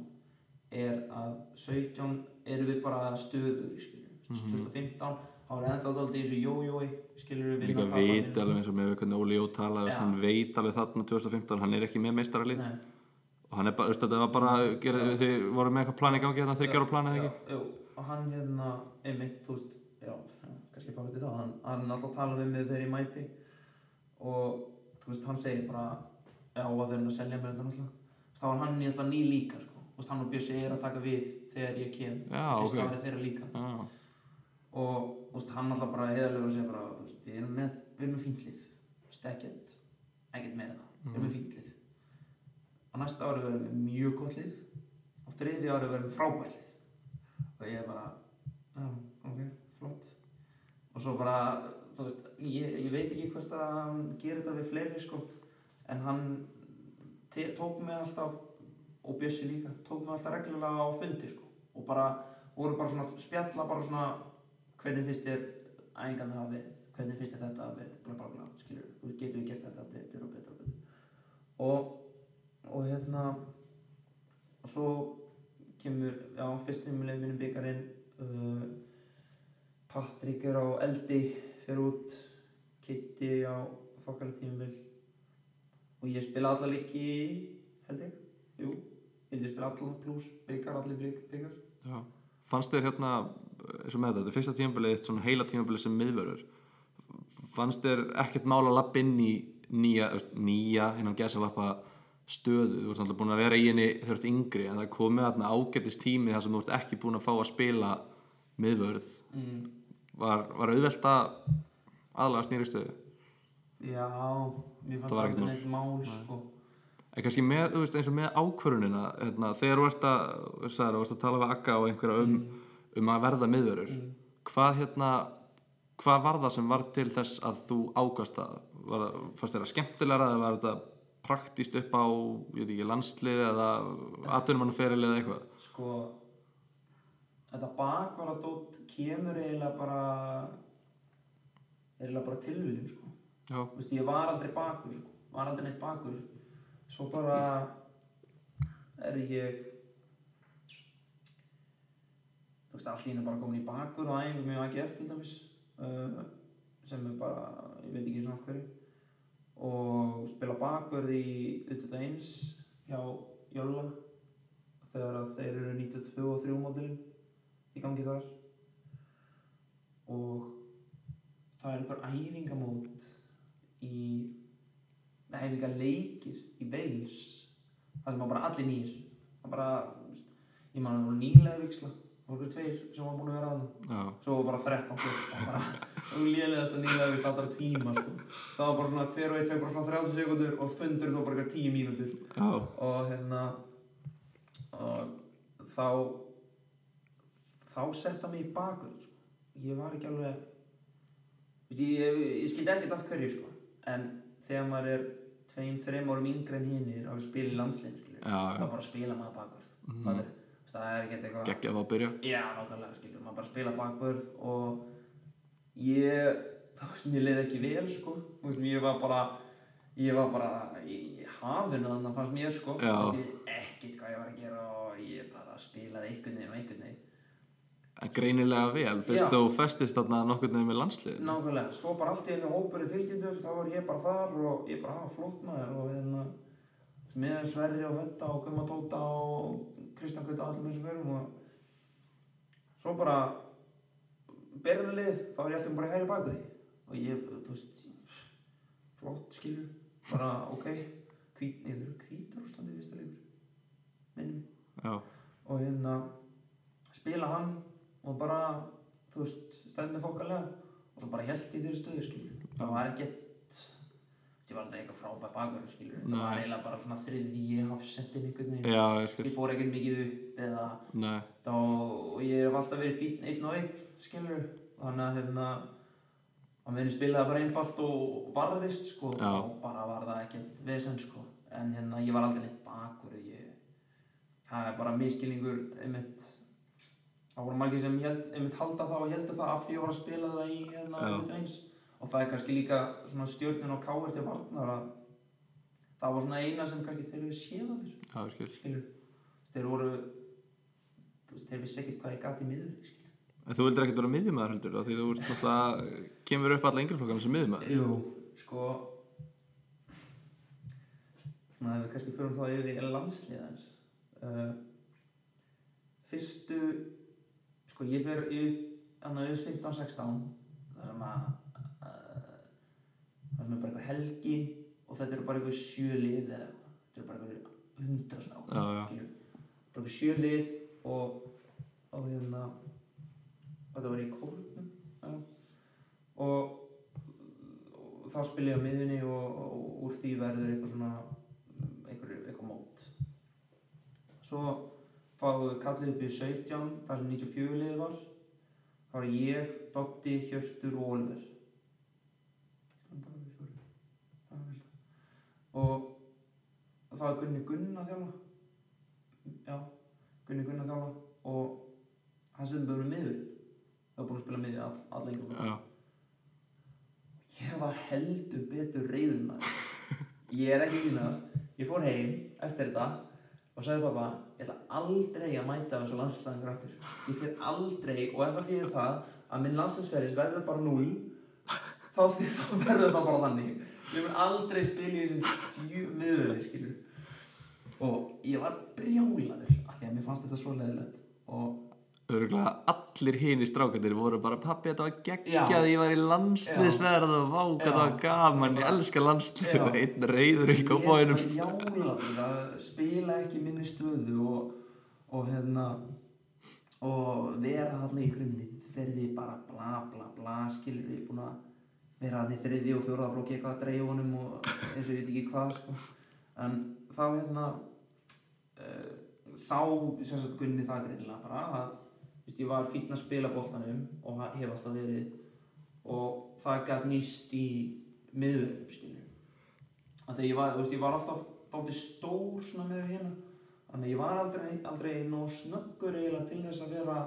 er að 17 erum við bara stöður skilur, Mhm. 2015 þá er ennþá dálítið í þessu jójói líka veit alveg eins og með hvernig Óli Jó talaði, Já. hann veit alveg þarna 2015, hann er ekki með meistaralið og hann er bara, þetta var bara, gerði, þið voru með eitthvað plan í gangi þetta þryggjar á planið Já, ekki? Jú, og hann hérna, einmitt, þú veist, já, já kannski fara til það, hann, hann alltaf talaði við mig þegar ég mæti og þú veist, hann segir bara, já, að þau erum að selja mér þetta náttúrulega, þá var hann alltaf ný líka, sko, þú veist, hann og Bjössi er að taka við þegar ég kem, ok. árið þeirra líka. Já, og, þú veist, hann alltaf bara heiðarlega og segir bara, þú veist, við erum með, við erum með fíntlið, þú veist, ekkert, ekkert meira það, við erum með fíntlið á næsta ári verðum við mjög gott lið. Á þriði ári verðum við frábært lið. Og ég er bara já, ok, flott og svo bara, þú veist ég, ég veit ekki hvort að hann gerir þetta við fleiri sko. En hann tók mig alltaf og Bjössi líka, tók mig alltaf reglulega á fundi sko. Og bara, voru bara svona spjalla bara svona hvernig finnst þér æfingan það hafa verið? Hvernig finnst þér þetta að verið, bla bla bla skilur, þú getum við gert þetta betur og betur og betur? Og og hérna og svo kemur, já, fyrst tímuleg minnum byggarinn uh, Patrik er á eldi fyrir út Kitty á þokkala tímubil og ég spila alla leiki held ég, jú ég spila alla pluss byggar, allir bygg- byggar já. Fannst þér hérna, eins og með þetta, þetta fyrsta tímabilið, eitt svona heila tímabilið sem miðvörur, fannst þér ekkert mál að lappa inn í nýja, nýja, innan gesalappa stöðu, þú ert alltaf búin að vera í henni þú ert yngri, en það komið þarna ágættis tími þar sem þú ert ekki búin að fá að spila miðvörð, mm. Var, var auðvelt að aðlaga snýri stöðu? já, mér fannst Það mál. neitt mál sko. En kannski með, veist, eins og með ákvörunina, hérna, þegar þú ert að, ert að tala við Akka og einhverja um, um að verða miðvörur, hvað hérna, hvað var það sem var til þess að þú ákvast það, fannst að skemmtilegra eða var þetta praktíst upp á, ég veit ekki, landslið eða atvinnumannuferil eða eitthvað? sko þetta bakvaradót kemur eiginlega bara eiginlega bara tilvíðin sko. Veist, ég var aldrei bakur sko. var aldrei neitt bakur svo bara er ég þú veist, allt í henni bara komin í bakur og æfum mjög ekki eftir uh, sem er bara, ég veit ekki svona af hverju og spila bakverð í 21 hjá Jóla þegar þeir eru 92 og 3 mótilin í gangi þar og það er einhver æfingamót í æfingaleikir í Wales það sem var bara allir nýr það bara, ég man að það voru nýlega viksla það voru tveir sem var búin að vera að það já, svo var bara 13 fyrst það var bara lélegast að nýlega viksla allra tíma sko. það var bara svona hver og einn fekk bara svona 30 sekundur og fundur þá bara eitthvað 10 mínútur. Já, og hérna og þá þá setta mig í bakur sko. Ég var ekki alveg Vist, ég, ég, ég skildi ekkert af hverju sko. en þegar maður er tveim, þreim árum yngre en hinnir og spila í landsliðin skilur, Já, já. þá bara spila maður bakvörð mm. það er ekkert eitthvað geggja það að byrja Já, nákvæmlega, skilur, maður bara spila bakvörð og ég, þú veist, mér leiði ekki vel, sko, veist, ég var bara, ég var bara í hafinu þannig að fannst mér, sko, veist, ekkert hvað ég var að gera og ég bara spilaði einhvern veginn og einhvern veginn. Greinilega vel, fyrst þú festist þarna nokkurn veginn með landsliðinu. Nákvæmlega, svo bara allt í einu hópurinn tilkynntur, þá var ég bara þar og ég bara hafa flott maður. Og hérna, með Sverri og Hötta og Gumma Tóta og Kristján Gauta og allir með þessum verum og svo bara berðanlið, þá var ég alltaf bara hægri bakur og ég, þú veist flott skilur, bara ok hvít, ég þurfa hvítar Úslandi fyrsta leikur minnum Já, og hérna spila hann og bara þú veist, stæði mig þokkalega og svo bara held ég þeirri stöðu skilur það var ekkert ég var alltaf eitthvað frábæð bakur skilur það Nei. var eiginlega bara svona þriðji hafsendin einhvern veginn. Já, ég skil. Ég fór ekkert mikið upp eða Nei, þá, og ég hef alltaf verið fín einn og einn skilur þannig að hérna að meðin spilaði bara einfalt og varðist sko Já. og bara var það ekkert vesen sko. En hérna ég var aldrei neitt bakur ég, það er bara miskilningur einmitt það voru margir sem held, einmitt halda það og heldur það af því ég var að spila það í hérna Já. 21 og það er kannski líka svona stjórnun og káver til varnar að það var svona eina sem kannski þeir eru séð af mér já, ég skil. Skilur þeir voru þeir vissi ekkert hvað ég gati í miður En þú vildir ekkert vera miðjumæður heldur af því þú ert náttúrulega kemur upp alla yngri flokkana sem miðjumæður Jú, sko svona ef við kannski förum þá yfir í landsliðans uh, fyrstu sko ég fer yfir annað yfir 15-16 þar sem að uh, þar sem er bara eitthvað helgi og þetta eru bara eitthvað sjölið eða þetta eru bara eitthvað hundra svona skilur. bara eitthvað sjölið og og hérna þetta var í kórnum já. og, og þá spila ég á miðunni og, og úr því verður eitthvað svona eitthvað, eitthvað mót svo við kallið upp í 17 þar sem 94 liðið var. Þá var ég, Dotti, Hjörtur og Oliver. Og það var Gunni Gunna þjálfa. Já, Gunni Gunna þjálfa. Og hann sem bara miður það var búinn að spila miður all, all lengur Já, ég var heldur betur maður. Ég er ekki kynast ég fór heim eftir þetta og sagði pappa ég ætla aldrei að mæta þessu landslæðingur aftur. Ég fyrir aldrei og ef það fyrir það að minn landslæðsferðis verður bara 0 þá, verður það bara þannig. Ég mun aldrei spila í þessum djú miðurleik skilur og ég var brjálaður af því að mér fannst þetta svo leðilegt og örgulega allir hini strákandir voru bara pappi þetta var geggjað ég var í landsliðsverð og vá hvað það var gaman, ég elska landslið og einn reyður í kópáinum Ég var brjálaður að spila ekki í minni stöðu og, og hérna og vera þarna í ykkur miðverði bara bla bla bla skilur við búin að vera þarna í þriði og fjóraða flokki eitthvað að dreif honum og eins og ég veit ekki hvað sko. en þá hérna uh, sá sagt Gunni það greinilega bara að veist, ég var fínn að spila boltanum og hef alltaf verið og það gætt nýst í miðverðum skilur að þegar ég var, veist, ég var alltaf dálítið stór svona með hérna. Þannig að ég var aldrei, aldrei nóg snöggur eiginlega til þess að vera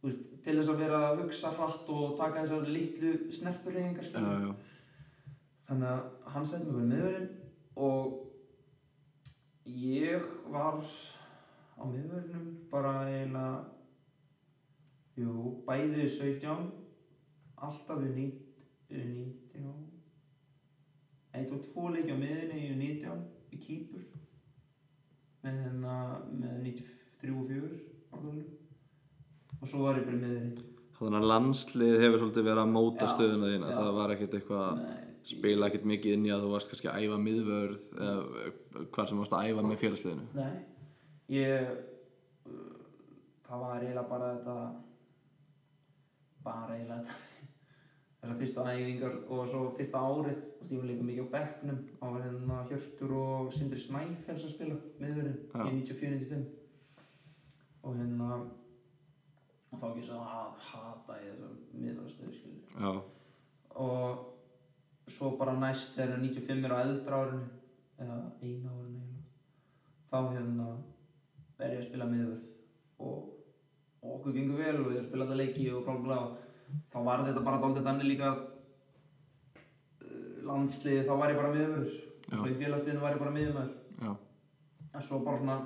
þú veist, til þess að vera að hugsa hratt og taka þessar litlu snerpureyðingar já, skilur já, þannig að hann setti mig bara miðverðin og ég var á miðverðinum bara eiginlega jú, bæði 17 alltaf við 19 eitt og tvo leiki á miðinni í 19 í kýpur með hérna með 93 og 4 árðunum og svo var ég bara miðinni Þannig að landslið hefur svolítið verið að móta stöðuna þína, já. það var ekkert eitthvað spila ekkert mikið inn í að þú varst kannski að æfa miðvörð eða hvað sem varst að æfa með félagsliðinu Nei, ég uh, það var eiginlega bara þetta bara eiginlega þetta þessar fyrstu æfingar og svo fyrsta árið. Veist, ég var líka mikið á bekknum. Á hérna Hjörtur og Sindri Snæfells að spila miðverðin Já. í 94-95 og hérna og þá ekki svo að hata ég þessar miðverðarstöðu skilur Já, og svo bara næst er 95 er á eldra árinu eða eina árinu þá hérna er ég að spila miðvörð og, og okkur gengur vel og ég er að spila þetta leiki og blá blá þá var þetta bara dálítið þannig líka uh, landsliði þá var ég bara miðvörður. Og svo í félagsliðinu var ég bara miðvörður já, en svo bara svona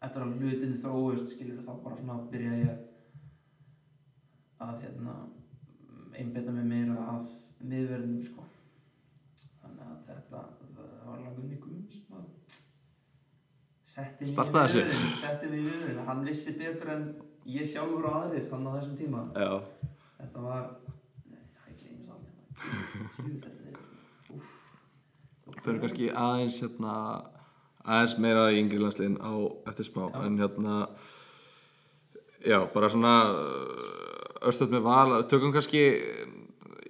eftir að hlutinni þróust skilur þá bara svona byrja ég að hérna einbetta mig meira að miðverðinum sko. Þannig að þetta var Guðum sem að Startaði þessu? setti mig í miðverðin hann vissi betur en ég sjálfur og aðrir þannig á þessum tíma. Já, þetta var það er- úff. fyrir kannski aðeins hérna aðeins meira í yngri landsliðin á eftir smá Já. en hérna já, bara svona östöð með val, tökum kannski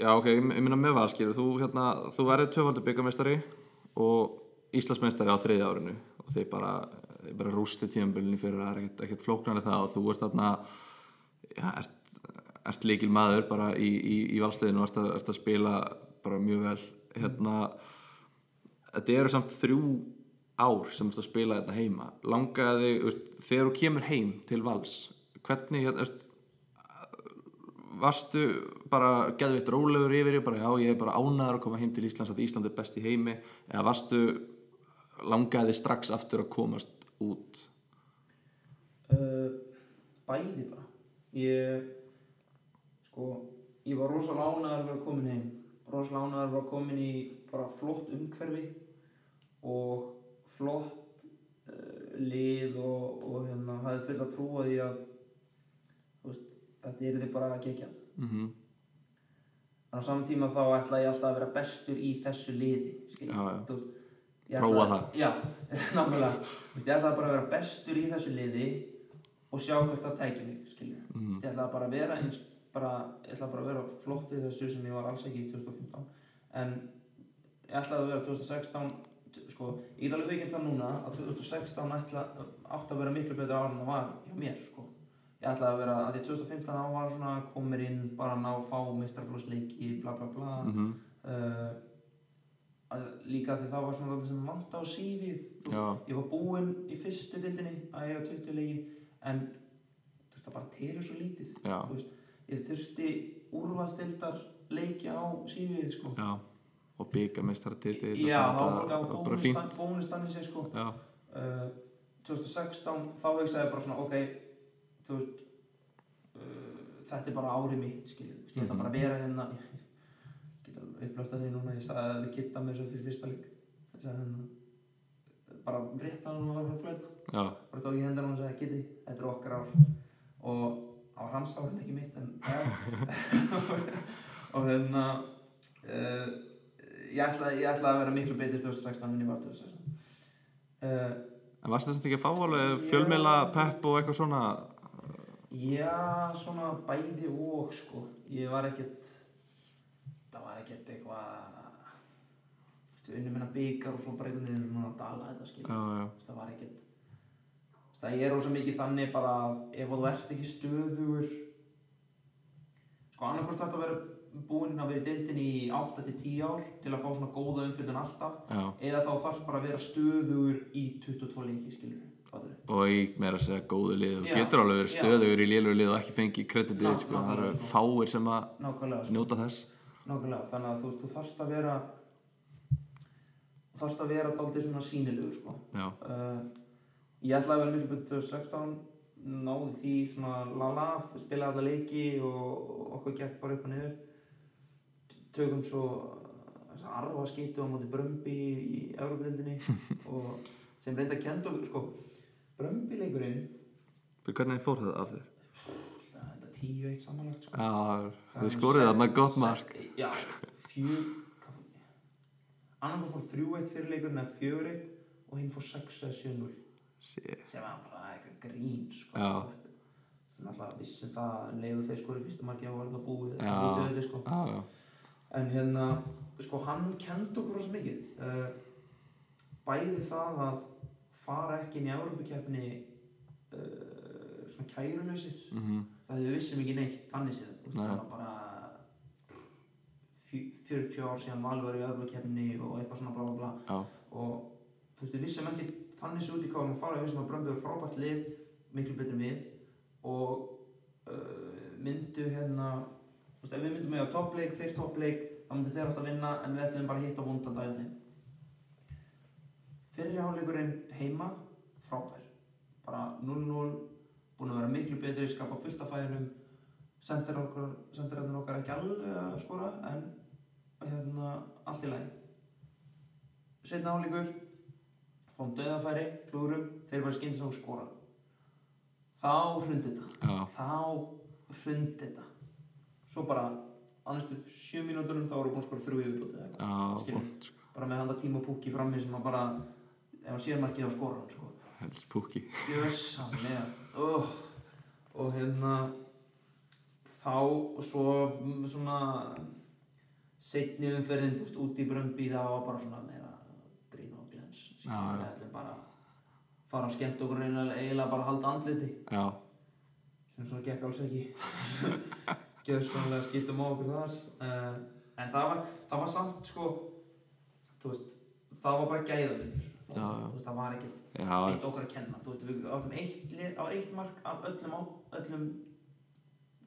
já ok, ég minna með val skilur þú hérna, þú verður tvöfaldur byggamestari og Íslandsmeistari á þriðja árinu og þeir bara, bara rústi tíðanbölinni fyrir að það er ekkert, flóknarlega það og þú ert þarna já, ert, ert líkil maður bara í, í, í valsliðinu og ert ert að spila bara mjög vel. Hérna þetta eru samt þrjú ár sem ert að spila þetta heima. Langaði, þegar þú kemur heim til vals, hvernig hérna, varstu bara geðvitt rólegur yfir bara já, ég er bara ánæður að koma heim til Íslands að Ísland er best í heimi. Eða varstu langaði strax aftur að komast út Uh, bæði bara ég sko ég var rosalega ánægður að vera komin heim rosalega ánægður að vera komin í bara flott umhverfi og flott uh, lið og, og hérna hafði full að trúa því að veist, þetta er þið bara að gegja mm -hmm. en á saman tíma þá ætla ég alltaf að vera bestur í þessu liði. Já, já. Þú Prófa ætla- það. já, nákvæmlega ég ætla bara að vera bestur í þessu liði og sjá hvert það tækja mig skilur. Mhm. ég ætla bara að vera eins bara, ég ætla bara að vera flott í þessu sem ég var alls ekki í 2015 en ég ætla að vera 2016 t- sko, ég get alveg veikinn það núna að 2016 ætla, átti að vera miklu betra ár en það var hjá mér sko. ég ætla að vera, að því 2015 þá var svona komir inn, bara ná að fá meistarflóðsleiki, bla bla bla Mm uh, að, líka því það var svona þetta sem vant á sífið. Ég var búinn í fyrstu dildinni að eiga 20 leiki en þú veist það bara telur svo lítið. Veist, ég þurfti úrvalstildar leiki á sífið sko. já, og byggamestara titil já, þá bara, var bara fínt. bónustanni sér sko. uh, 2016 þá hugsaði ég bara svona ok veist uh, þetta er bara árið mitt ég ætla Mhm. bara að vera hérna upplöst að því núna. Ég sagði að við kitta mér svo fyrir fyrsta leik. Ég sagði hérna bara rétt að hann var að flöta já, bara tók ég hendur hann og sagði Kitty, þetta er okkar ár. Og á hans ár en ekki mitt en og hérna uh, ég ætlaði ég ætla að vera miklu betur 2016 en ég var 2016 uh, en varstu þetta ekki að fá alveg fjölmiðla, pepp og eitthvað svona? Já, svona bæði og sko, ég var ekkert það var ekkert eitthvað unni minna byggar og svo bara einhvern veginn svona að dala þetta já, já, það var ekkert það er ósað mikið þannig bara að ef þú ert ekki stöðugur sko annarkvort þarf að vera búinn að vera í deildinni í 8-10 ár til að fá svona góða umfjöldun alltaf já, eða þá þarf bara að vera stöðugur í 22 leiki skilur og í meira að segja góðu lið og Já, getur alveg verið já. stöðugur í lélugu lið og ekki fengið kreditið sko. það eru fáir sem að nákvæmlega sko. njóta þess nákvæmlega, þannig að þú veist, þú þarft að vera þú þarft að vera daldið svona sínilegur sko. uh, ég ætlaði vel betur 2016 náði því svona la-la spilaði alla leiki og, okkur gekk bara upp og niður tökum svo arfa skýtu á móti Brömbi í Európa-dildinni og sem reynda að kenda okkur sko, Brömbi leikurinn hvernig fór það af þér? Þetta 10-1 samanlagt sko. já, þið skorið þarna gott mark já, fjör annan fór 3-1 fyrir leikurinn eða 4-1 og hinn fór 6 eða 7-0 Shit. sem var bara eitthvað grín sko. Þannig að vissum það leiðu þeir skori fyrsta marki á var það búið velli, sko. já, já, en hérna sko hann kend okkur rosa mikið uh, bæði það að fara ekki inn í Európa-keppni uh, svona kærulausir mhm, það við vissum ekki neitt þannig séð Nei. það var bara fjö- 40 ár síðan Val var í Európa-keppni og eitthvað svona bla bla bla. Já, og þú veist við vissum ekki þannig svo út í hvað við varum að fara. Við vissum að Brömbi var frábært lið miklu betur við. Og uh, myndu hérna þú veist ef við myndum með á toppleik þeir toppleik þá myndu þeir alltaf vinna en við ætlum bara að hitta þeim fyrri hálfleikurinn heima frábær. Bara 0-0 búin að vera miklu betri skapa fullt af færum. Sendir okkar sendirarnir okkar ekki alveg að skora en hérna allt í lagi. Setna hálfleikur fáum döðafæri, klúrum þeir var skynnt sem skora. Þá hrundi þetta. Já, þá hrundi þetta. Svo bara á næstu sjö mínútunum þá voru búin að skora þrjú yfirbúti vont, sko. bara með handa tíma púki frammi sem að bara ef hann sér markið á skora sko. helst púki Gjössamlega oh. og hérna þá og svo mm, svona setni umferðin þú veist, út í Brömbi það var bara svona meira grín og glens já. við ætlum bara fara að skemmt okkur reyna eiginlega bara að halda andliti já, sem svo gekk alls ekki gjössamlega skiptum á okkur þar uh, en það var, það var samt sko þú veist það var bara gæðavinnur. Þú veist það var ekki eitt okkar að kenna. Þú veist, við áttum eitt, lið- var eitt mark af öllum, á, öllum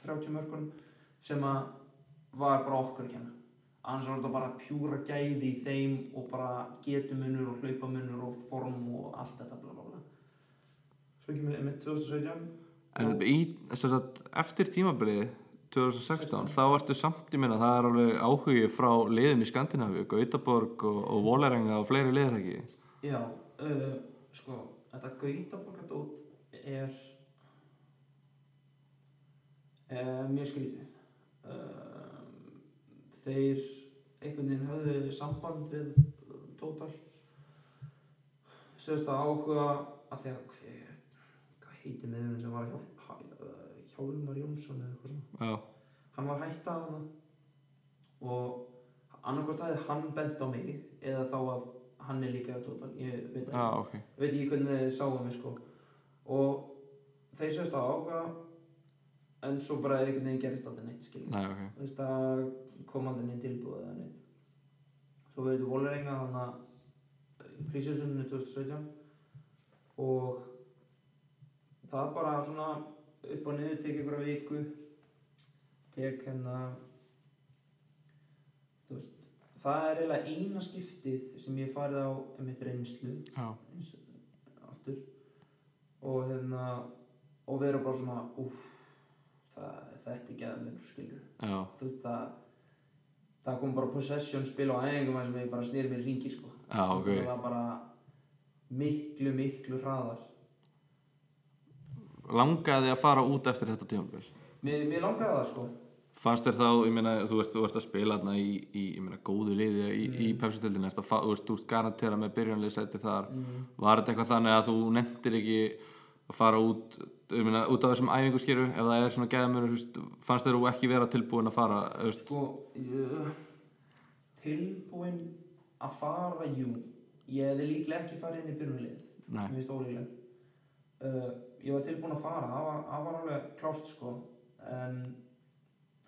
30 mörkunum sem að var bara okkur að kenna. Annars var þetta bara pjúra gæði í þeim og bara getumunur og hlaupamunur og form og allt þetta bla bla bla. Svo ekki með, með 2017 en í, sagt, eftir tímabilið 2016, þá ertu samt í minna, það er alveg áhugi frá liðum í Skandinavíu, Gautaborg og, og Vólerenga og fleiri liðir ekki Já, uh, sko, þetta Gautaborgadót er er mjög skrítið. Uh, þeir einhvern veginn höfðu samband við Total sögust að áhuga að því að hver, hvað heiti meðurinn sem var hjál, Hjálmar Jónsson eða eitthvað svona? Já, hann var hætt að hana og annarkvæmt aðeins hann bent á mig eða þá að hann er líka á Total, ég veit ekki. Já, ok. Ég veit ekki hvernig þeir sáu mig sko. Og þeir sögst á áhuga en svo bara er einhvern veginn gerist aldrei neitt skiljum Nei, ok, þú veist það kom aldrei neitt tilbúið eða neitt. Svo veitum Vólerenga hann að prísjössunni 2017 og það bara svona upp og niður tekið einhverja viku tek hérna þú veist það er eiginlega eina skiptið sem ég farið á einmitt reynslu já, eins aftur. Og hérna og vera bara svona uff það, þetta er geðmennur skilur þú veist það það kom bara possession spil á æfingum þar sem ég bara snýr mér í ringi sko. Já, Þú ok. veist, það var bara miklu miklu hraðar. Langaði að fara út eftir þetta tímabil? Mér, mér langaði það sko Fannst þér þá, ég meina, þú ert, þú ert að spila þarna í, í, ég meina, góðu liði í, í Pepsi-tildinni, þú ert, ert garantera með byrjunliðsæti þar. Mm. Var þetta eitthvað þannig að þú nefndir ekki að fara út, ég meina, út af þessum æfinguskýru ef það er svona geðamur, fannst þér þú ekki vera tilbúin að fara, sko ég, tilbúinn að fara jú. Ég hefði líklega ekki farið inn í byrjunlið nei, mér finnst ólíklegt. Uh, ég var tilbúinn að fara það var, það var alveg klárt sko. En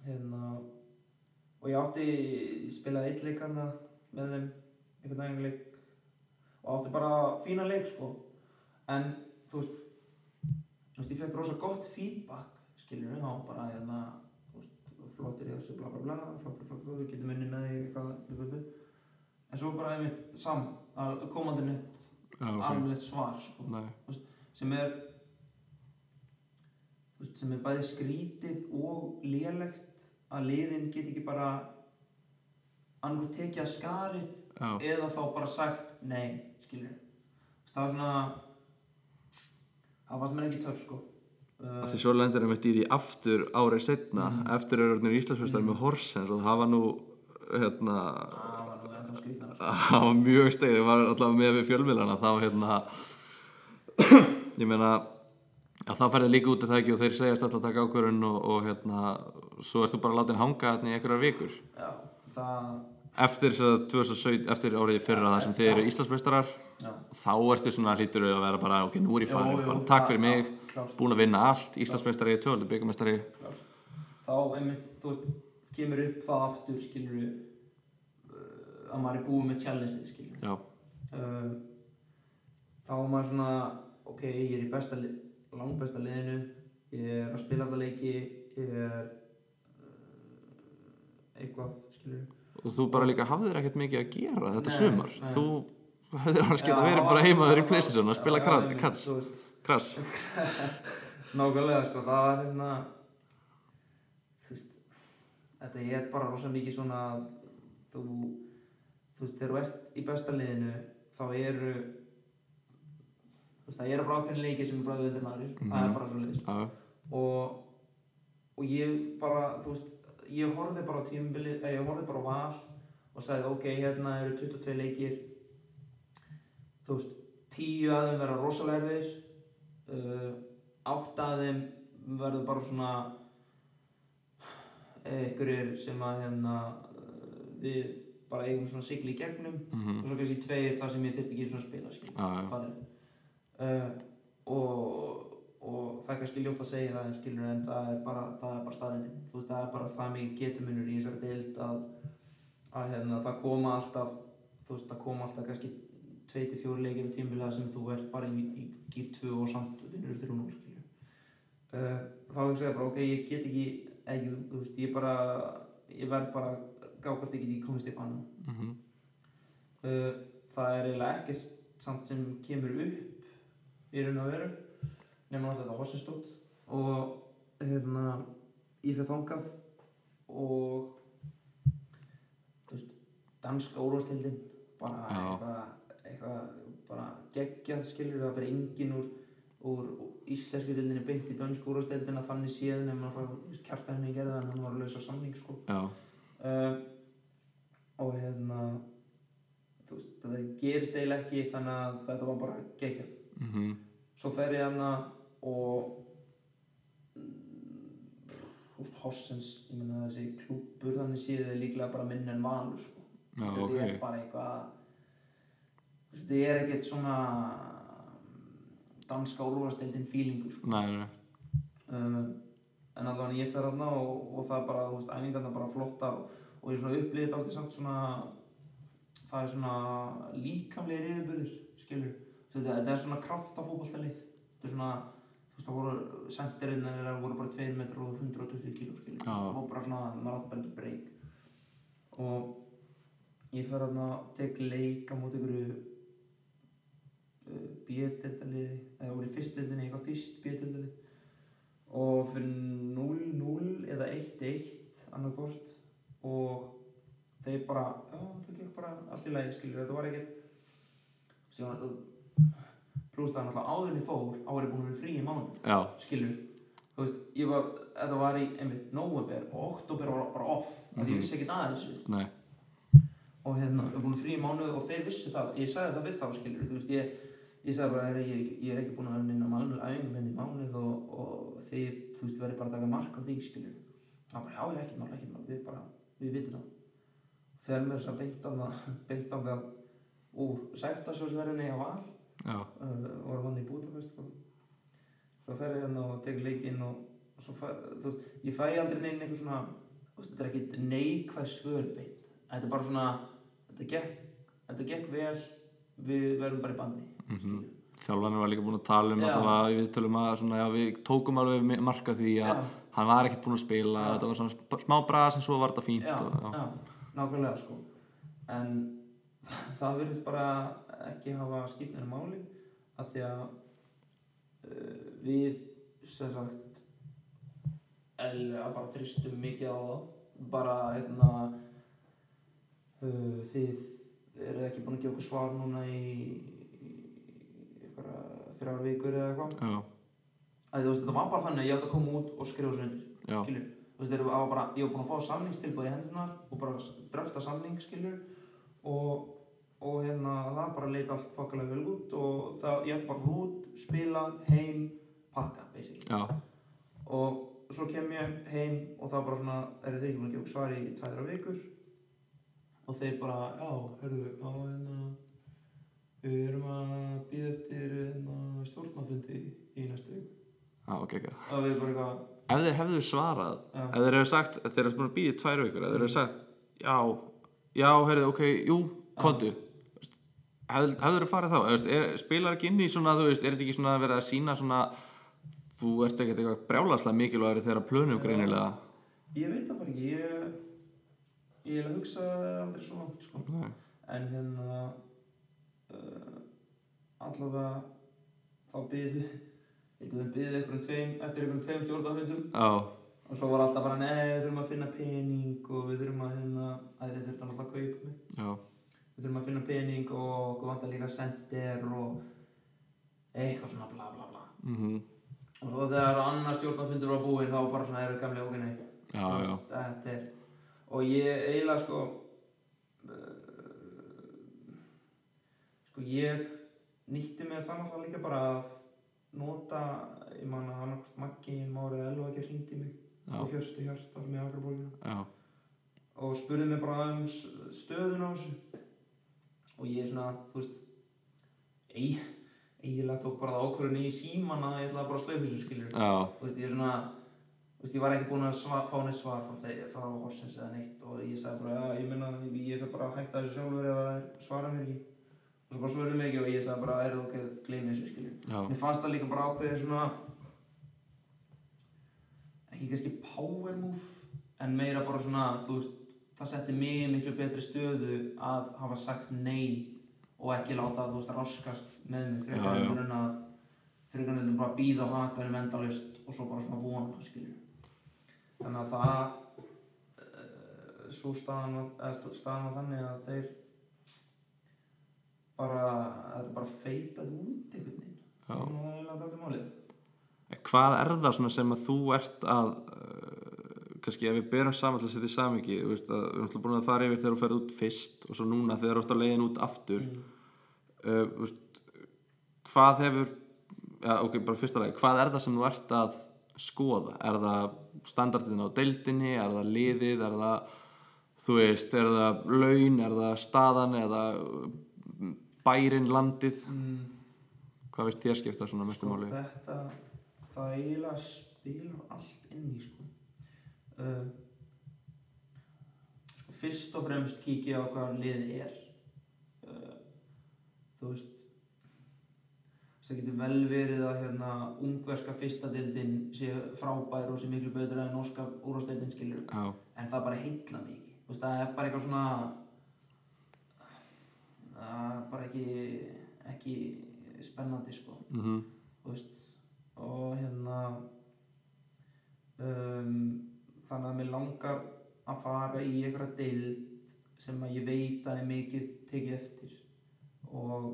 hérna og ég átti ég spilaði eitt leik hana með þeim einhvern veginn leik og átti bara fína leik sko en þú þú veist þú veist, ég fekk rosa gott feedback skilur við, þá bara hérna þú veist, flottir í þessu, bla bla bla flottir, flottir, flottir, getur munni með þig eitthvað, bu, bu, bu. en svo bara einmitt sam, að koma aldrei neitt Já, ok. alveg svar sko, Nei. sem er þú veist, sem er bæði skrítið og lélegt að liðin get ekki bara annað tekið að skarið Já. eða þá bara sagt nei, skilur það var svona það fannst mér ekki töff sko uh, Því svo lendir hann mitt í því aftur árið setna Mhm. eftir örurnir Íslandsfjöstar með Horsens og það var nú hérna það var sko. það var mjög stegið, það var allavega með við fjölmiðlana þá hérna ég meina að það færði líka út af það ekki og þeir segjast alltaf að taka ákvörun og, og hérna svo erst þú bara látin hanga hérna í einhverjar vikur. Já, það eftir, þess að 2017, eftir árið fyrra það sem þið eru Íslandsmeistarar já, þá ertu svona hlýtur að vera bara ok, nú er ég farin, Jú, jú, bara takk fyrir já, mig já, klárt. búin að vinna allt, Íslandsmeistari, töldu byggamestari þá einmitt, þú veist, kemur upp það aftur skilur uh, að maður er búið með challenge skilur já, uh, þá er maður svona ok, ég er í besta li- langbesta liðinu ég er að spila alltaf leiki ég er uh, eitthvað, skilur og þú bara líka hafðir ekkert mikið að gera þetta Nei, sumar. nei. þú hefðir alveg geta verið bara heimaður í Playstation að spila kra- kats, þú veist, krass nákvæmlega sko, það var hérna þú veist þetta er bara rosa mikið svona að þú þú veist, þegar þú ert í besta liðinu þá eru veist, það eru bara ákveðin leikir sem er bara auðvitað aðrir, það er bara svo leiðist já, og, og ég bara, þú veist, ég horfði bara á tímabilið, eða ég horfði bara á val og sagði, ok, hérna eru 22 leikir. Þú veist, 10 af þeim verða rosalega erfir uh, 8 af þeim verður bara svona einhverjir sem að hérna uh, við bara eigum svona sigli í gegnum mhm, og svo kannski tveir þar sem ég þurfti ekki svona að spila skilur, Já, já. farin uh, og, og það er kannski ljótt að segja það en skilur en það er bara, það er bara staðrindin þú veist það er bara það mikið getumunur í þessari deild að, að hérna, það koma alltaf þú veist það koma alltaf kannski 2-4 leikir á tímbil það sem þú ert bara í, í gýr 2 og samt vinnur 3-0 skilur uh, þá hugsa ég bara ok ég get ekki ekki, þú veist ég bara ég verð bara gá hvort ég get ekki komist eitthvað annað. Mhm, uh, það er eiginlega ekkert samt sem kemur upp í raun og veru nema náttúrulega þetta hossistótt. Og hérna ég fyrir þangað og þú veist danska úrvastildin bara Já. eitthvað eitthvað bara geggjað skilur það fyrir engin úr úr íslensku dildinni beint í dönsku úrvastildina þannig séð nema náttúrulega kjartan henni gerði það en hann var að lausa samning sko. Uh, og hérna þú veist, þetta gerist eiginlega ekki þannig að þetta var bara geggjað. Mhm, svo fer ég hana og veist, Horsens ég meina þessi klúbbur þannig séð er líklega bara minna en vanur sko. Já, þetta ok. er bara eitthvað þetta er ekkert svona danska úrvasteldin feelingur sko. nei, nei, um, en allavega ég fer þarna og, og það er bara, þú veist, æfingarna bara flottar og, og ég svona upplýðið aldrei samt svona það er svona líkamlegir yfirbyrðir skilur, þetta er svona kraftafókbaltalið þetta er svona, þú veist, það voru sendirinn eða voru bara 2 metrar og 120 kíló það voru bara svona maður átt bara ekki breyk. Og ég fer þarna tek leik á móti ykkur uh, B-deltaliði eða voru í fyrstdeldinni eitthvað fyrst B-deltalið og fyrir 0-0 eða 1-1 annarkort og þeir bara, já það gekk bara allt í lagi skilur, þetta var ekkert. Síðan pluss það er náttúrulega áðurinn ég fór á ég búin að vera frí í mánu já, skilur, þú veist, ég var þetta var í, einmitt, november og oktober var bara off, mm Mhm. ég vissi ekki aðeins nei, og hérna, ég var búin að frí í mánuð og þeir vissu það, ég sagði það við þá skilur, þú veist, ég, ég sagði bara, "Herra, ég, ég er ekki búin að vera inn á malmölu æfingum henni í mánuð og, og þið, þú veist, verður bara að taka mark á því, skilur. Það bara, já, ekki mál, ekki mál, við bara, við vitum það. Þegar mér þess að beint á það beint á það úr sæktasjósverðinni á val já, uh, vorum hann í Budapest og svo fer ég hérna og tek leikinn og svo fæ, þú veist, ég fæ aldrei neinn eitthvað svona, þetta er ekkit neikvæð svör beint, þetta er bara svona þetta gekk, þetta gekk vel við verðum bara í bandi Mhm. skilju. þjálfarnir var líka búin að tala um Já. að var, við tölum að svona, já, við tókum alveg marka því að Já. hann var ekkert búin að spila þetta var svona smá bras en svo var þetta fínt og, já. nákvæmlega sko en það virðist bara ekki hafa skipnir máli af því að uh, við sem sagt eðlilega bara þristum mikið á það bara hérna uh, þið eru ekki búin að gefa okkur svar núna í, í þrjár vikur eða eitthvað. Að þetta var bara þannig að ég átti að koma út og skrifa svo undir var bara, ég var búinn að fá samningstilbúð í hendunar og bara dröfta samning, skilur og, og hérna, það bara leit allt þokkalega vel út og það, ég ætti bara út, spila, heim pakka, basically. Já, og svo kem ég heim og það bara svona, eru þeir ekki búin að gefa svar í tvæðra vikur? Og þeir bara, já, hörðu, á hérna við erum að býða eftir hérna, stjórnafundi í næstu viku. Já, ok, ok. Og við bara eitthvað, Ef þeir hefðu svarað, Já. ef þeir hefðu sagt ef þeir hefðu búin að býða í tvær vikur, ef þeir hefðu sagt já, já, heyrðu, ok, jú, kontu hefðu þeir farið þá, er, spilar ekki inn í svona, þú veist, er þetta ekki svona verið að sína svona þú ert ekkert eitthvað brjálaslega mikilvægri þegar að plönum greinilega Ég veit það bara ekki, ég, ég er að hugsa aldrei svo langt sko. En hérna, uh, allavega þá byði, eitthvað þeim byði einhverjum tveim, eftir einhverjum tveim stjórnafundum Já, og svo var alltaf bara, nei, við þurfum að finna pening og við þurfum að hérna, að þeir þurfum alltaf að kaupa mig. já, Við þurfum að finna pening og okkur vantar líka sendir og eitthvað svona bla bla bla. mhm, Og svo þegar annar stjórnafundur var búinn þá bara svona, erum við gamlega okkur þetta er og ég eiginlega sko uh, sko ég nýtti mér það náttúrulega líka bara að nota ég man að annarkvæmt Maggi Mári Elva ekki hringdi mig Já. og hjörstu hjört þar með já, og spurði mig bara um s- stöðuna á þessu og ég svona, þú veist eig, eiginlega tók bara það ákvörðun í síman að ég ætlaði bara að slaufa þessu skilur já, þú veist, ég er svona þú veist, ég var ekki búinn að sva, fá neitt svar frá, Horsens eða neitt og ég sagði bara, já, ég minna, ég, fyrir bara að hætta þessu sjálfur eða svara mér ekki. Og svo bara svöruðu mig ekki og ég sagði bara, er það ok, gleymi þessu, skilju já, mér fannst það líka bara ákveðið svona ekki kannski power move en meira bara svona, þú veist það setti mig miklu betri stöðu að hafa sagt nei og ekki láta, þú veist, raskast með mig frekar en að frekar en bara býða á hakanum endalaust og svo bara svona vona, skilju þannig að það uh, svo staðan var, stó- staðan var þannig að þeir bara, þetta bara feitað út einhvern veginn. Já. það er dálítið málið. Hvað er það sem að þú ert að uh, kannski ef við berum saman til að setja í samingi við erum alltaf búin að fara yfir þegar þú ferð út fyrst og svo núna þegar þú ert á leiðin út aftur. Mm. uh, veist, hvað hefur ja, ok, bara fyrsta lagi, hvað er það sem þú ert að skoða, er það standardin á deildinni, er það liðið? Er það, þú veist er það laun, er það staðan? Er það uh, bærin landið, Mm. hvað veist þér skipta svona mestu Sko, máli? þetta það eiginlega spilar allt inn í sko. Uh, sko fyrst og fremst kíkja á hvað liðið er. Uh, þú veist það getur vel verið að hérna ungverska fyrsta deildin sé frábær og sé miklu betur en norska úrvarsdeildin skilur Já, en það bara ekki. Þú veist, það er bara eitthvað svona það er bara ekki ekki spennandi sko. Mhm, þú veist og hérna um, þannig að mér langar að fara í einhverja deild sem að ég veit að er mikið tekið eftir. Og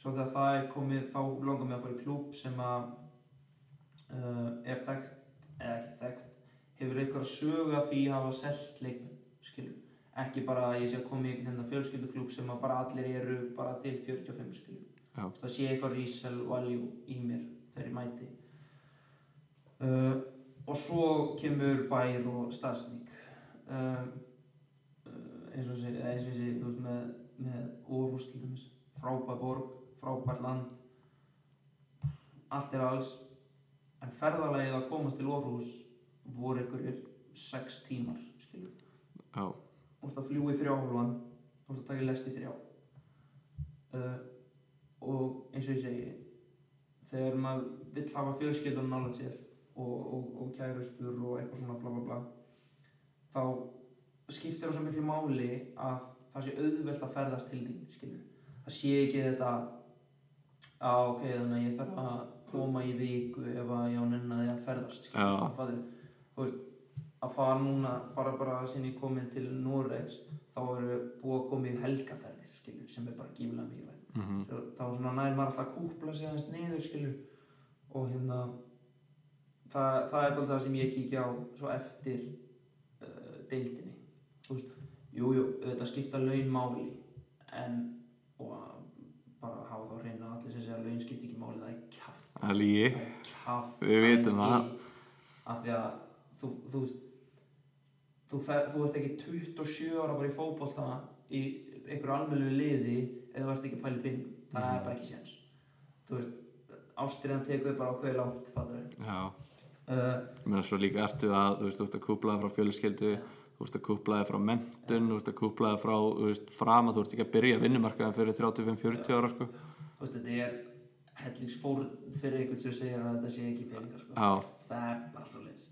svo þegar það er komið þá langar mér að fara í klúb sem að uh, er þekkt eða ekki þekkt hefur eitthvað sögu af því að hafa selt leikmenn skilur ekki bara að ég sé að koma í einhvern fjölskylduklúb sem að bara allir eru bara til 45 skilur það sé eitthvað resell value í mér þegar ég mæti. Uh, og svo kemur bær og staðsning uh, uh, eins og eða eins og sé þú veist með, með Orhus til dæmis. Frábær borg, frábært land. Allt er alls. En ferðalagið að komast til Orhus voru einhverjir sex tímar skilur já, þú ert að fljúa í þrjá hálfan þú ert að taka lest í þrjá. Uh, og eins og ég segi þegar maður vill hafa fjölskyldan nálega sér og, og, og kærustur og eitthvað svona bla bla bla þá skiptir það svo miklu máli að það sé auðvelt að ferðast til þín skilur. það sé ekki þetta að ok, þannig að ég þarf að koma í viku ef að ég á nennaði að ferðast skilur. Þú veist, að fara núna bara bara sinni ég komin til Noregs þá eru búið að koma í helgaferðir skilur, sem er bara gífilega mikilvægt mm -hmm. Þá svona nær maður alltaf að kúpla sig aðeins niður skilur og hérna það, það er alltaf það sem ég kíkja á svo eftir uh, deildinni. Veist, jú, jú, þetta skipta laun máli en og bara hafa þá hreina að allir sem segja að laun skipta ekki máli, það er kjaft. Það er kjaft. Við vitum það. af því að þú, þú veist þú, fer, þú ert ekki 27 ára bara í fótbolta í einhverju almennilegu liði eða þú ert ekki í penning það Mhm. er bara ekki séns. Þú veist, ástriðan tekur bara ákveði langt fattar við já, ég meina svo líka ertu að þú veist, þú ert að kúplaði frá fjölskyldu þú ert að kúplaði frá mentun þú ert að kúplaði frá, þú veist, fram að þú ert ekki að byrja vinnumarkaðan fyrir 35-40 ára sko. þú veist, þetta er hellingsfór fyrir einhvern sem segir að þetta sé ekki peningar sko. það er bara svo leiðis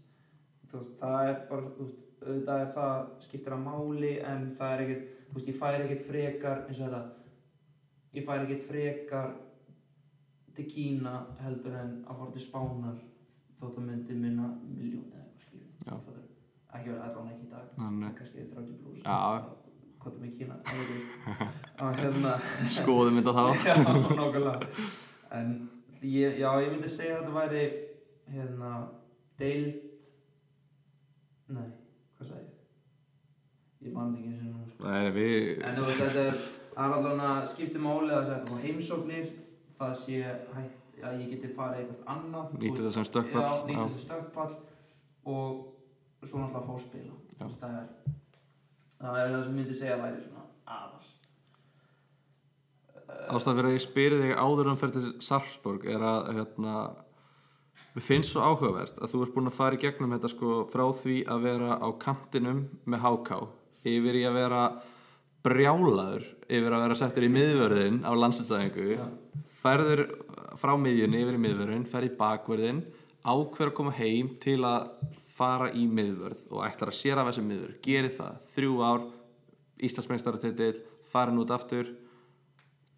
það er bara, þú veist, auðvitað er það skiptir að máli en það er ekkert, þú veist, ég fær ekkert frekar eins og þetta ég fær ekkert frekar til Kína heldur en að fara til Spánar þótt að myndi minna miljón eða eitthvað Já. Fattar þú? ekki verið allan ekki í dag kannski 30 pluss hvað er með Kína það hérna skoðum þetta þá. Já, nákvæmlega. En ég, já, ég myndi segja að þetta væri hérna deild nei, hvað sagði ég? Ég þetta ekki eins og nú það er við en þetta er það er allavega að skipta máli að þetta var heimsóknir það sé hægt að ég geti farið eitthvað annað nýtti þetta sem stökkpall. Já, nýta þessi stökkpall og svo náttúrulega að spila. Það er það er það sem myndi segja að væri svona aðal. Ástæðan fyrir að ég spyrir þig áður en fyrir Sarpsborg er að hérna, við finnst svo áhugavert að þú ert búin að fara í gegnum þetta sko frá því að vera á kantinum með háká yfir í að vera brjálaður yfir að vera settur í miðvörðin á landsinsæðingu Já. Færður frá miðjunni yfir í miðvörðin færð í bakvörðin ákveður að koma heim til að fara í miðvörð og ætlar að sér af þessi miðvörð gerir það, þrjú ár Íslandsmeistaratitil, farin út aftur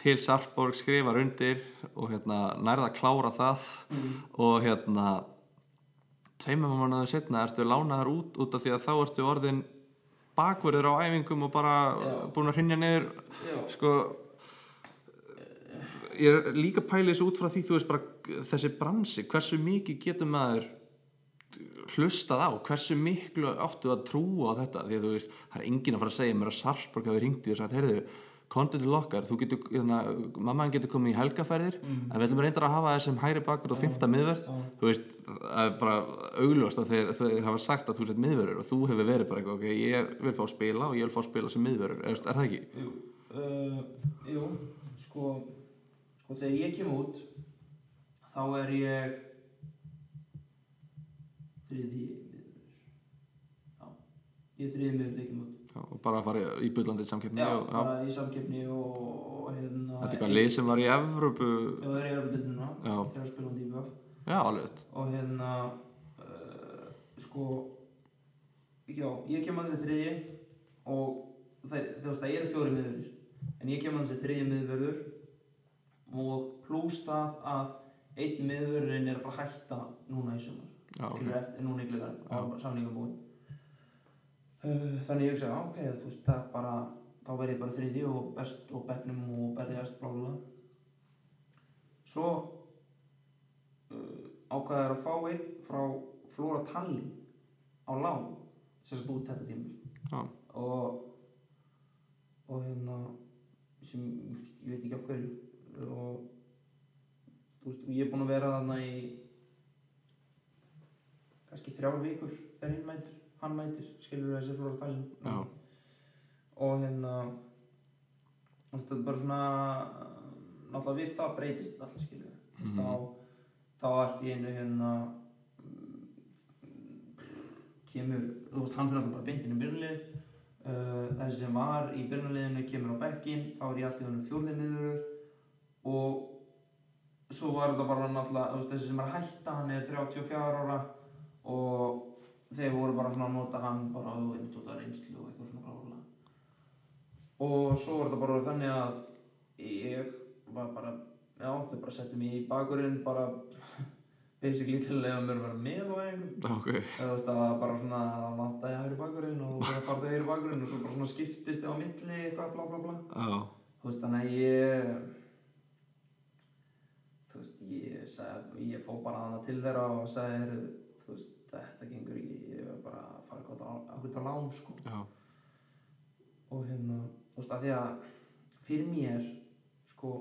til Sarpborg skrifar undir og hérna nærða að klára það og hérna tveimum mánuðu setna ertu lánaðar út út af því að þá ertu orðin bakverður á æfingum og bara Já. búin að hrinja niður sko ég er líka pælið þessu út frá því þú veist bara þessi bransi, hversu mikið getur maður hlustað á, hversu miklu áttu að trúa á þetta, því að þú veist það er enginn að fara að segja mér að Sarpsborg hafi ringt í og sagt, heyrðu, kontu til okkar þú getur, hérna, mammaðin getur komið í helgaferðir en við ætlum reyndar að hafa þessum hægri bakur og fymta miðverð Já. þú veist, það er bara augljóst að þeir, þeir hafa sagt að þú sett miðverður og þú hefur verið bara eitthvað, ok, ég vil fá að spila og ég vil fá að spila sem miðverður, er, er það ekki? Jú, uh, jú sko, sko þegar ég kem út þá er ég þriði miður. Já, ég er þriði miður þegar ég kem út. Já, og bara að fara í bullandið samkeppni já, og, já. bara í samkeppni og, og hérna Þetta er eitthvað lið sem var í Evrópu. Já, það er ég að byrja núna Já. þegar að spila um DBF Já, alveg og hérna uh, sko já, ég kem að þessi þriði og það, það eru fjóri miðverðir en ég kem að þessi þriði miðverður og plús það að einn miðverðurinn er að fara að hætta núna í sumar. Já, ok. skilur eftir, núna í og samlingum búin uh, þannig ég hugsa, "Já, ok, þú veist, það bara þá verð ég bara þriði og best og bekknum og berjast blála svo uh, ákvaðið að fá einn frá Flóra Tallinn á lán sem sagt út þetta tíma Já. og og hérna sem ég veit ekki af hverju og þú veist, og ég er búinn að vera þarna í kannski þrjár vikur þegar hinn mætir, hann mætir skilur þessi Flóra Tallinn Já. og hérna þetta er bara svona náttúrulega við það breytist allt skilur mm Mhm. þá, þá allt í einu hérna kemur, þú veist, hann fyrir alltaf bara beintinn í byrjunlið uh, þessi sem var í byrjunliðinu kemur á bekkin þá er ég alltaf hann fjórði miður og svo var þetta bara náttúrulega, þessi sem er að hætta hann er 34 ára og þeir voru bara svona að nota hann bara og einmitt út af reynslu og eitthvað svona blála og svo var þetta bara þannig að ég var bara já, þau bara settu mig í bakurinn bara basically til að leiða mér að vera með á einhverjum ok, eða það var bara svona að vanta ég hægri bakurinn og bara farið hægri bakurinn og svo bara svona skiptist ég á milli eitthvað bla bla bla. Já, þú veist, þannig að ég ég sagði, ég fór bara hana til þeirra og sagði, heyrðu, þú veist, þetta gengur ekki, ég er bara að fara eitthvað á eitthvað lán, sko. Já, og hérna, þú veist, að því að fyrir mér, sko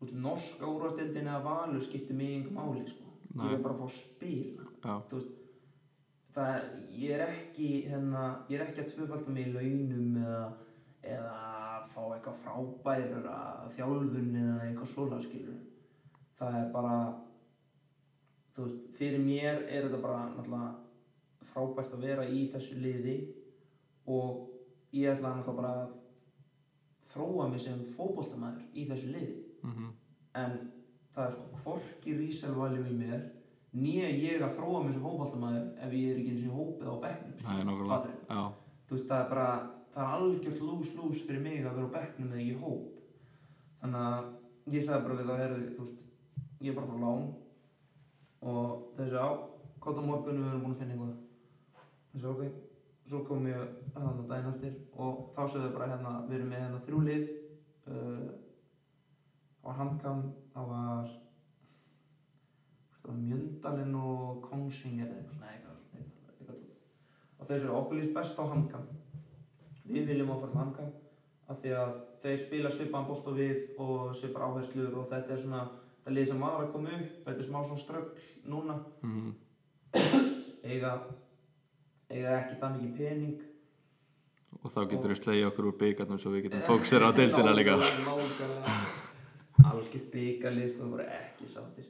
veist, norska úrvastildin eða valur skiptir mig engum máli, sko. Ég er bara að fá spila. Veist það er, ég er ekki hérna, ég er ekki að tvöfalda mig í launum eða, eða fá eitthvað frábærur að þjálfun eða eitthvað svona skilur það er bara þú veist, fyrir mér er þetta bara náttúrulega frábært að vera í þessu liði og ég ætla náttúrulega bara að þróa mig sem fótboltamæður í þessu liði. Mhm, en það er sko hvorki ríselvaljú í mér nýja ég að þróa mig sem fótboltamæður ef ég er ekki eins og hópið á er já, þú veist það er bara það er algjört lús-lús fyrir mig að vera á bekknum eða ekki hóp. Þannig að ég sagði bara við það herði, þú veist, ég er bara frá lán og þessi á kóta morgunum við erum búin að finna eitthvað. Þessi ok. Svo kom ég þannig daginn eftir og þá sögðu þau bara hérna við erum með hérna þrjú lið. Uh, það var Hamkam það var Mjöndalinn og Kongsvinger eða eitthvað svona eitthvað, og þessu okkur líst best á Hamkam við viljum áfæra Hamkam af því að þeir spila svipaðan bolt og við og svipar áherslur og þetta er svona þetta lið sem var að koma upp þetta er smá svona ströggl núna. Mhm, eiga eiga ekki það mikið pening. Og þá getur við slegið okkur úr byggarnum svo við getum fóksir á deildina líka. algjör byggalið sko, það voru ekki sáttir.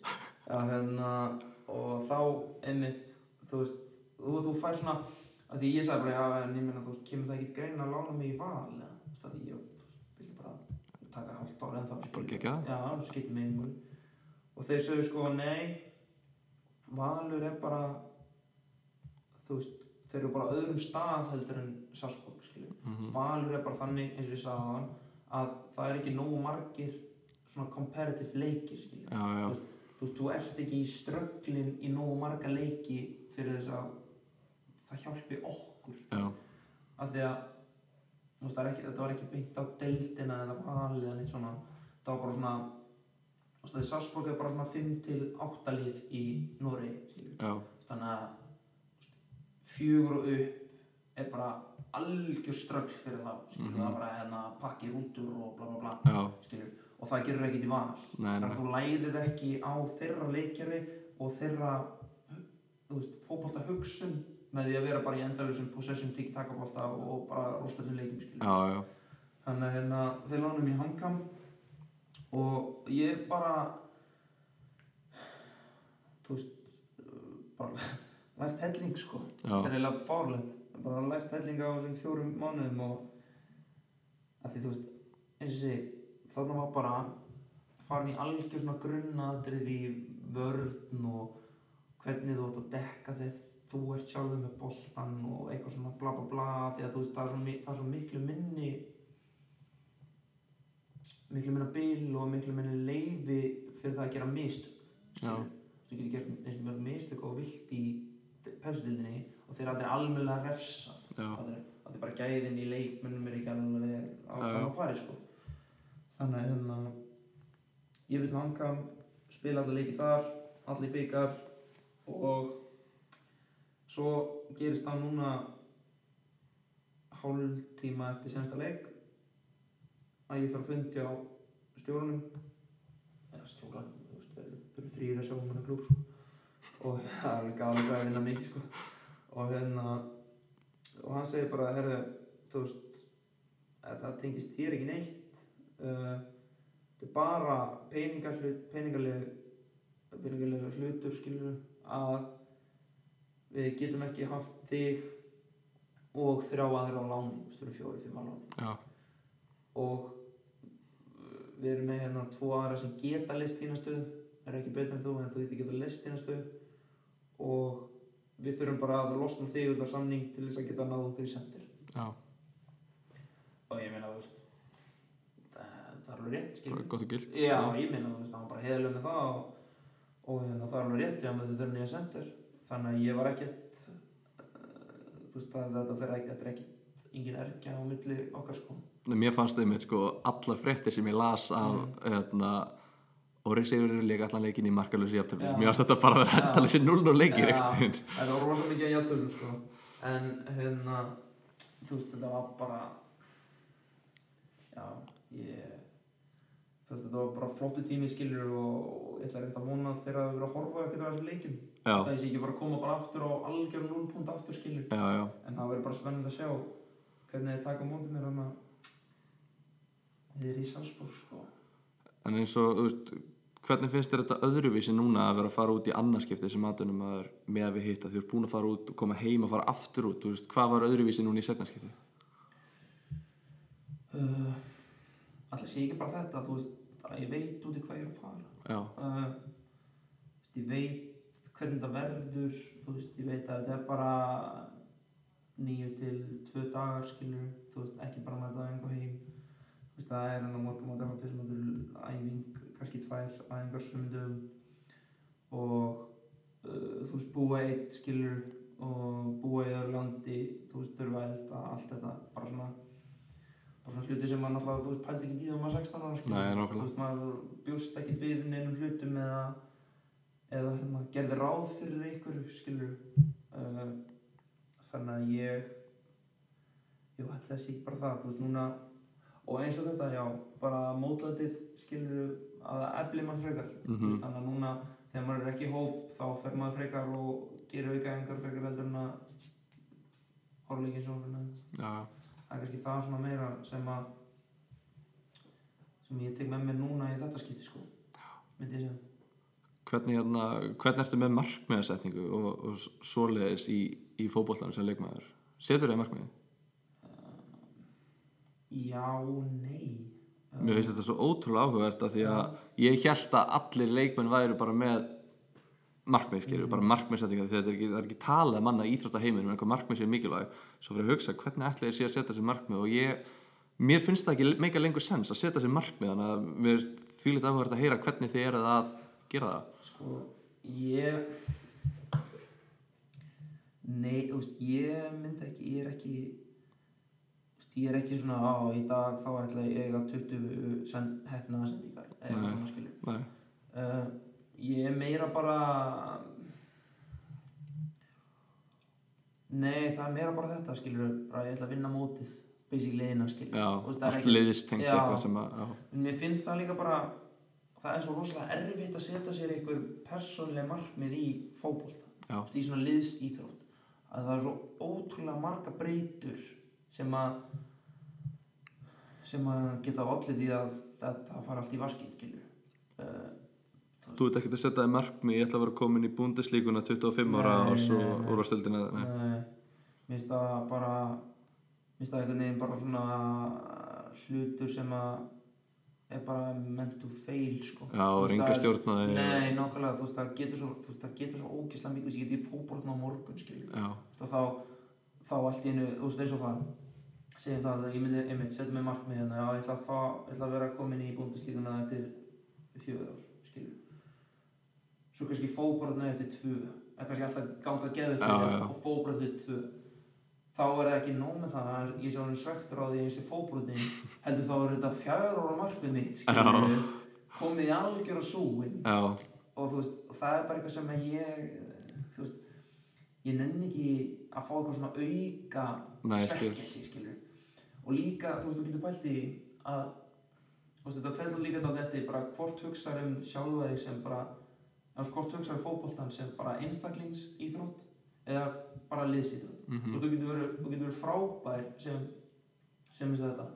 Já, hérna, og þá einmitt þú veist, þú, þú fær svona að því ég sagði bara, já, en ég meina þú veist, kemur það ekki greina að lána mig í val eða, þú veist, að ég, þú veist, vilja bara taka hálft ára en þá Bara geggjað. já, það skiptir mig einhvern og þeir sögðu sko, nei valur er bara þú veist, þeir eru bara öðrum stað heldur en Sarpsborg, skilju Mhm, Valur er bara þannig, eins og ég sagði hann að það er ekki nógu margir svona comparative leikir já, já, þú veist, þú ert ekki í strögglin í nógu marga leiki fyrir þess að það hjálpi okkur. Já, af því að þú veist, það ekki, þetta var ekki beint á deildina eða valið eða neitt svona. Það var bara svona þú veist, það er bara svona 5 til 8 lið í já, þannig að fjögur og upp er bara algjör ströggl fyrir það skilur, Mhm. það er bara hérna pakki rútur og bla bla bla og það gerur ekkert í val nei, þannig að þú lærir ekki á þeirra leikjari og þeirra fótbolta hugsun með því að vera bara í endalusum possession tík takabólta og bara rústöldum já, þannig að hérna, þeir lánum í hamkam og ég bara þú veist bara lært helling sko. Það er eiginlega fárlegt bara lært helling á þessum fjórum mánuðum og að því þú veist eins og sé, þarna var bara farin í algjör svona grunnaðrið í vörn og hvernig þú ætti að dekka þegar þú ert sjálfur með boltan og eitthvað svona bla bla bla því að þú veist það er svo, það er svo miklu minni miklu minna bil og miklu minni leifi fyrir það að gera mistök þú getur gert eins og mörg mistök og vilt í pepsdildinni og þeir allir almennilega refsa. Það er bara gæðin í leikmennum er ekki alveg á já. pari sko. þannig að hérna ég vil hanga spila allir leiki þar allir byggar og svo gerist það núna hálf tíma eftir sensta leik að ég þarf að fundi á stjórnum eða stjóran, þú veist, það eru- það eru þrýr að sjá um hennar klúb sko. og það er alveg gáðið að vinna mikið sko. og hérna og hann segir bara, herðu, þú veist að það tengist þér ekki neitt uh, þetta er bara peningarlega hlutur skilur að við getum ekki haft þig og þrjá aðra á láni, þú veist, þú eru fjóri, fimm á láni já, og við erum með hérna tvo aðra sem geta list þína stöð er ekki betur en þú en þú geta list þína stöð og við þurfum bara að losna þig út af samning til þess að geta náðu okkur í sendir. Já, og ég meina, þú veist það, það er alveg rétt, skilur bara gott og gilt. Já, ég meina, þú veist, hann var bara heiðileg með það og, og hérna, það er alveg rétt, já, með þau þurfum nýja sendir. Þannig að ég var ekkert uh, þú veist, það, þetta fyrir er ekkert engin erkja á milli okkar sko. Nei, Mér fannst einmitt sko allar fréttir sem ég las af Mm. hérna Óri Sigurður leik allan leikin í markalösi jafntöfli Já. Mér fannst þetta bara að vera sér 0-0 leikir Já. ekkert veginn. þetta var rosa mikið að játölum sko en hérna, þú veist, þetta var bara já, ég þú veist, þetta var bara flottu tími skilur og, og ég ætla rétt að vona þegar það verið að horfa ekkert á þessu leikum Já, það sé ekki bara að koma bara aftur á algjör 0 punkt aftur skilur já, já en það verður bara spennandi að sjá hvernig þið taka á móti mér þannig að þið er í Salzburg sko. En eins og, þú veist, hvernig finnst þér þetta öðruvísi núna að vera að fara út í annarskipti sem aðunum að með að við hitta? Þú ert búin að fara út og koma heim og fara aftur út veist, hvað var öðruvísi núna í setnarskipti? uh, Alltaf sé ekki bara þetta þú veist, ég veit út í hvað ég er að fara. Já, uh, ég veit hvernig það verður þú veist, ég veit að þetta er bara nýju til tvö dagar skilur, þú veist, ekki bara með það einhver heim það er á morgum á er æfing kannski tvær æfingar sumdum og uh, þú veist, búa eitt skilur og búa í öðru landi þú veist, þurfa að elda allt þetta bara svona bara svona hluti sem maður náttúrulega, þú veist, pældi ekki í þegar maður var 16 ára skilur. Nei, þú veist, maður bjóst ekkert við neinum hlutum eða eða hérna, gerði ráð fyrir einhverju skilur. Uh, þannig að ég ég ætla að sé bara það, þú veist, núna og eins og þetta, já, bara mótlætið skilur að það efli mann frekar. Þú veist, þannig að núna þegar maður er ekki í hóp þá fer maður frekar og gerir auka engar frekar heldur en að horfa líka eins og svona já, það er kannski það svona meira sem að sem ég tek með mér núna í þetta skipti sko myndi ég segja hvernig, hérna, hvernig ertu með markmiðasetningu og, og svoleiðis í, í fótbollanum sem leikmaður? Setur þið markmiði? Já, nei. Mér finnst þetta svo ótrúlega áhugavert að því að ég held að allir leikmenn væru bara með markmið, skilju, bara markmiðsetninga því þetta er ekki, er ekki talað um manna íþrótta heiminum en eitthvað markmið sé mikilvæg. Svo fyrir að hugsa hvernig ætla ég sé að setja sér markmið? Og ég, mér finnst það ekki meika lengur sens að setja sér markmið þannig að mér finnst því litið áhugavert að heyra hvernig þið eruð að gera það. Sko, ég nei, þú veist, ég myndi ekki ég er ekki þú veist, ég er ekki svona á í dag þá ætla ég að eiga 20 send, hefnaða sendingar eða svona skilju Nei, uh, ég er meira bara nei, það er meira bara þetta skilur, bara ég ætla að vinna mótið basically eina skilur já, veist, allt Já. eitthvað sem að, En mér finnst það líka bara það er svo rosalega erfitt að setja sér einhver persónlega markmið í veist, í svona liðsýþrótt að það er svo ótrúlega marga breytur sem að sem að geta allir því að þetta fara allt í vaskinn uh, þú ert ekkert að setja þið markmið ég ætla að vera komin í búndislíkuna 25 ára og svo úrvastöldina mér finnst það bara mér finnst það einhvern veginn bara svona hlutur sem að er bara meant to fail sko. Já, það er- stjórnaði Nei, nákvæmlega, þú veist, það getur svo, það getur svo ógislega mikið, ég geti fótboltna á morgun, þá, þá allt í einu, þú veist, eins og það, segjum það að ég myndi, einmitt, setja mig markmið hérna, já, ég ætla að, fá, ég ætla að vera komin í búndislíkuna eftir fjögur ár, skiljum. Svo kannski fótboltna eftir tvö, en kannski alltaf ganga til já. og fótboltna eftir tvö. Þá er það ekki nóg með það að ég sé hann svektur á því að ég sé fótboltin, heldur þá er þetta fjögur ára markmið mitt, skiljum, komið í algjör og súin já, og þú veist, það er bara eitthvað sem að ég þú veist, ég nenni ekki að fá eitthvað svona auka Nei, ég skil. Og líka, þú veist, þú getur pælt í að þú veist, þetta felur líka dátt eftir bara hvort hugsar um sjálfa þig sem bara eða hvort hugsar um fótboltan sem bara einstaklings íþrótt eða bara liðsýþrótt Mhm. og þú getur verið, þú getur verið frábær sem sem þess að þetta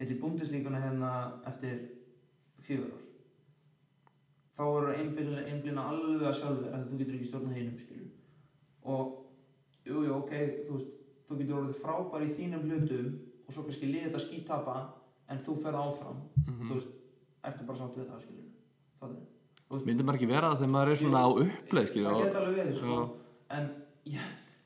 eitthvað í búndislíkuna hérna eftir fjögur ár. Þá eru einblina, alveg að sjálfur að þú getur ekki stjórnað heinum skilur og jú, jú, ok, þú veist þú getur orðið frábær í þínum hlutum og svo kannski liðið þetta skítapa en þú ferð áfram. Mhm. þú veist, ertu bara sátt við það skilur fattar þú veist, Myndi maður ekki vera það þegar maður er svona á uppleið, skilju það og- geta alveg verið sko. En ég,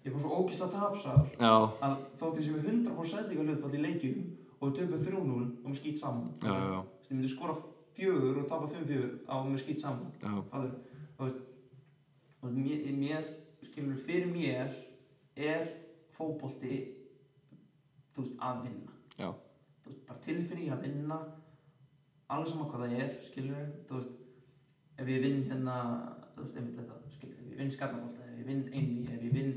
ég er bara svo ógislega tapsar Já, að þótt ég sem er 100% sendingar hlutfall í leikjum og við töpum 3-0 og við skýt saman. Þú veist, ég myndi skora fjögur og tapa 5-4 á með skýt saman. Þú veist, mér, mér skilur fyrir mér er fótbolti þú veist að vinna. Já, þú veist, bara tilfinningin að vinna alveg sama hvað það er skilur þú veist ef ég vinn hérna þú veist einmitt þetta skilur ef ég vinn skallabólta ef ég vinn einni ef ég vinn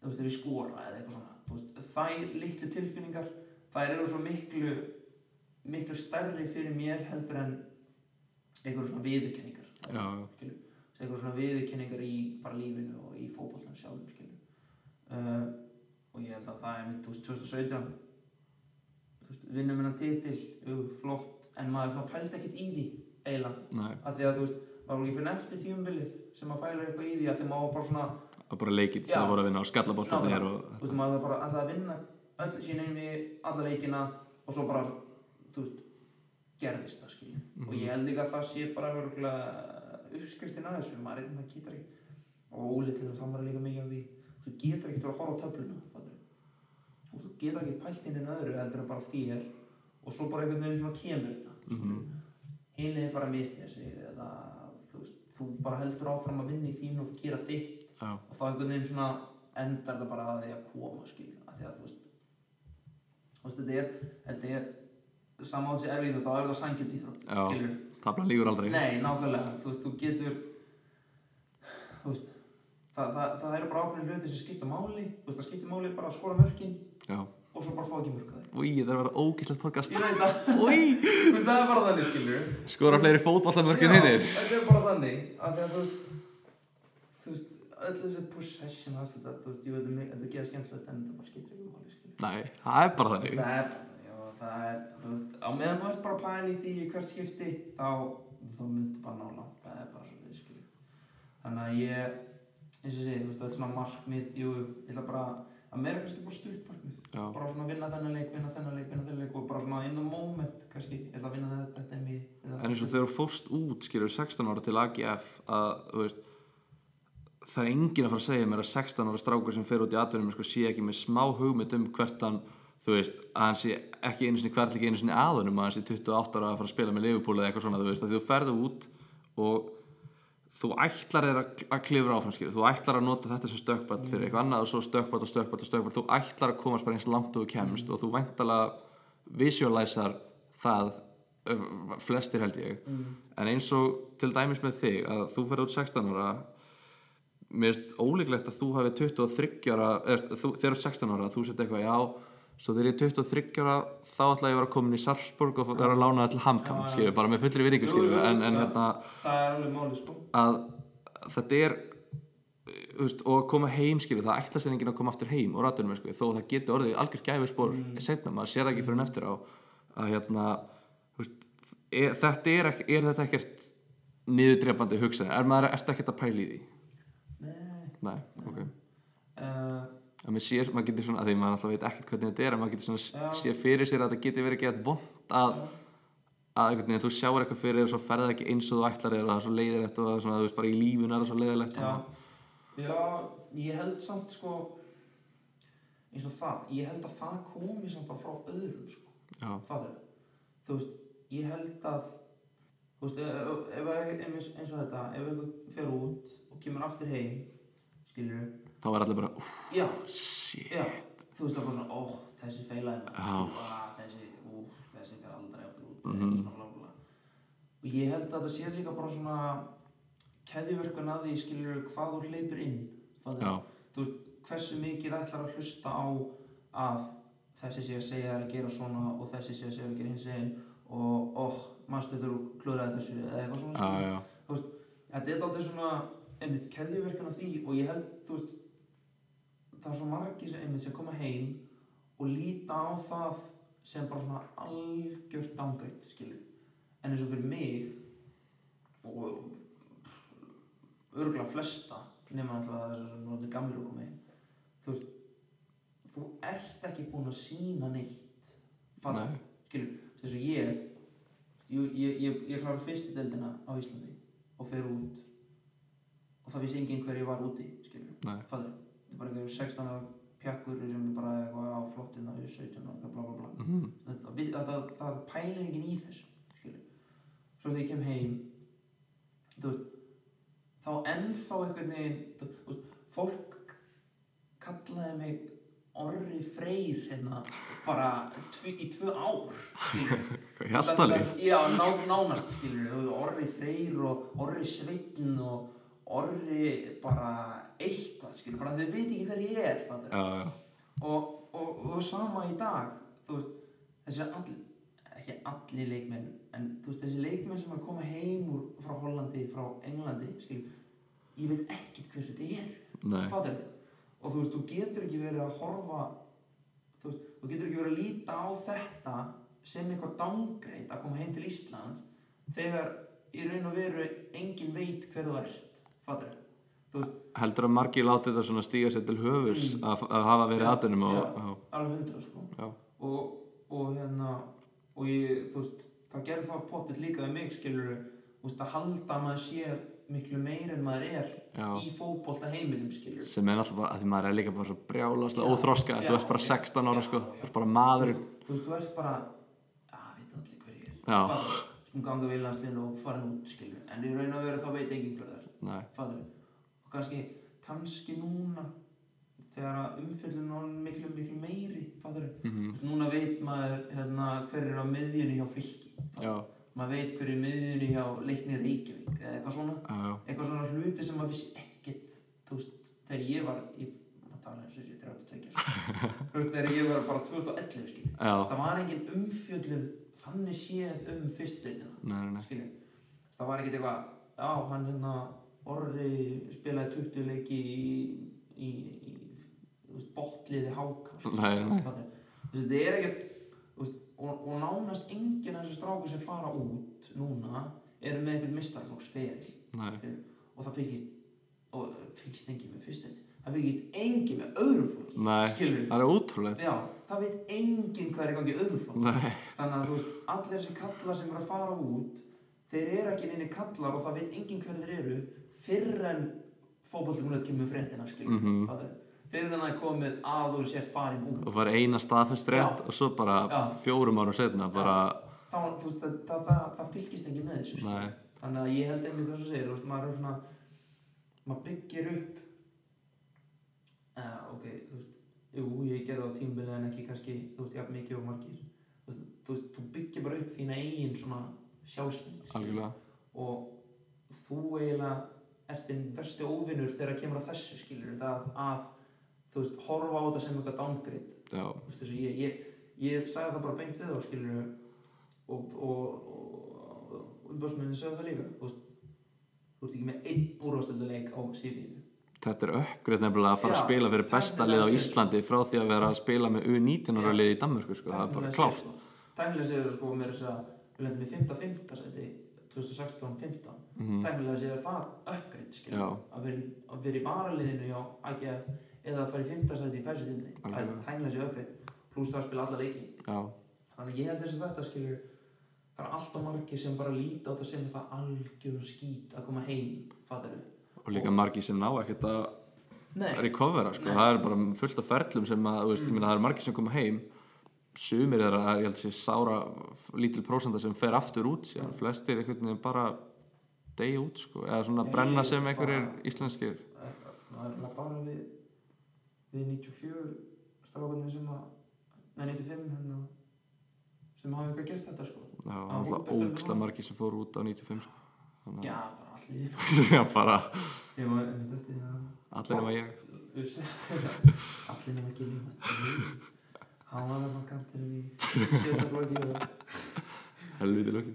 þú veist ef ég skora eða eitthvað svona þú veist þær litlu tilfinningar þær eru svo miklu miklu stærri fyrir mér heldur en einhverjum svona viðurkenningar. Skilur einhverjum svona viðurkenningar í bara lífinu og í fótboltan sjálfum skilur uh, og ég held að það er mitt þú veist 2017 þú veist, vinnum hennar titil, jú, flott en maður svona pældi ekkert í því eiginlega, af því að þú veist maður ekki fyrir eftir tímabilið sem maður pælar eitthvað í því að því maður bara svona, var bara leikið sem það voru að vinna á og þú veist, maður bara alltaf að vinna öll sín einmi, alla leikina og svo bara, þú veist gerðist það, skilja og ég held líka að það sé bara örgulega uppskriftin að þessu, maður, maður getur ekki og Óli til þess að hann var líka mikið á því þú getur ekki að horfa á töfluna og þú getur ekki pælt inn en öðru heldur en bara þér og svo bara einhvern veginn svona kemur Mhm. hinni er bara að mistja sig eða þú, þú bara heldur áfram að vinna í þínu og gera þitt. Já, og þá einhvern veginn svona endar þetta bara að því að koma skil að því að þú veist, þú veist þetta er þetta er á þessi erfið þá er þetta sangjum íþrótt Já. skilur taflan líkur aldrei. Nei, nákvæmlega, þú veist, þú getur þú veist það, það, það eru bara ákveðin hluti sem skipta máli þú veist, það skipta máli bara að skora mörkin Já, og svo bara fá ekki mörk að þeir úi, það er að vera ógíslegt podcast. Ég veit það, Úi, þú veist, það er bara þannig, skilur skora fleiri fótballamörkin hinnir Þetta er bara þannig, að því að þú veist þú veist, öll þessi possession og allt þetta, þú veist, ég veit um mig þetta geða skemmtilegt en þetta bara skiptir ekki máli, skilur Nei, það er bara þannig. Það er, já, það er, þú veist, á meðan þú ert bara að pæla í því hvert skipti, þá, þá myndu bara ná langt, það er bara svo við, skilju. Þannig að ég, eins og ég segi, þú veist, það er svona markmið, jú, ég ætla bara, að meira kannski bara stutt markmið. Já. Bara svona vinna þennan leik, vinna þennan leik, vinna þennan leik og bara svona in the moment, kannski, ég ætla að vinna þetta, þetta er mér. En eins og þegar þú fórst út, skilur 16 ára til AGF að, þú veist það er enginn að fara að segja mér að 16 ára strákur sem fer út í atvinnum sko, sé ekki með smá hugmynd um hvert hann þú veist, að hann sé ekki einu sinni hvert ekki einu sinni aðunum að hann sé 28 ára að fara að spila með Liverpool eða eitthvað svona, þú veist, að þú ferðu út og þú ætlar þér að, að klifra áfram skilur, þú ætlar að nota þetta sem stökkball fyrir eitthvað annað og svo stökkball og stökkball og stökkball, þú ætlar að komast bara eins langt og þú kemst og þú væntalega visualisar það ö, flestir held ég. En eins og til dæmis með þig að þú ferð út 16 ára mér finnst ólíklegt að þú hafi 23 ára eða, þú, þegar þú ert 16 ára þú sett eitthvað já svo þegar ég er 23 ára þá ætla ég að vera komin í Sarpsborg og vera að lána það til Hamkam já. skilju, bara með fullri virðingu en, en hérna er sko. að þetta er veist, og að koma heim skilju það ætla sér enginn að koma aftur heim og rættunum sko, þó að það geti orðið algjör gæfispor mm. setna, maður sér það ekki fyrir en eftir á að hérna veist, er, þetta er, ekki, er þetta ekkert niðurdrepandi hugsa er maður ertu ekkert að pæla í því? Nei, nei, ok. Uh, að maður sér, maður getur svona, að því maður alltaf veit ekkert hvernig þetta er en maður getur svona Já. sé fyrir sér að þetta geti verið gett vond að að einhvern veginn, þú sjáur eitthvað fyrir þér og svo ferð það ekki eins og þú ætlar þér og það er svo leiðilegt og það er svona, þú veist, bara í lífun er það svo leiðilegt. Já, já, ég held samt sko eins og það, ég held að það komi samt bara frá öðrum sko, já, fattur þú veist, ég held að þú veist, ef, ef, ef, eins, eins og þetta ef einhver fer út og kemur aftur heim skilur þá er allir bara, uff, já, shit. Já, þú veist það er bara svona, ó, þessi feilaði maður, þessi, ú, þessi fer aldrei út. Mhm. eitthvað svona blá blá og ég held að það sé líka bara svona keðjuverkun að því skilur hvað þú hleypur inn þú veist, hversu mikið ætlar að hlusta á að þessi sé að segja þér að gera svona og þessi sé að segja þér að gera hins einn og óh, mannstu þetta og klúðraði þessu eða eitthvað svona já, skilurðu. já, þetta er aldrei svona einmitt keðjuverkun af því og ég held, þú veist það er svo margir sem einmitt sem koma heim og líta á það sem bara svona algjört dangætt, skilur en eins og fyrir mig og örgulega flesta nema alltaf þess að það er gamlir koma heim þú veist þú ert ekki búin að sína neitt. Fattar, Nei. skilur, þess að ég ég, ég, ég, ég klára fyrstu deildina á Íslandi og fer út. Og það vissi enginn hver ég var úti Nei. fattur þetta er bara eitthvað 16 ára pjakkur sem er bara eitthvað á flottina við 17 ára, bla bla bla Mhm. þetta, við- þetta, það pælir enginn í þessu skilur. svo þegar ég kem heim þú veist þá ennþá einhvern veginn þú þú veist, fólk kallaði mig Orri Freyr hérna, bara tv í tvö ár. Hjaltalíf já, ná, nánast skilur Orri Freyr og Orri Sveinn og Orri bara eitthvað skilur, bara þau veit ekki hver ég er Já, já, og, og, og sama í dag veist, þessi allir ekki allir leikmenn en veist, þessi leikmenn sem er að koma heim úr, frá Hollandi, frá Englandi skil, ég veit ekkert hver þetta er nei. fattar og þú veist, þú getur ekki verið að horfa þú veist, þú getur ekki verið að líta á þetta sem eitthvað downgrade að koma heim til Ísland þegar í raun og veru engin veit hver þú ert fattar. Þú veist, Heldur að margir láti þetta svona stíga sér til höfus Mm. að, að hafa verið aðdunum já. já, alveg hundra sko. Og, og hérna og ég, þú veist, það gerði það potið líka við mig, skilur þú veist, að halda að maður sé miklu meir en maður er já. í fótbolta heiminum, skilur sem er náttúrulega bara, að því maður er líka bara svo brjálaslega Já, óþroska, já, þú ert bara já, 16 ára sko, þú ert bara maðurinn þú veist, þú ert bara að veit allir hver ég er. Já. Fattar, sem ganga við landslinu og farin út, skilur en í raun og veru þá veit enginn hver og kannski, kannski núna þegar umfyllun er miklu, miklu meiri, fattar mhm, núna veit maður hérna, hver er á miðjunni hjá fylki maður veit hver er miðjunni hjá leikni Reykjavík eða eitthvað svona. Eitthvað svona hluti sem maður vissi ekkert veist, þegar ég var í 32 sko. þú veist, þegar ég var bara 2011 skilur já, það var engin umfjöllun þannig séð um nei, skilur það var ekkert eitthvað já, hann hérna Orri spilaði 20 leiki í, í, í veist, botliði nei. þetta er ekkert og, og nánast enginn af þessu stráku sem fara út núna eru með einhvern mistarflokksferil nei, og það fylgist og fylgist enginn með fyrstdeildin það fylgist enginn með öðrum skilur það er ótrúlegt. Já, það veit enginn hvað er í gangi í öðrum flokki Nei, þannig að veist, allir þessi kallar sem eru að fara út þeir eru ekki neini kallar og það veit enginn hver þeir eru fyrr en fótbolltíkunnið kemur fréttina mm fyrr en það komið að þú sért farin út. Og var eina staðfest rétt og svo bara Já. fjórum árum setna bara, þá, þú veist, það, það, það, það fylgist enginn með þessu þannig að ég held einmitt þess að segja veist, maður svona maður byggir upp uh, ok, þú veist jú, ég gerði það á tímabili en ekki kannski þú veist, jafn mikið og margir. Þú veist, þú, þú byggir bara upp þína eigin svona sjálfsmynd og þú eiginlega ert þinn versti óvinnur þegar kemur að þessu skilur það að þú veist, horfa á þetta sem eitthvað downgrade. Já, Þú veist, þessu, ég, ég, ég sagði það bara beint við þá skilur og, og, og, og umbásmennin sögðu það líka þú veist, þú ert ekki með einn úrvastölduleik á CV-inu þetta er uppgreitt nefnilega að fara að Já, spila fyrir besta lið á. Íslandi frá því að vera að spila með U19 ára lið í Danmörku sko, það er bara klárt. tæknilega séu það sko mér þess að við lendum í 5.5. seti 2016-15 Mhm. tæknilega séu það Já. að að vera í varaliðinu hjá AGF eða að fara í 5. seti í persutindinni Algjörlega. tæknilega séu uppgreitt pluss það að spila alla leiki Já, þannig ég held þess að þetta skilur það er alltaf margir sem bara líta á þetta sem eitthvað algjör skít að koma heim fattar og líka margir sem ná ekkert að recovera sko. Það er bara fullt af ferlum sem að, veist, meina, það eru margir sem koma heim sumir er að, ég held að sé sára lítil prósenda sem fer aftur út síðan, flestir einhvern veginn bara degi út, sko, eða svona Já, brenna ég sem einhverjir íslenskir. Eiginlega bara við við 94 strákarnir sem að nei 95 hérna sem hafa eitthvað gert þetta sko. Já, það var er ógislega núna. margir sem fóru út á 95 sko. Þannig já bara allir Já, bara ég var einmitt eftir því að allir nema ég. Allir nema ekki hann var á kantinum í sjöta flokki og helviti lukki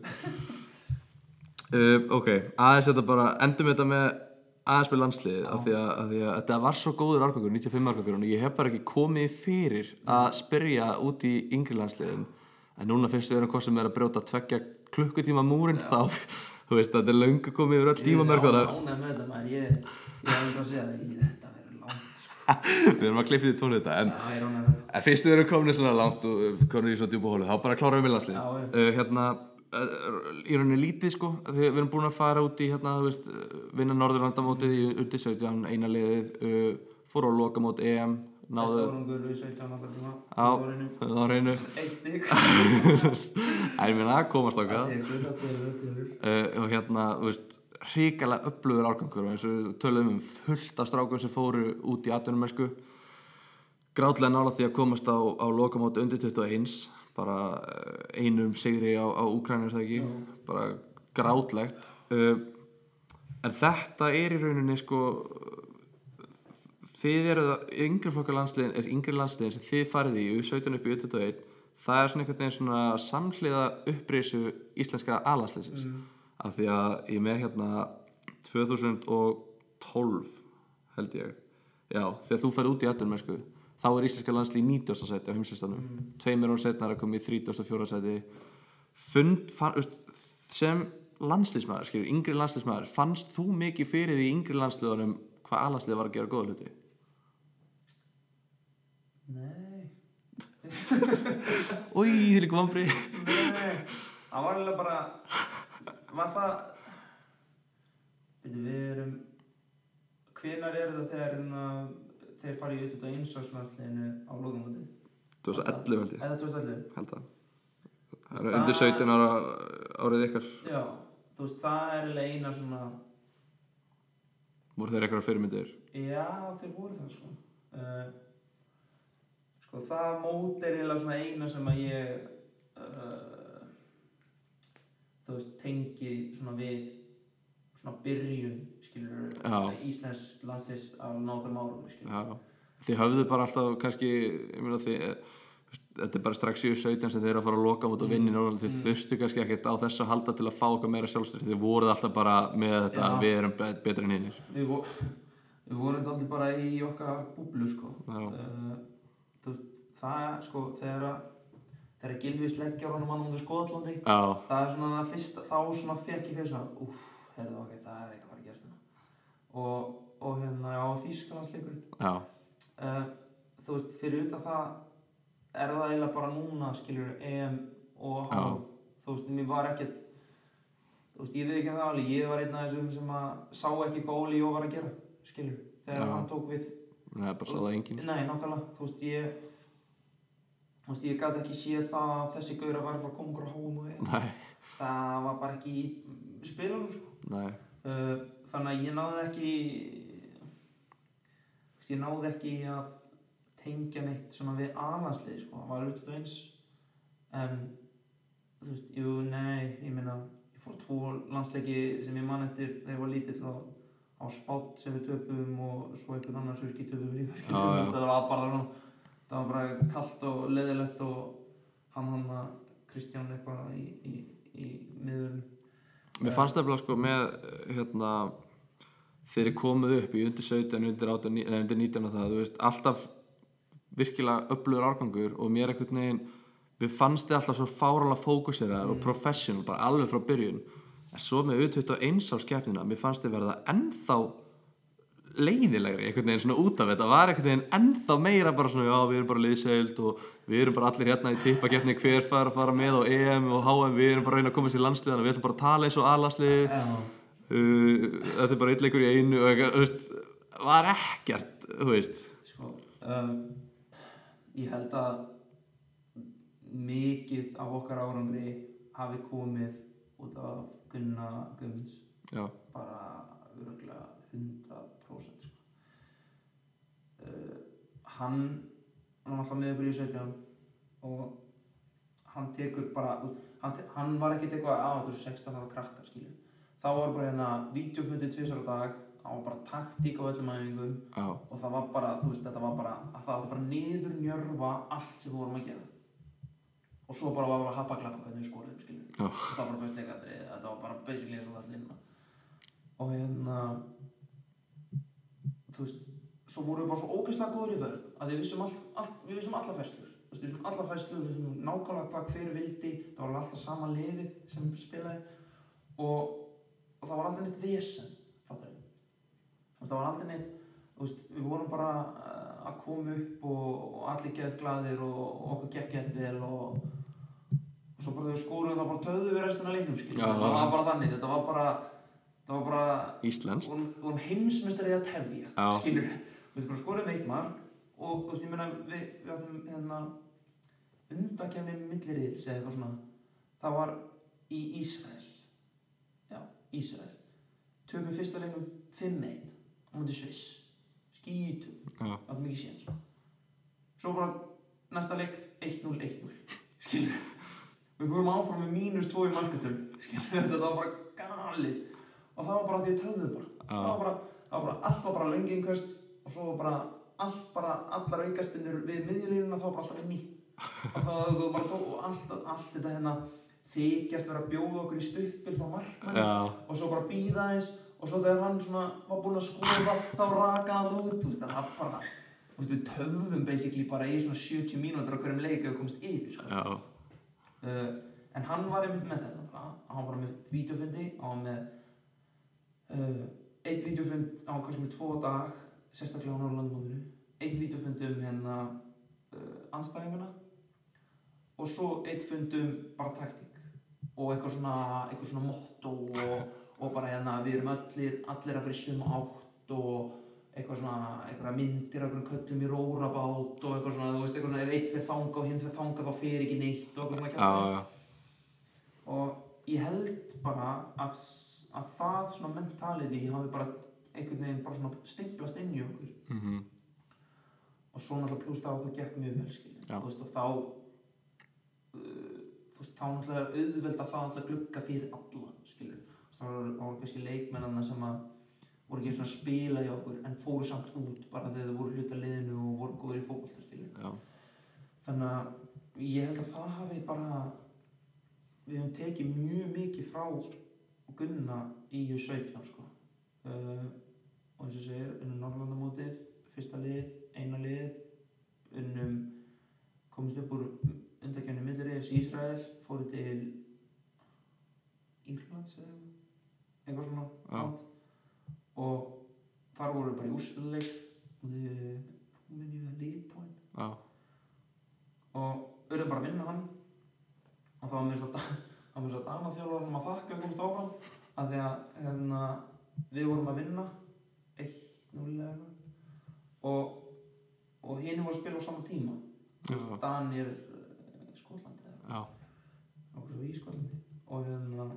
uh, Ok, aðeins þetta bara endum þetta með aðeins með landsliðið af því að, af því að þetta var svo góður árgangur 95 árgangur og ég hef bara ekki komið fyrir að spyrja út í yngri landsliðin en núna fyrst við erum hvað sem er að brjóta tveggja klukkutíma múrin þá, þú veist, þetta er löngu komið yfir öll tímamörk ég er að ánægð með þetta maður ég ég er alveg að segja ég- þetta verður langt sko. við erum að klippa því tónu þetta en já En fyrst við erum komin svona langt og uh, komin í svona djúpa hólu, þá bara klárum við með landslið. Já, já. Uh, hérna, í rauninni lítið sko við erum búin að fara út í hérna, veist, vinna Norðurlandamótið í undir 17 eina liðið uh, fór á lokamót EM náðu Árangur við 17 allar tíma á Árinu. á reynu Eitt stygg en meina komast okkar Það það það uh, og hérna, þú veist hrikalega upplugur árgangur eins og töluðum um fullt af strákum sem fóru út í atvinnumennsku. Grátlega nála því að komast á, á lokamót undir 21 bara eh, einum sigri á, á Úkrænir það ekki? Bara grátlegt. Uh, en þetta er í rauninni sko þið eru það yngri flokkar landsliðin eða yngri landsliðin sem þið farið í U17 upp í U21 það er svona einhvern veginn svona samhliða upprisu íslenska A-landsliðsins. Af því að ég með hérna 2012 held ég. Já, þegar þú færð út í atvinnmennsku þá er íslenska landslið í 90. seti á heimslistanum mm. tveimur án setna er að koma í 34. seti fund, fann, veist, sem landsliðsmaður, skilur, yngri landsliðsmaður fannst þú mikið fyrir því yngri landsliðunum hvað A-landslið var að gera góða hluti Nei Új, þið líka vambri Nei Það var alveg bara Var það við erum Hvenær er þetta þegar þeir fara í auðvitað einsvarslandsliðinu á lokamóti? 2011 held ég, Eða 2011? held að. Það er undir 17 ára árið ykkar. Já, þú veist, það er eiginlega eina svona voru þeir eitthvað fyrirmyndir? Já, þeir voru það sko. Uh, Sko, það mót er eiginlega svona eina sem að ég uh, þú veist, tengi svona við svona byrjun, skilur. Íslands landsliðs á nákvæm árum, þið höfðu bara alltaf kannski, þið þetta er bara strax í 17 sem þið eru að fara að loka og vinna í Norrland, þið þurftu kannski ekkert á þessu að halda til að fá okkar meira sjálfstöð þið voruð alltaf bara með þetta Já. við erum bet- betri en hinnir Við, vo við vorum þetta bara í okkar búblu, sko. Uh, það, sko, þegar að þegar Gilvi sleggjar honum hann um Skotlandi Já, það er svona það fyrsta, þá svona fekk ég fyrir svona, uff, heyrðu ok, það er eitthvað að gerast hérna. Og, og hérna, já, Þýskalandsleikurinn. Uh, þú veist, fyrir utan það er það eiginlega bara núna, skiljur EM og Já. Þú veist, mér var ekkert þú veist, ég veit ekki að það alveg, ég var einn af þessum sem að sá ekki hvað Óli Jó var að gera skiljur, þegar Já. hann tók við. Er bara svo það engin Nei, nákvæmlega, þú veist, ég þú veist, ég gæti ekki séð það að þessi gaur að vera að fara að koma okkur á HM og EM Nei, það var bara ekki í spilunum sko. Nei, uh, þannig að ég náði ekki ég náði ekki að tengja neitt svona við alanslið sko. það var auðvitað eins en þú veist, jú, nei ég meina, ég fór tvo landsleiki sem ég man eftir þegar ég var lítill á, á spátt sem við töpum og svo einhvern annar svo ekki töpum líka veist, það var bara það var bara kallt og leðilegt og hann hann að Kristján eitthvað í, í, í miðurinn Mér fannst nefnilega sko með hérna þegar ég komið upp í undir 17, undir 18, nei, undir 19 og það, þú veist, alltaf virkilega öflugur árgangur og mér einhvern veginn, mér fannst þið alltaf svo fáralega fókuseraðar og professional bara alveg frá byrjun. En svo með U21 á skeppnina, mér fannst þið verða ennþá leiðilegri einhvern veginn svona út af þetta var einhvern veginn ennþá meira bara svona já við erum bara liðseild og við erum bara allir hérna í tippakeppni hver fær að fara með á EM og HM við erum bara að reyna að komast í landsliðana við ætlum bara að tala eins og A-landslið Já. uh, þetta er bara eitt leikur í einu og eitthvað, veist, var ekkert þú veist. Sko, um, ég held að mikið af okkar árangri hafi komið út af Gunna Gummins bara örgulega 100% sko. uh, hann hann var alltaf með ykkur í 17 og hann tekur bara þú hann, te- hann var ekkert eitthvað á okkur 16 ára krakkar skilju þá var bara hérna vídeofundi tvisar á dag hann var bara taktík á öllum æfingum já, og það var bara, þú veist, þetta var bara að það átti bara niður njörfa allt sem við vorum að gera. Og svo bara var bara að happa klappa hvernig við skoruðum, skiljum Já. það var bara fyrst leikandri, þetta var bara basically eins og það linna og hérna þú veist svo vorum við bara svo ógeðslega góður í vörð að við vissum, all, all, við vissum alla veist, við vissum alla fæslur, við vissum nákvæmlega hvað hver vildi það var alltaf sama liðið sem spilaði. Og, og það var alltaf neitt vesen fattar við það var aldrei neitt veist, við vorum bara uh, að koma upp og, og allir geðt glaðir og, og okkur gekk gett vel og, og og svo bara þegar við skórum þá bara töðum við restina leiknum það var bara þannig, þetta var bara það var bara, við vorum heimsmeistarið að tefja skilur, við bara skorum eitt mark og ég meina, við, við áttum hérna undakefni milliriðils eða eitthvað svona. Það var í Ísrael. Já, Ísrael. Töfum fyrsta leiknum 5-1 á mútið Sviss. Skítum, Já, áttum ekki séns svo bara næsta leik 1-0, 1-0 skilur við. Fórum áfram með mínus 2 í markatölu. Skilur þetta var bara galið. Og það var bara því að töðum bara. Það var bara, það var bara allt var bara lönginköst og svo var bara allt bara allar aukaspinnur við miðjulínuna þá var bara alltaf inn í og það var það bara tó- og allt, allt þetta hérna þykjast vera að bjóða okkur í stuttbil frá markmanni já, og svo bara býða eins og svo þegar hann svona var búinn að skoða þá raka hann út þú veist, þannig að bara þú veist, við töfðum basically bara í svona 70 mínútur á hverjum leik ef við komst yfir sko. uh, en hann var einmitt með þetta hann var með vídeofundi hann var með uh, eitt vídeofund á kannski með tvo dag sérstaklega á Norrlandmóðinu eitt vídeofund um hérna uh, anstæðinguna og svo eitt fund um bara taktík og eitthvað svona, eitthvað svona motto og, og bara hérna við erum allir, allir að fyrir suma átt og eitthvað svona, eitthvað myndir af köllum í rórabát og eitthvað svona, þú veist, eitthvað svona ef eitt fyrir þanga og hinn fyrir þanga þá fer ekki neitt og eitthvað svona já, kjaftaði. já, og ég held bara að, að það svona mentality hafi bara einhvern veginn bara svona stimplast inn í okkur. Mhm, og svo náttúrulega pluss það okkur gekk mjög vel þú veist og þá uh, þú veist þá náttúrulega auðvelda það náttúrulega glugga fyrir alla þá voru kannski leikmennana sem að voru ekki svona að spila í okkur en fóru samt út bara þegar þau voru hluta liðinu og voru góður í já, þannig að ég held að það hafi bara við höfum tekið mjög mikið frá Gunna í U17 sko. Uh, og eins og segir unnum Norrlandamótið, fyrsta lið eina lið unnum komist upp úr undakefni milliriðis í Ísrael fóru til Írlands eða eitthvað. Svona land. og þar voru bara í úrstuðleik og þið Rúmeníu eða Litóin já, og urðum bara að vinna hann. Og það var mér svo það svo dana þjálfarnum að þakka að komast áfram af því að hérna, við vorum að vinna 1-0 eða eitthvað og, og hinn voru að spila á sama tíma. Já. Danir eh, já, okkur í Skotlandi. Og hérna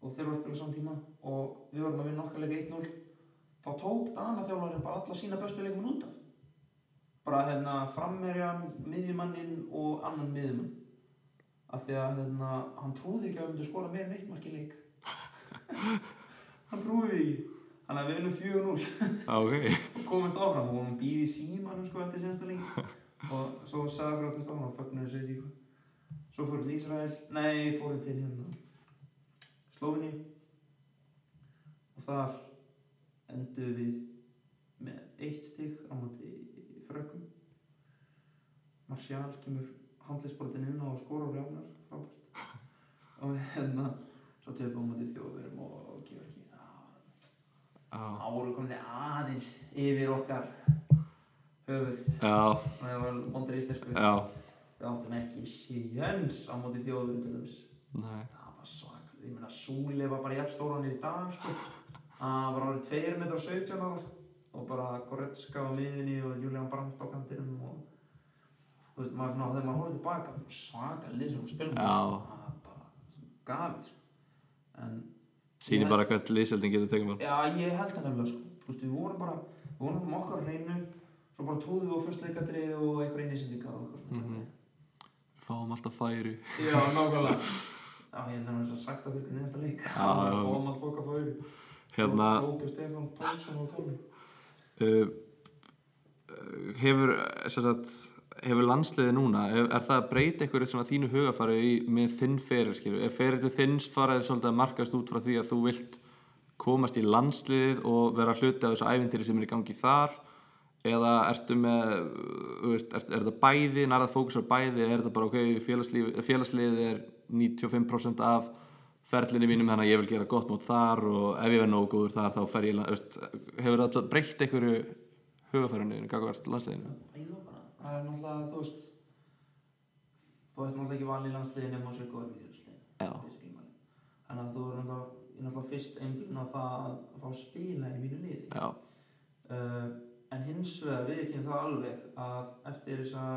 og þeir voru að spila á sama tíma. Og við vorum að vinna okkar leik 1-0 þá tók Dana þjálfarinn bara alla sína bestu leikmenn út af. Bara hérna frammerjan, miðjumannin og annan miðjumann. Af því að hérna, hann trúði ekki að við myndum skora meira en eitt mark í leik. Hann trúði ekki þannig að við vinnum 4-0 já, ok, og komast áfram. Og hún býði í símanum sko eftir sensta lengi og svo sagði komast áfram og fögnuðu sér í eitthvað svo fórum til Ísrael, nei fórum til hérna Slóvinni og þar endur við með eitt stig á móti frökkum. Martial kemur handlisbrotin inn og skora og rjánar. Frábært. Og hérna svo töfum á móti þjóðverum og, var já, þá voru komin aðeins yfir okkar höfuð. Já, það var vondur íslensku. Já, við áttum ekki séns á móti þjóðurum það var svak ég meina Súli var bara jafn stóran í dag sko. Það var árið 2 metrar 17 ára. Og bara Goretzka á miðinni og Julian Brandt á kantinum og þú veist maður svona þegar maður horfði tilbaka svaka lið sem spilum. Það var bara gafið sko. En sýnir bara hvert liðselding getur tekið mér Já, ég held það nefnilega sko. Þú veist, við vorum bara, við vorum um okkar hreinu, svo bara trúðum við á fyrstleikadrið og eitthvað eininsendinga og eitthvað svona. Mhm. Við fáum alltaf færi Já, nákvæmlega. Já, ég held að það er sagt að fyrir næsta leik. Já, já. Við fáum alltaf okkar færi. Hérna, Tóki Stefán Tónsson og Tómi. uh, uh, hefur sem sagt, hefur landsliði núna er, það að breyta eitthvað svona þínu hugafari í, með þinn feril skilur? Er ferilið þinn farið svolítið að markast út frá því að þú vilt komast í landsliðið og vera hluti af þessu ævintýri sem er í gangi þar? Eða ertu með veist, er, er þetta bæði, nærða fókus á bæði er þetta bara ok, félagslið, félagsliðið er 95% af ferlinni mínum þannig að ég vil gera gott mót þar og ef ég verð nógu góður þar þá fer ég veist, hefur þetta breytt einhverju hugafærinu Það er náttúrulega, þú veist, þú ert náttúrulega ekki valin í landsliðin nema á sér góður í landsliðin þannig að þú er náttúrulega, fyrst einblinn á það að fá spila í mínu liði. Uh, en hins vegar við ekki það alveg að eftir þess að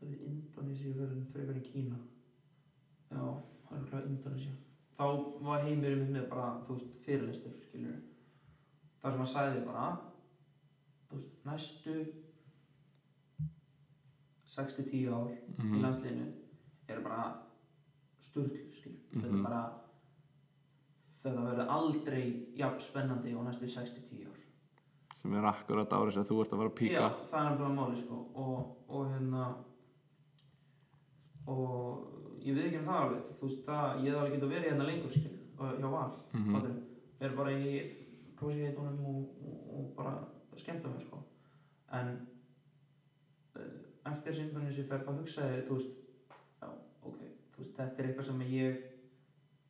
það er Indonési en Kína. Já, það er okkur Indonési þá var heimurinn minn með bara þú veist, fyrirlistur, skilur það sem að sagði bara þú veist, næstu 6-10 ár í Mhm. landsliðinu eru bara sturglu, Mhm. er bara þetta verður aldrei jafn spennandi á næstu 6-10 ár sem er akkurat árið sem þú ert að fara að píka Já, það er nefnilega máli sko og, og hérna og ég veit ekki um það alveg þú veist það, ég hef alveg getað verið hérna lengur skil hjá val, mm. -hmm. er bara í hvað sé ég honum og, og, bara skemmta mig sko en eftir þessi Indonési ferð þá hugsaði ég, þú veist já, ok, þú veist, þetta er eitthvað sem ég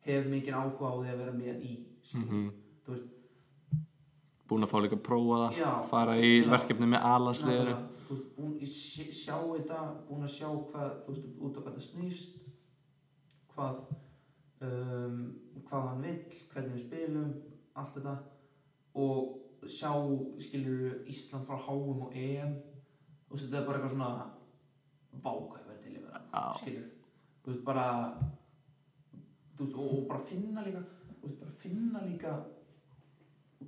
hef mikið áhuga á því að vera með í skilur. Mhm. þú veist, Búin að fá líka að prófa það Já. Fara í Já. verkefni með Nákvæmlega. Þú veist, búin, ég sé- sjá þetta, búin að sjá hvað, þú veist, út af hvað það snýst, hvað, um, hvað hann vill, hvernig við spilum, allt þetta og sjá, skilur, Ísland frá HM og EM, þú veist, þetta er bara eitthvað svona vákvæð verið til yfir það, skilur, þú veist, bara, þú veist, og, og bara finna líka, þú veist, bara finna líka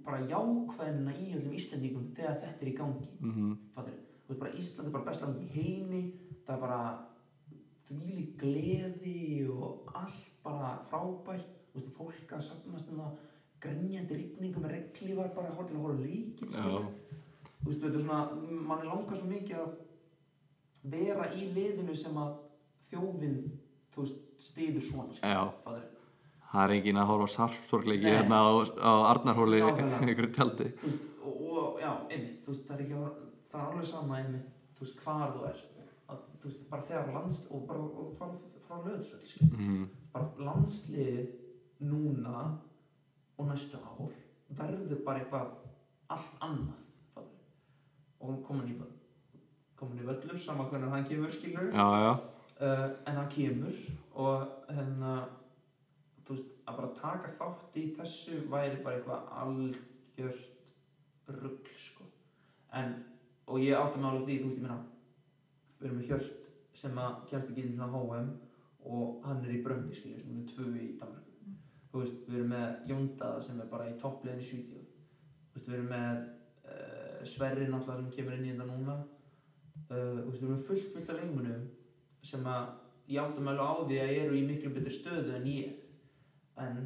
bara jákvæðina í öllum Íslandingum þegar þetta er í gangi. Mhm. fattur þú veist bara Ísland er bara best land í heimi það er bara þvíli gleði og allt bara frábært. Þú veist fólk að safnast um það grenjandi rigningu með reglívar bara hótt til að horfa líkil Já. Þú veist þetta er svona mann er langað svo mikið að vera í liðinu sem að þjófin þú veist stiður svona Já. fattur Það er engin að horfa sarpsorgleiki hérna á, á Arnarhóli einhverju tjaldi. Þú veist, og, og já, einmitt, þú veist, það er ekki að- það er alveg sama einmitt, þú veist, hvar þú er að, þú veist, bara þegar lands og bara og frá, frá löðsvöld, skil Mhm. bara landsliðið núna og næstu ár verður bara eitthvað allt annað og komin í komin í völlur, sama hvernig hann kemur, skilur uh, en hann kemur og hérna þú veist, að bara taka þátt í þessu væri bara eitthvað algjört rugl sko. En, og ég átti mig alveg því, þú veist, ég meina við erum með Hjört sem að kemst ekki inn svona HM og hann er í Bröndi, skilja, sem er tvö í Danmark þú veist, við erum með Jónda sem er bara í topplegin í Svíþjóð. Þú veist, við erum með uh, Sverri náttúrulega sem kemur inn í þetta núna. Uh, þú veist, við erum fullt, fullt af leikmunum sem að ég áttum alveg á því að eru í miklu betri stöðu en ég. En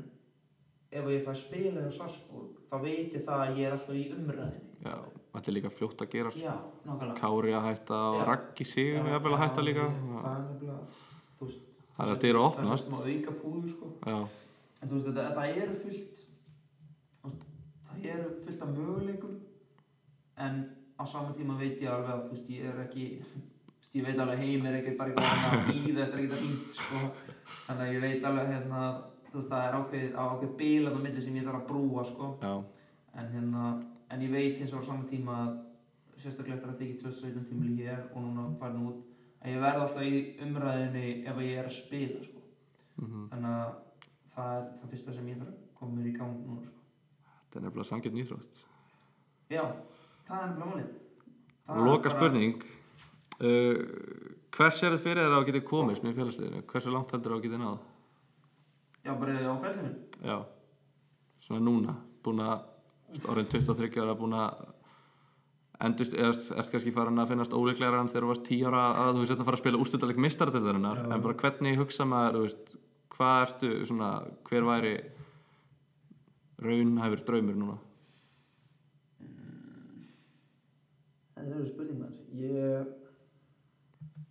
ef ég fæ að spila hjá Sarsborg þá veit ég það að ég er alltaf í umræðinni Já, þetta er líka fljótt að gera já, nákvæmlega. Kári að hætta og. Raggi Sigur með að hætta líka. það er nefnilega þú veist Það er að dyra að það er opnast smá auka púður sko. Já, en þú veist þetta, það eru fullt það eru fullt af möguleikum en á sama tíma veit ég alveg að þú veist ég er ekki ég veit alveg heim er ekki bara eitthvað að íða eftir að geta fínt sko. Þannig að ég veit alveg hérna þú veist það er ákveð, ákveð bíl á milli sem ég þarf að brúa sko. En hérna en ég veit eins og á sama tíma sérstaklega eftir að tekið 2017 tímili hér og núna farin út að ég verð alltaf í umræðinni ef ég er að spila sko. Mhm. þannig að það er það fyrsta sem ég þarf að koma mér í gang núna sko. þetta er nefnilega samgjönd nýþrótt já, það er nefnilega málið Loka spurning uh, Hvers er þið fyrir þér að geta komist með félagsliðinu? Hversu langt heldur það að geta náð? já, bara á ferðinu Já, svona núna búin að, orðin 23 ára búin að endust, eða ert kannski farin að finnast óleiklegra en þegar þú varst 10 ára að þú veist þetta fara að spila úrstöldaleg mistaradeildarinnar Já. en bara hvernig hugsa maður, þú veist hvað ertu, svona, hver væri raunhæfur draumur núna? Það er spurning manns ég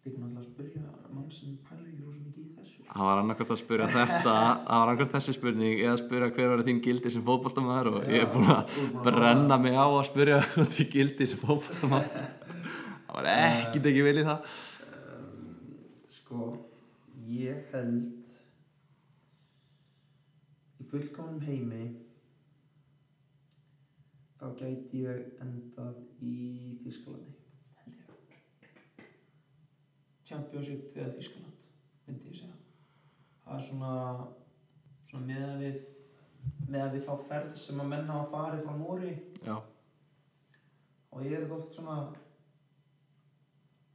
líka náttúrulega að spyrja mann sem pælir rosa mikið í þessu sko. Það var annarkvæmt að spyrja þetta það var annarkvæmt þessi spurning eða spyrja hver var þín gildi sem fótboltamaður og ég er búin að að brenna mig á að spyrja út í gildi sem fótboltamaður. Það var ekkit ekki vel í það. Sko ég held í fullkomnum heimi þá gæti ég endað í Þískalandi held ég. Championship eða Þískaland myndi ég segja. Það er svona svona meðan við meðan við þá ferð sem að menna að fara frá Nóri Já, og ég er oft svona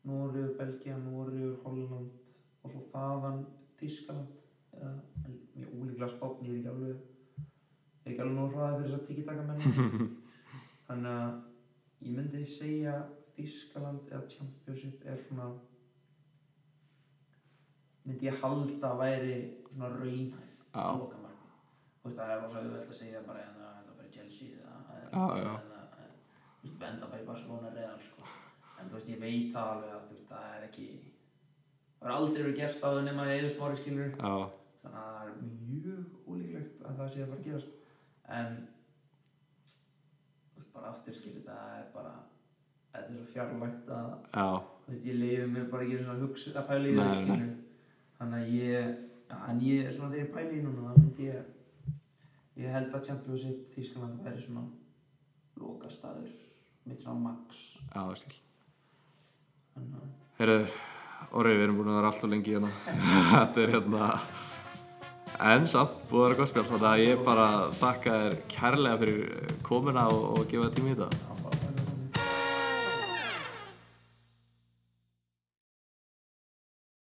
Nóriður, Belgia, Nóriður, Holland og svo þaðan Þískaland eða mjög ólíklega spátn, ég er ekki alveg ég er ekki alveg nóg hraðið fyrir þess að tiki-taka menn þannig að ég myndi segja Þískaland eða Championship er svona myndi ég halda að væri svona raunhæft. Þú veist það er rosa auðvelt að segja bara en það er bara Chelsea eða Já, já. eða- eða- þú veist, enda bara í Barcelona Real sko. en þú veist ég veit það alveg að þú veist það er ekki það er aldrei verið gert á þau nema eða spári skilur þannig að það er mjög ólíklegt að það sé að fara að gerast en bara aftur skilur það er bara þetta er svo fjarlægt að þú veist ég lifi mér bara ekki svona hugsa að pæla í nei. skilur. Þannig að ég en ég svona þegar ég pæla í núna þá myndi ég ég held að Championship Þískaland væri svona lokastaður mitt svona max. Já, skil. Þannig að Herru, Orri, við erum búin að vera alltaf lengi hérna. Þetta er hérna En samt, búið að vera gott spjall. Þannig að ég bara þakka þér kærlega fyrir komuna og, og gefa tíma í þetta